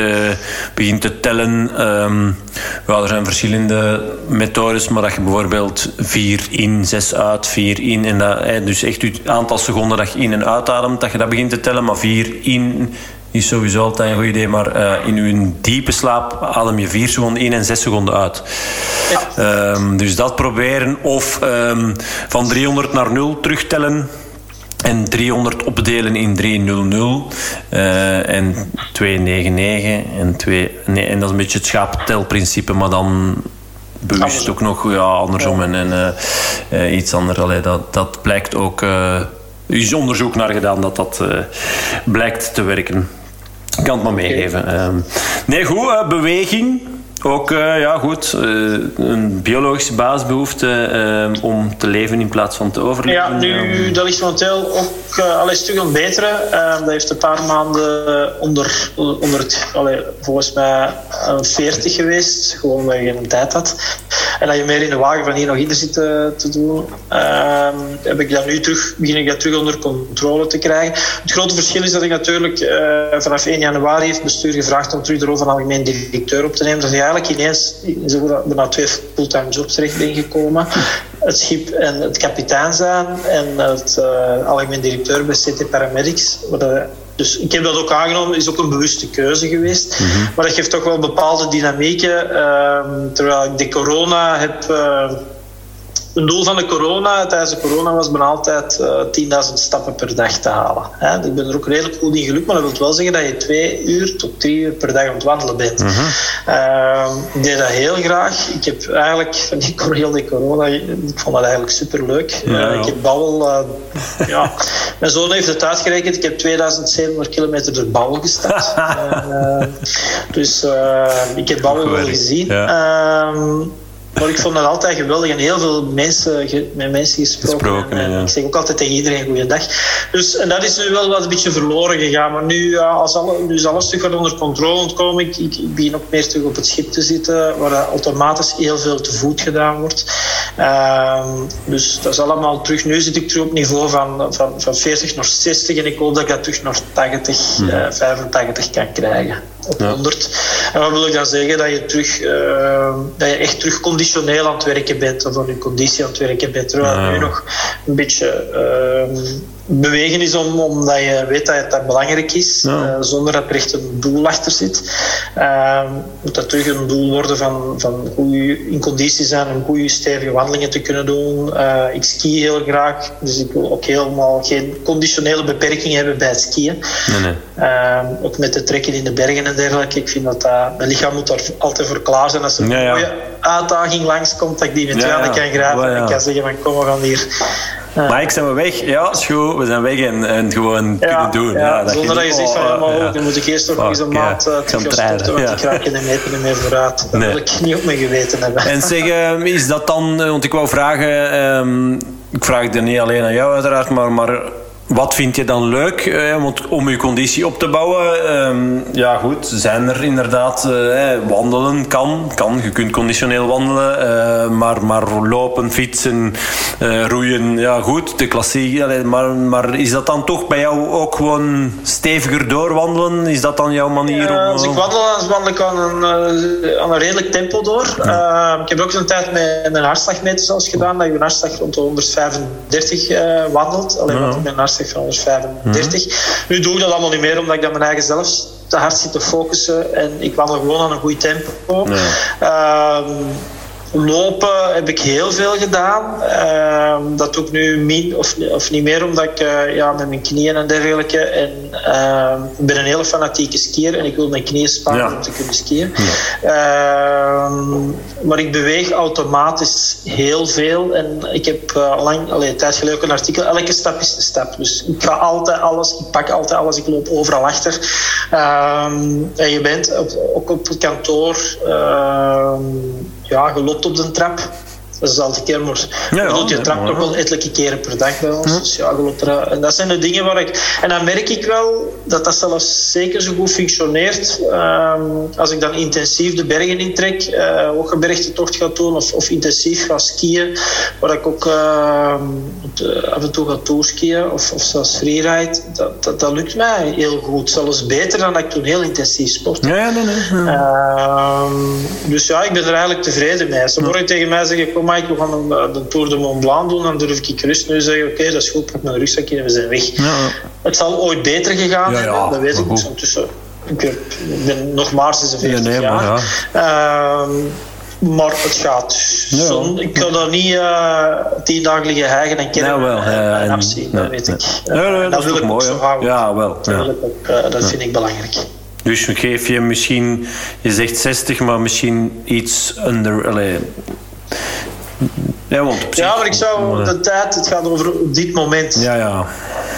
begint te tellen. Ja, er zijn verschillende methodes, maar dat je bijvoorbeeld vier in, zes uit, vier in. En dat, hè, dus echt het aantal seconden dat je in en uitademt, dat je dat begint te tellen. Maar vier in is sowieso altijd een goed idee. Maar eh, in je diepe slaap adem je vier seconden in en zes seconden uit. Ehm, dus dat proberen. Of ehm, van 300 naar 0 terugtellen. En 300 opdelen in 300 eh en 299 en 2... Nee, en dat is een beetje het schaaptelprincipe, maar dan bewust ook nog ja, andersom en, en eh, eh, iets anders. Allee, dat, dat blijkt ook... eh, er is onderzoek naar gedaan dat dat eh, blijkt te werken. Ik kan het maar meegeven. Ehm, nee, goed. eh, beweging. Ook, eh, ja, goed. eh, een biologische basisbehoefte eh, om te leven in plaats van te overleven. Ja, nu, dat ligt momenteel ook al een stuk aan. Eh, dat heeft een paar maanden onder, onder het, allee, volgens mij uh, 40 geweest. Gewoon omdat je geen tijd had. En dat je meer in de wagen van hier nog ieder zit te, te doen. Ehm, heb ik dat nu terug, begin ik dat terug onder controle te krijgen. Het grote verschil is dat ik natuurlijk vanaf 1 januari heeft bestuur gevraagd om terug de rol van algemeen directeur op te nemen. Dat is eigenlijk ineens bijna twee fulltime jobs terecht ben gekomen. Het schip en het kapitein zijn en het uh, algemeen directeur bij CT Paramedics. Dus ik heb dat ook aangenomen, is ook een bewuste keuze geweest. Mm -hmm. Maar dat geeft toch wel bepaalde dynamieken. Uh, terwijl ik de corona heb. Uh, een doel van de corona, tijdens de corona, was bijna altijd uh, 10.000 stappen per dag te halen. Hè? Ik ben er ook redelijk goed in gelukt, maar dat wil wel zeggen dat je twee uur tot drie uur per dag aan het wandelen bent. -hmm. uh, ik deed dat heel graag. Ik heb eigenlijk van die heel die corona, ik vond dat eigenlijk superleuk. Ja. Uh, ik heb babbel, uh, ja. Mijn zoon heeft het uitgerekend. Ik heb 2700 kilometer door babbel gestapt. dus ik heb babbel wel gezien. Ja. Maar ik vond dat altijd geweldig en heel veel mensen, met mensen gesproken. gesproken en, ja. Ik zeg ook altijd tegen iedereen goeiedag. Dus, en dat is nu wel wat een beetje verloren gegaan. Maar nu, als alle, nu is alles terug wat onder controle ontkomen. Ik, ik, ik begin ook meer terug op het schip te zitten, waar automatisch heel veel te voet gedaan wordt. Uh, dus dat is allemaal terug. Nu zit ik terug op niveau van, van, van 40 naar 60 en ik hoop dat ik dat terug naar 80, hmm. uh, 85 kan krijgen. Op ja. 100. En wat wil ik dan zeggen? Dat je, terug, uh, dat je echt terug conditioneel aan het werken bent, of aan je conditie aan het werken bent. Terwijl nu nog een beetje uh, bewegen is om, omdat je weet dat het dat belangrijk is, ja. uh, zonder dat er echt een doel achter zit. Uh, moet dat terug een doel worden van, van goed in conditie zijn om goede stevige wandelingen te kunnen doen. Uh, ik ski heel graag, dus ik wil ook helemaal geen conditionele beperkingen hebben bij het skiën. Nee, nee. Uh, ook met de trekken in de bergen en dergelijke. Ik vind dat, dat mijn lichaam moet daar altijd voor klaar zijn. Als er ja, een ja. mooie uitdaging langskomt, dat ik die met Ja, ja. kan Ja, ja. en kan zeggen van kom, we gaan hier... Uh, Mike, zijn we weg? Ja, is goed. We zijn weg en, en gewoon ja, kunnen doen. ja, Ja, zonder dat je zegt van ja, maar ja. ook, dan moet ik eerst nog eens een ja. maand uh, Ik terug sporten, want ja. ik raak geen meter niet meer vooruit. Dat Nee. wil ik niet op mijn geweten hebben. En zeg, eh, is dat dan, eh, want ik wou vragen, ehm, ik vraag het er niet alleen aan jou uiteraard, maar, maar wat vind je dan leuk eh, want om je conditie op te bouwen? Ehm, ja, goed, zijn er inderdaad eh, wandelen kan, kan, je kunt conditioneel wandelen, eh, maar, maar lopen, fietsen, eh, roeien, ja goed, de klassiek. Maar, maar is dat dan toch bij jou ook gewoon steviger doorwandelen? Is dat dan jouw manier om... Ja, als ik eh, wandel, dan wandel ik aan een, aan een redelijk tempo door. Uh, ik heb ook een tijd met mijn hartslagmeter zelfs gedaan, dat je een hartslag rond de 135 uh, wandelt. Alleen Ja. ja. mijn hartslag van 135. Nu doe ik dat allemaal niet meer, omdat ik dan mijn eigen zelf te hard zit te focussen. En ik wandel gewoon aan een goed tempo. Ehm, lopen heb ik heel veel gedaan. Uh, dat doe ik nu min, of, of niet meer, omdat ik uh, ja, met mijn knieën en dergelijke. En, uh, ik ben een hele fanatieke skier en ik wil mijn knieën sparen Ja. om te kunnen skiën. Ehm, maar ik beweeg automatisch heel veel. En ik heb uh, lang, allee, tijd geleden ook een artikel. Elke stap is een stap. Dus ik ga altijd alles, ik pak altijd alles, ik loop overal achter. Ehm, en je bent op, ook op het kantoor. Ja, je loopt op de trap. Dat is altijd keer, maar ja, je trapt ook wel ettelijke keren per dag bij ons. Dus ja, En dat zijn de dingen waar ik... En dan merk ik wel dat dat zelfs zeker zo goed functioneert. Ehm, als ik dan intensief de bergen intrek, uh, ook een bergtocht ga doen of, of, intensief ga skiën, waar ik ook uh, af en toe ga toeskiën of, of zelfs freeride, dat, dat, dat, lukt mij heel goed. Zelfs beter dan dat ik toen heel intensief sport. Ja, nee, nee. Uh, dus ja, ik ben er eigenlijk tevreden mee. Als ze morgen tegen mij zeggen, kom Mike, we gaan de, de Tour de Mont Blanc doen, dan durf ik gerust nu zeggen, oké, dat is goed, pak mijn rugzakje en we zijn weg. Ja. Het zal ooit beter gegaan ja, dat weet ik niet ondertussen. Ik ben nog maar 46 nee, jaar. Maar, ja. uh, maar het gaat. Zon, ik kan daar niet uh, tien dagen liggen hijgen en kennen nou, wel, uh, en afzien, dat weet ik. dat, dat wil ik mooi, zo houden. Ja, wel. Dat, ik ook, uh, dat vind ik belangrijk. Dus geef je misschien, je zegt 60, maar misschien iets onder. Allez, ja, want ja, maar ik zou de tijd, het gaat over op dit moment. Ja, ja.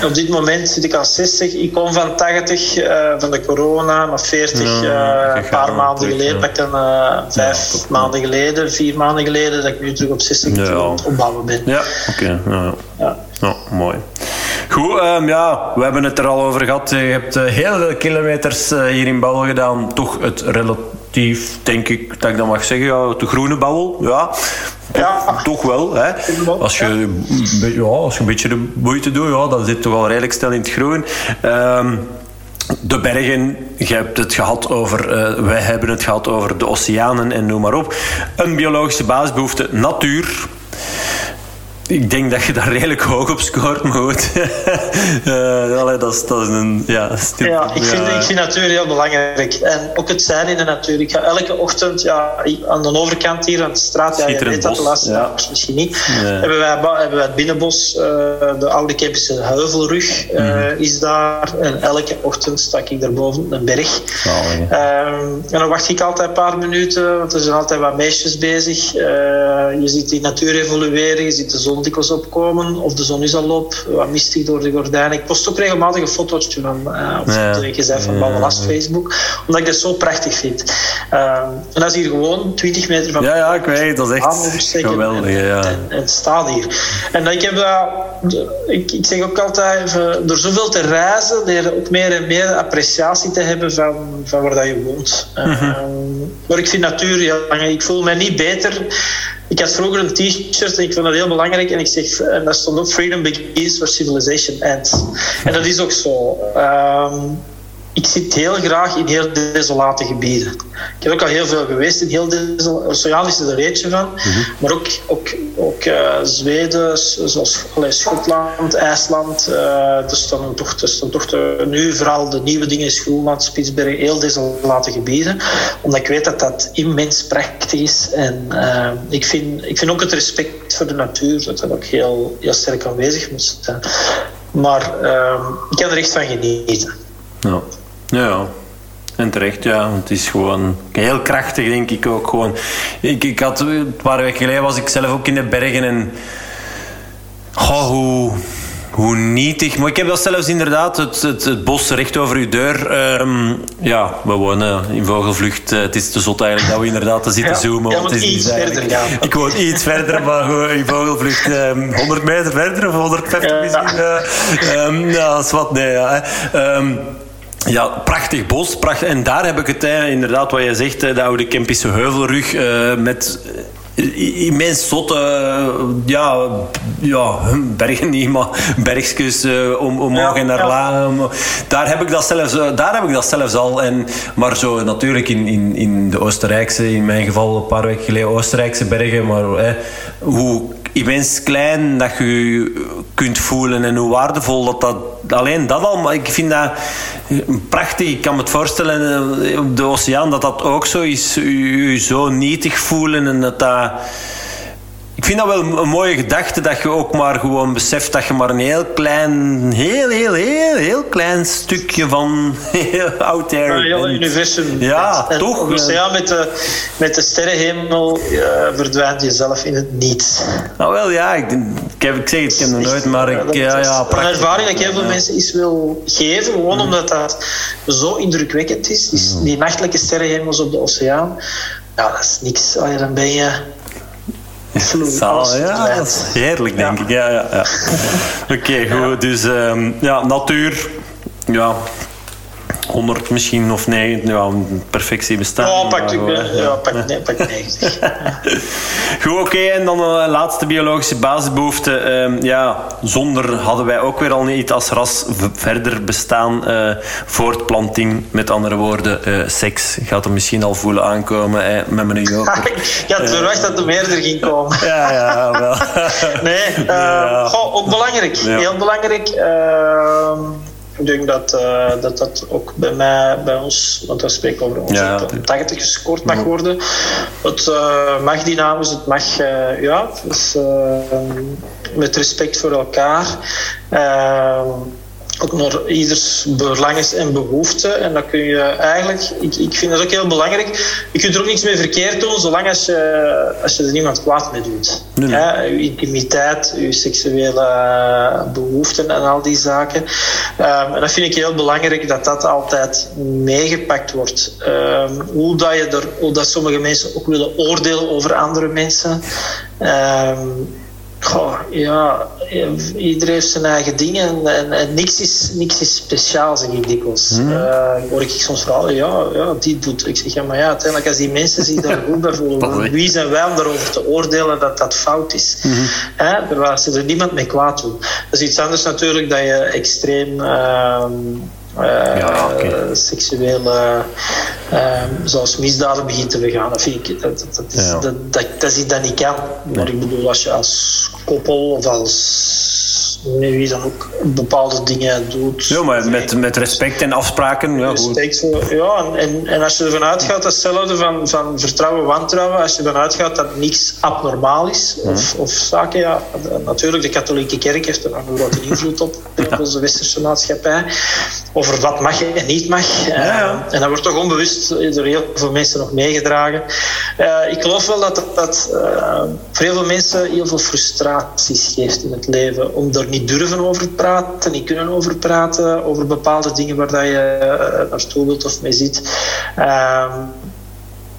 Op dit moment zit ik aan 60. Ik kom van 80 uh, van de corona naar 40 ja, uh, een paar maanden geleden. Ja. Dan, uh, vijf ja, maanden geleden, vier maanden geleden, dat ik nu terug op 60 ja. opbouwen ben. Ja, oké. Okay. Ja. Ja. mooi. Goed, um, ja, we hebben het er al over gehad. Je hebt heel veel kilometers hier in Bouwen gedaan. Toch het relatief, denk ik, dat ik dat mag zeggen, ja, de groene bouwel. Ja, ja. Toch wel. Hè? Als, je, ja, als je een beetje de moeite doet, ja, dan zit toch wel redelijk snel in het groen. Um, de bergen, je hebt het gehad over, uh, wij hebben het gehad over de oceanen en noem maar op. Een biologische basisbehoefte, natuur ik denk dat je daar redelijk hoog op scoort, maar goed. uh, dat, is, dat is een ja, stil, ja, ik, vind, ik vind natuur heel belangrijk. En ook het zijn in de natuur. Ik ga elke ochtend ja, aan de overkant hier aan de straat, ja, je weet dat de laatste ja. misschien niet, hebben, wij, hebben wij het binnenbos, uh, de oude Kempische Heuvelrug uh, mm -hmm. is daar. En elke ochtend sta ik daarboven een berg. Oh, en dan wacht ik altijd een paar minuten, want er zijn altijd wat meisjes bezig. je ziet die natuur evolueren, je ziet de zon zon dikwijls opkomen of de zon is al op, wat mistig door de gordijnen. Ik post ook regelmatig een fotootje van, uh, op ja. de gezegd van Facebook, omdat ik dat zo prachtig vind. Uh, en dat is hier gewoon 20 meter van Ja, ja, ik weet, dat is echt geweldig. Ja. En, en, het staat hier. En ik heb dat, ik, ik zeg ook altijd, door zoveel te reizen, leer je ook meer en meer appreciatie te hebben van, van waar dat je woont. Mm -hmm. maar ik vind natuur heel Ik voel me niet beter ik had vroeger een t-shirt en ik vond dat heel belangrijk. En ik zeg, en daar stond ook Freedom begins where civilization ends. En dat is ook zo. Um, ik zit heel graag in heel desolate gebieden. Ik heb ook al heel veel geweest in heel desolate... Oceaan is er een eentje van. Mhm. Maar ook, ook, ook uh, Zweden, zoals allee, Schotland, IJsland. Uh, er staan toch, er staan toch de, nu vooral de nieuwe dingen is Groenland, Spitsbergen, heel desolate gebieden. Omdat ik weet dat dat immens prachtig is. En uh, ik, vind, ik vind ook het respect voor de natuur, dat dat ook heel, heel sterk aanwezig moet zijn. Maar ik kan er echt van genieten. Ja. Ja, en terecht, ja. Het is gewoon heel krachtig, denk ik ook. Gewoon. Ik, ik had, een paar weken geleden was ik zelf ook in de bergen en... Goh, hoe, hoe nietig. Maar ik heb dat zelfs inderdaad, het, het, het bos recht over uw deur. Um, ja, we wonen in vogelvlucht. Uh, het is te zot eigenlijk dat we inderdaad te zitten ja, zoomen. Ja, het is iets verder gaan. Ik woon iets verder, maar gewoon in vogelvlucht um, 100 meter verder of 150 ja. misschien. Uh, um, ja, dat is wat, nee. Ja, um, ja, prachtig bos. Prachtig. En daar heb ik het inderdaad, wat je zegt, de oude Kempische heuvelrug uh, met immens zotte, ja, ja, bergen niet, maar bergjes uh, om, omhoog ja, en naar ja. Daar heb ik dat zelfs, daar heb ik dat zelfs al. En, maar zo natuurlijk in, in, in de Oostenrijkse, in mijn geval een paar weken geleden Oostenrijkse bergen, maar hoe immens klein dat je kunt voelen en hoe waardevol dat dat... Alleen dat al, maar ik vind dat prachtig. Ik kan me het voorstellen eh, op de oceaan dat dat ook zo is. Je zo nietig voelen en dat dat vind dat wel een mooie gedachte dat je ook maar gewoon beseft dat je maar een heel klein, heel, heel, heel, heel klein stukje van out there. Een heel universum. Ja, toch? Dus ja, met de, met de sterrenhemel uh, verdwijnt jezelf in het niets. Nou wel, ja, ik, ik, heb, ik zeg het, ik nog nooit, maar ik, ja, ja, Een ervaring dat ik heel veel mensen iets wil geven, gewoon omdat dat zo indrukwekkend is. is die nachtelijke sterrenhemels op de oceaan, ja, dat is niks. dan ben je Zaal, ja, dat is heerlijk, denk ik. Ja, ja, ja. Oké, goed. Dus um, ja, natuur. Ja, 100 misschien of nee, ja, perfectie bestaat. Ja, pak, ja, ja, pak, nee, pak 90. Goed, oké. En dan de laatste biologische basisbehoefte. Uh, ja, zonder hadden wij ook weer al niet als ras verder bestaan. Uh, voortplanting, met andere woorden, uh, seks. Gaat er misschien al voelen aankomen met mijn joker. ik had verwacht dat er meerder ging komen. ja, ja, wel. nee, ja. Goh, ook belangrijk. Heel belangrijk. Ehm, ik denk dat, uh, dat dat ook bij mij, bij ons, want we spreken over ons, ja, 80 gescoord mag worden. Het uh, mag dynamisch, het mag, uh, ja, dus, met respect voor elkaar ook naar ieders belangen en behoeften. En dat kun je eigenlijk, ik, ik vind dat ook heel belangrijk. Je kunt er ook niks mee verkeerd doen, zolang als je, als je er niemand kwaad mee doet. Nee, nee. je intimiteit, je seksuele behoeften en al die zaken. Um, en dat vind ik heel belangrijk dat dat altijd meegepakt wordt. Um, hoe, dat je er, hoe dat sommige mensen ook willen oordelen over andere mensen. Um, Goh, ja, iedereen heeft zijn eigen dingen en, en, niks, is, niks is speciaal, zeg ik dikwijls. Mm. Uh, hoor ik soms verhalen, ja, ja, die doet. Ik zeg, ja, maar ja, uiteindelijk als die mensen zich daar goed bij voelen, wie zijn wij om daarover te oordelen dat dat fout is? Mm -hmm. Hè? ze er niemand mee kwaad doen. Dat is iets anders natuurlijk dat je extreem... Uh, ja, okay. seksuele, uh, zoals misdaden begint te begaan. Dat, vind ik, dat, dat, is, ja. dat, dat, dat, is iets dat niet kan. Maar ik bedoel, als je als koppel of als wie dan ook bepaalde dingen doet. Ja, maar met, met respect en afspraken. Ja, respect voor, ja en, en als je ervan uitgaat, hetzelfde van, van vertrouwen, wantrouwen, als je ervan uitgaat dat niks abnormaal is, of, of zaken, ja, natuurlijk, de katholieke kerk heeft er een grote invloed op, in onze westerse maatschappij, over wat mag en niet mag. Ja, ja. En dat wordt toch onbewust door heel veel mensen nog meegedragen. Uh, ik geloof wel dat dat uh, voor heel veel mensen heel veel frustraties geeft in het leven, om er niet durven over praten, niet kunnen over praten, over bepaalde dingen waar dat je uh, naartoe wilt of mee zit. Uh,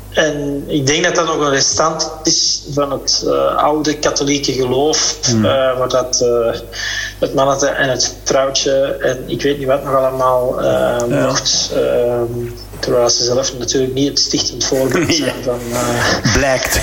en ik denk dat dat nog een restant is van het uh, oude katholieke geloof, mm. uh, waar dat het mannetje en het vrouwtje en ik weet niet wat nog allemaal mocht. Ehm, Terwijl ze zelf natuurlijk niet het stichtend voorbeeld zijn van... Uh, Blijkt.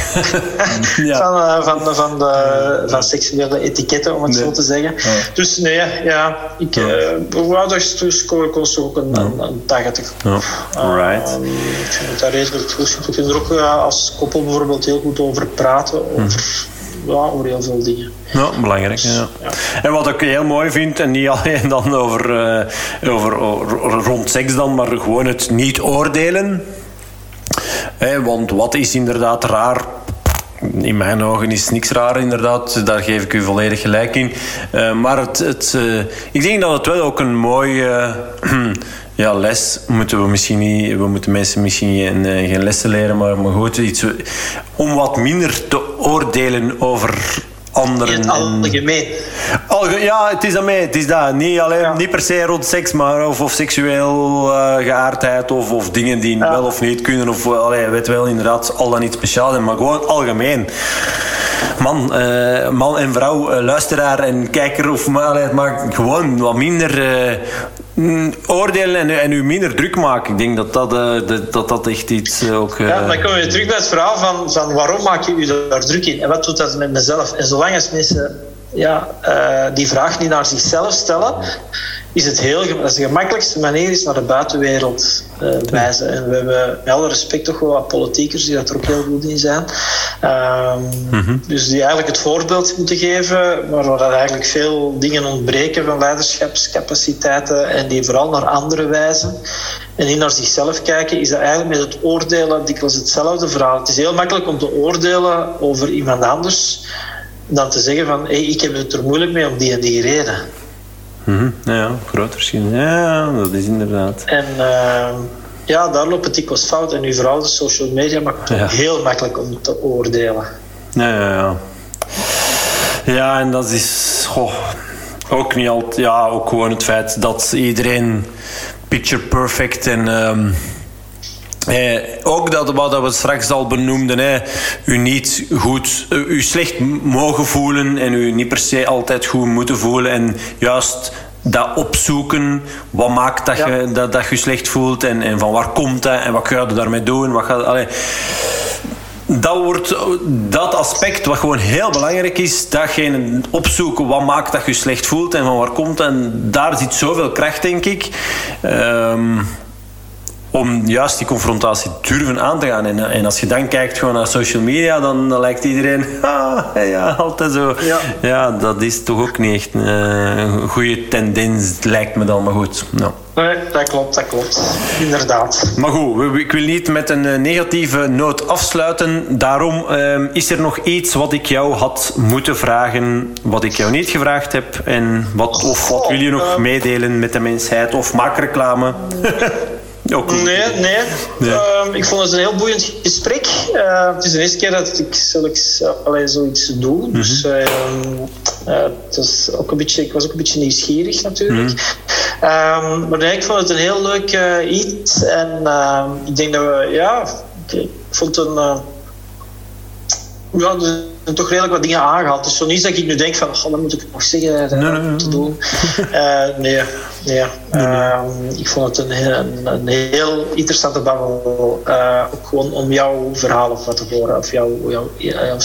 ja. van, uh, van, van, de, van seksuele etiketten, om het nee. zo te zeggen. Ja. Dus nee, ja, ik... Uh, Woudersstoer kost ook een, een, een 80. Ja. Alright. Uh, ik vind het daar redelijk goed. Je kunt er ook als koppel bijvoorbeeld heel goed over praten, over... Ja, over heel veel dingen. Ja, belangrijk. Ja. ja. En wat ik heel mooi vind, en niet alleen dan over, uh, over, over, rond seks dan, maar gewoon het niet oordelen. Hey, want wat is inderdaad raar? In mijn ogen is niks raar, inderdaad. Daar geef ik u volledig gelijk in. Uh, maar het, het, uh, ik denk dat het wel ook een mooi ja, les moeten we misschien niet. We moeten mensen misschien geen, uh, geen lessen leren, maar, maar goed, iets, om wat minder te oordelen over anderen. In het algemeen. Alge ja, het is dat mee. Het is dat. Niet, alleen, ja. niet per se rond seks, maar of, of seksueel uh, geaardheid of, of dingen die ja. wel of niet kunnen. Of allee, weet wel inderdaad al dan niet speciaal zijn, maar gewoon algemeen. Man, uh, man en vrouw, uh, luisteraar en kijker of maar, maar gewoon wat minder oordelen en, en u minder druk maken. Ik denk dat dat, uh, dat, dat echt iets uh, ook... Ja, dan komen we terug bij het verhaal van, van waarom maak je u daar druk in? En wat doet dat met mezelf? En zolang als mensen ja, die vraag niet naar zichzelf stellen, is het heel dat is de gemakkelijkste manier is naar de buitenwereld uh, wijzen. En we hebben met alle respect toch wel wat politiekers die dat er ook heel goed in zijn. Um, mm-hmm. Dus die eigenlijk het voorbeeld moeten geven, maar waar eigenlijk veel dingen ontbreken van leiderschapscapaciteiten en die vooral naar anderen wijzen en niet naar zichzelf kijken, is dat eigenlijk met het oordelen dikwijls hetzelfde verhaal. Het is heel makkelijk om te oordelen over iemand anders dan te zeggen van hey, ik heb het er moeilijk mee om die en die reden. Mm-hmm. Ja, groot verschil. Ja, dat is inderdaad. En uh, ja, daar loopt het dikwijls fout. En nu vooral de social media maakt het ja. heel makkelijk om te oordelen. Ja, ja, ja. Ja, en dat is goh, ook niet altijd. Ja, ook gewoon het feit dat iedereen picture perfect en. Um, Eh, ook dat wat we straks al benoemden, hè, u niet goed, eh, u slecht mogen voelen en u niet per se altijd goed moeten voelen en juist dat opzoeken, wat maakt dat, je, dat, dat je slecht voelt en, en van waar komt dat en wat ga je daarmee doen, wat allee, dat, wordt, dat aspect wat gewoon heel belangrijk is, datgene opzoeken wat maakt dat je slecht voelt en van waar komt en daar zit zoveel kracht denk ik. Um, om juist die confrontatie durven aan te gaan. En, en als je dan kijkt gewoon naar social media, dan, dan lijkt iedereen ah, ja, altijd zo. Ja. ja. dat is toch ook niet echt uh, een goede tendens, lijkt me dan, maar goed. Nou. Nee, dat klopt, dat klopt. Inderdaad. Maar goed, ik wil niet met een eh, negatieve noot afsluiten. Daarom uh, is er nog iets wat ik jou had moeten vragen, wat ik jou niet gevraagd heb. En wat, of wat wil je nog meedelen met de mensheid? Of maak reclame? Nee, nee. Ehm, ik vond het een heel boeiend gesprek. Uh, het is de eerste keer dat ik zoiets, uh, zoiets doe. Mm -hmm. Dus uh, het was ook een beetje, ik was ook een beetje nieuwsgierig natuurlijk. Mm -hmm. um, maar nee, ik vond het een heel leuk iets. En ehm, ik denk dat we, ja, ik vond het een ja, er zijn toch redelijk wat dingen aangehaald. Dus zo niet dat ik nu denk van, oh, dat moet ik nog zeggen uh, nee, nee, te doen. Uh, nee, nee. Uh, ik vond het een, een, een heel interessante babbel. Uh, ook gewoon om jouw verhaal of wat te horen, of jouw, jouw, jouw.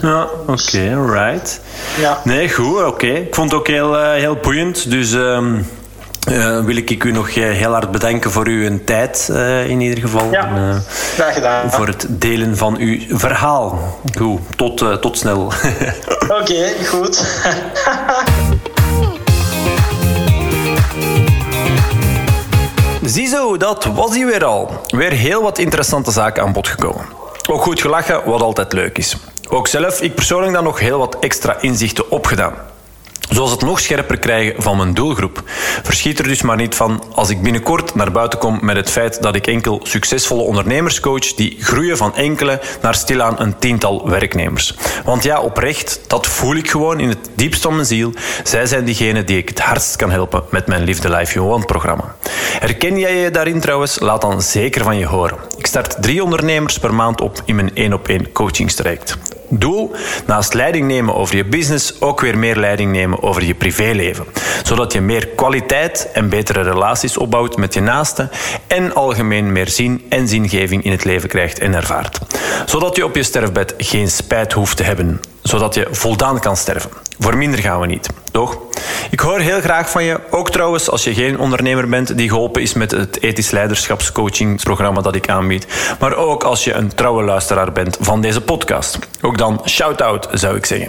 Ja, oké, okay, right. Ja. Nee, goed, oké. Okay. Ik vond het ook heel, heel boeiend. Dus um, uh, wil ik u nog uh, heel hard bedanken voor uw tijd, uh, in ieder geval. Ja, graag gedaan. Voor het delen van uw verhaal. Goed, tot, tot snel. Oké, okay, goed. Ziezo, dat was hij weer al. Weer heel wat interessante zaken aan bod gekomen. Ook goed gelachen, wat altijd leuk is. Ook zelf, ik persoonlijk dan nog heel wat extra inzichten opgedaan. Zoals het nog scherper krijgen van mijn doelgroep. Verschiet er dus maar niet van als ik binnenkort naar buiten kom met het feit dat ik enkel succesvolle ondernemers coach die groeien van enkele naar stilaan een tiental werknemers. Want ja, oprecht, dat voel ik gewoon in het diepst van mijn ziel. Zij zijn diegenen die ik het hardst kan helpen met mijn Liefde Life You Want programma. Herken jij je daarin trouwens? Laat dan zeker van je horen. Ik start drie ondernemers per maand op in mijn één op één coachingstraject. Doel? Naast leiding nemen over je business ook weer meer leiding nemen over je privéleven. Zodat je meer kwaliteit en betere relaties opbouwt met je naasten en algemeen meer zin en zingeving in het leven krijgt en ervaart. Zodat je op je sterfbed geen spijt hoeft te hebben. Zodat je voldaan kan sterven. Voor minder gaan we niet, toch? Ik hoor heel graag van je. Ook trouwens, als je geen ondernemer bent die geholpen is met het ethisch leiderschapscoachingsprogramma dat ik aanbied. Maar ook als je een trouwe luisteraar bent van deze podcast. Ook dan shout-out, zou ik zeggen.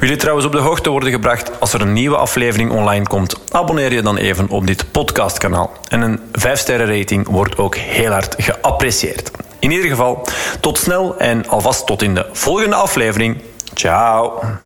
Wil je trouwens op de hoogte worden gebracht als er een nieuwe aflevering online komt? Abonneer je dan even op dit podcastkanaal. En een 5-sterren rating wordt ook heel hard geapprecieerd. In ieder geval, tot snel en alvast tot in de volgende aflevering. Ciao.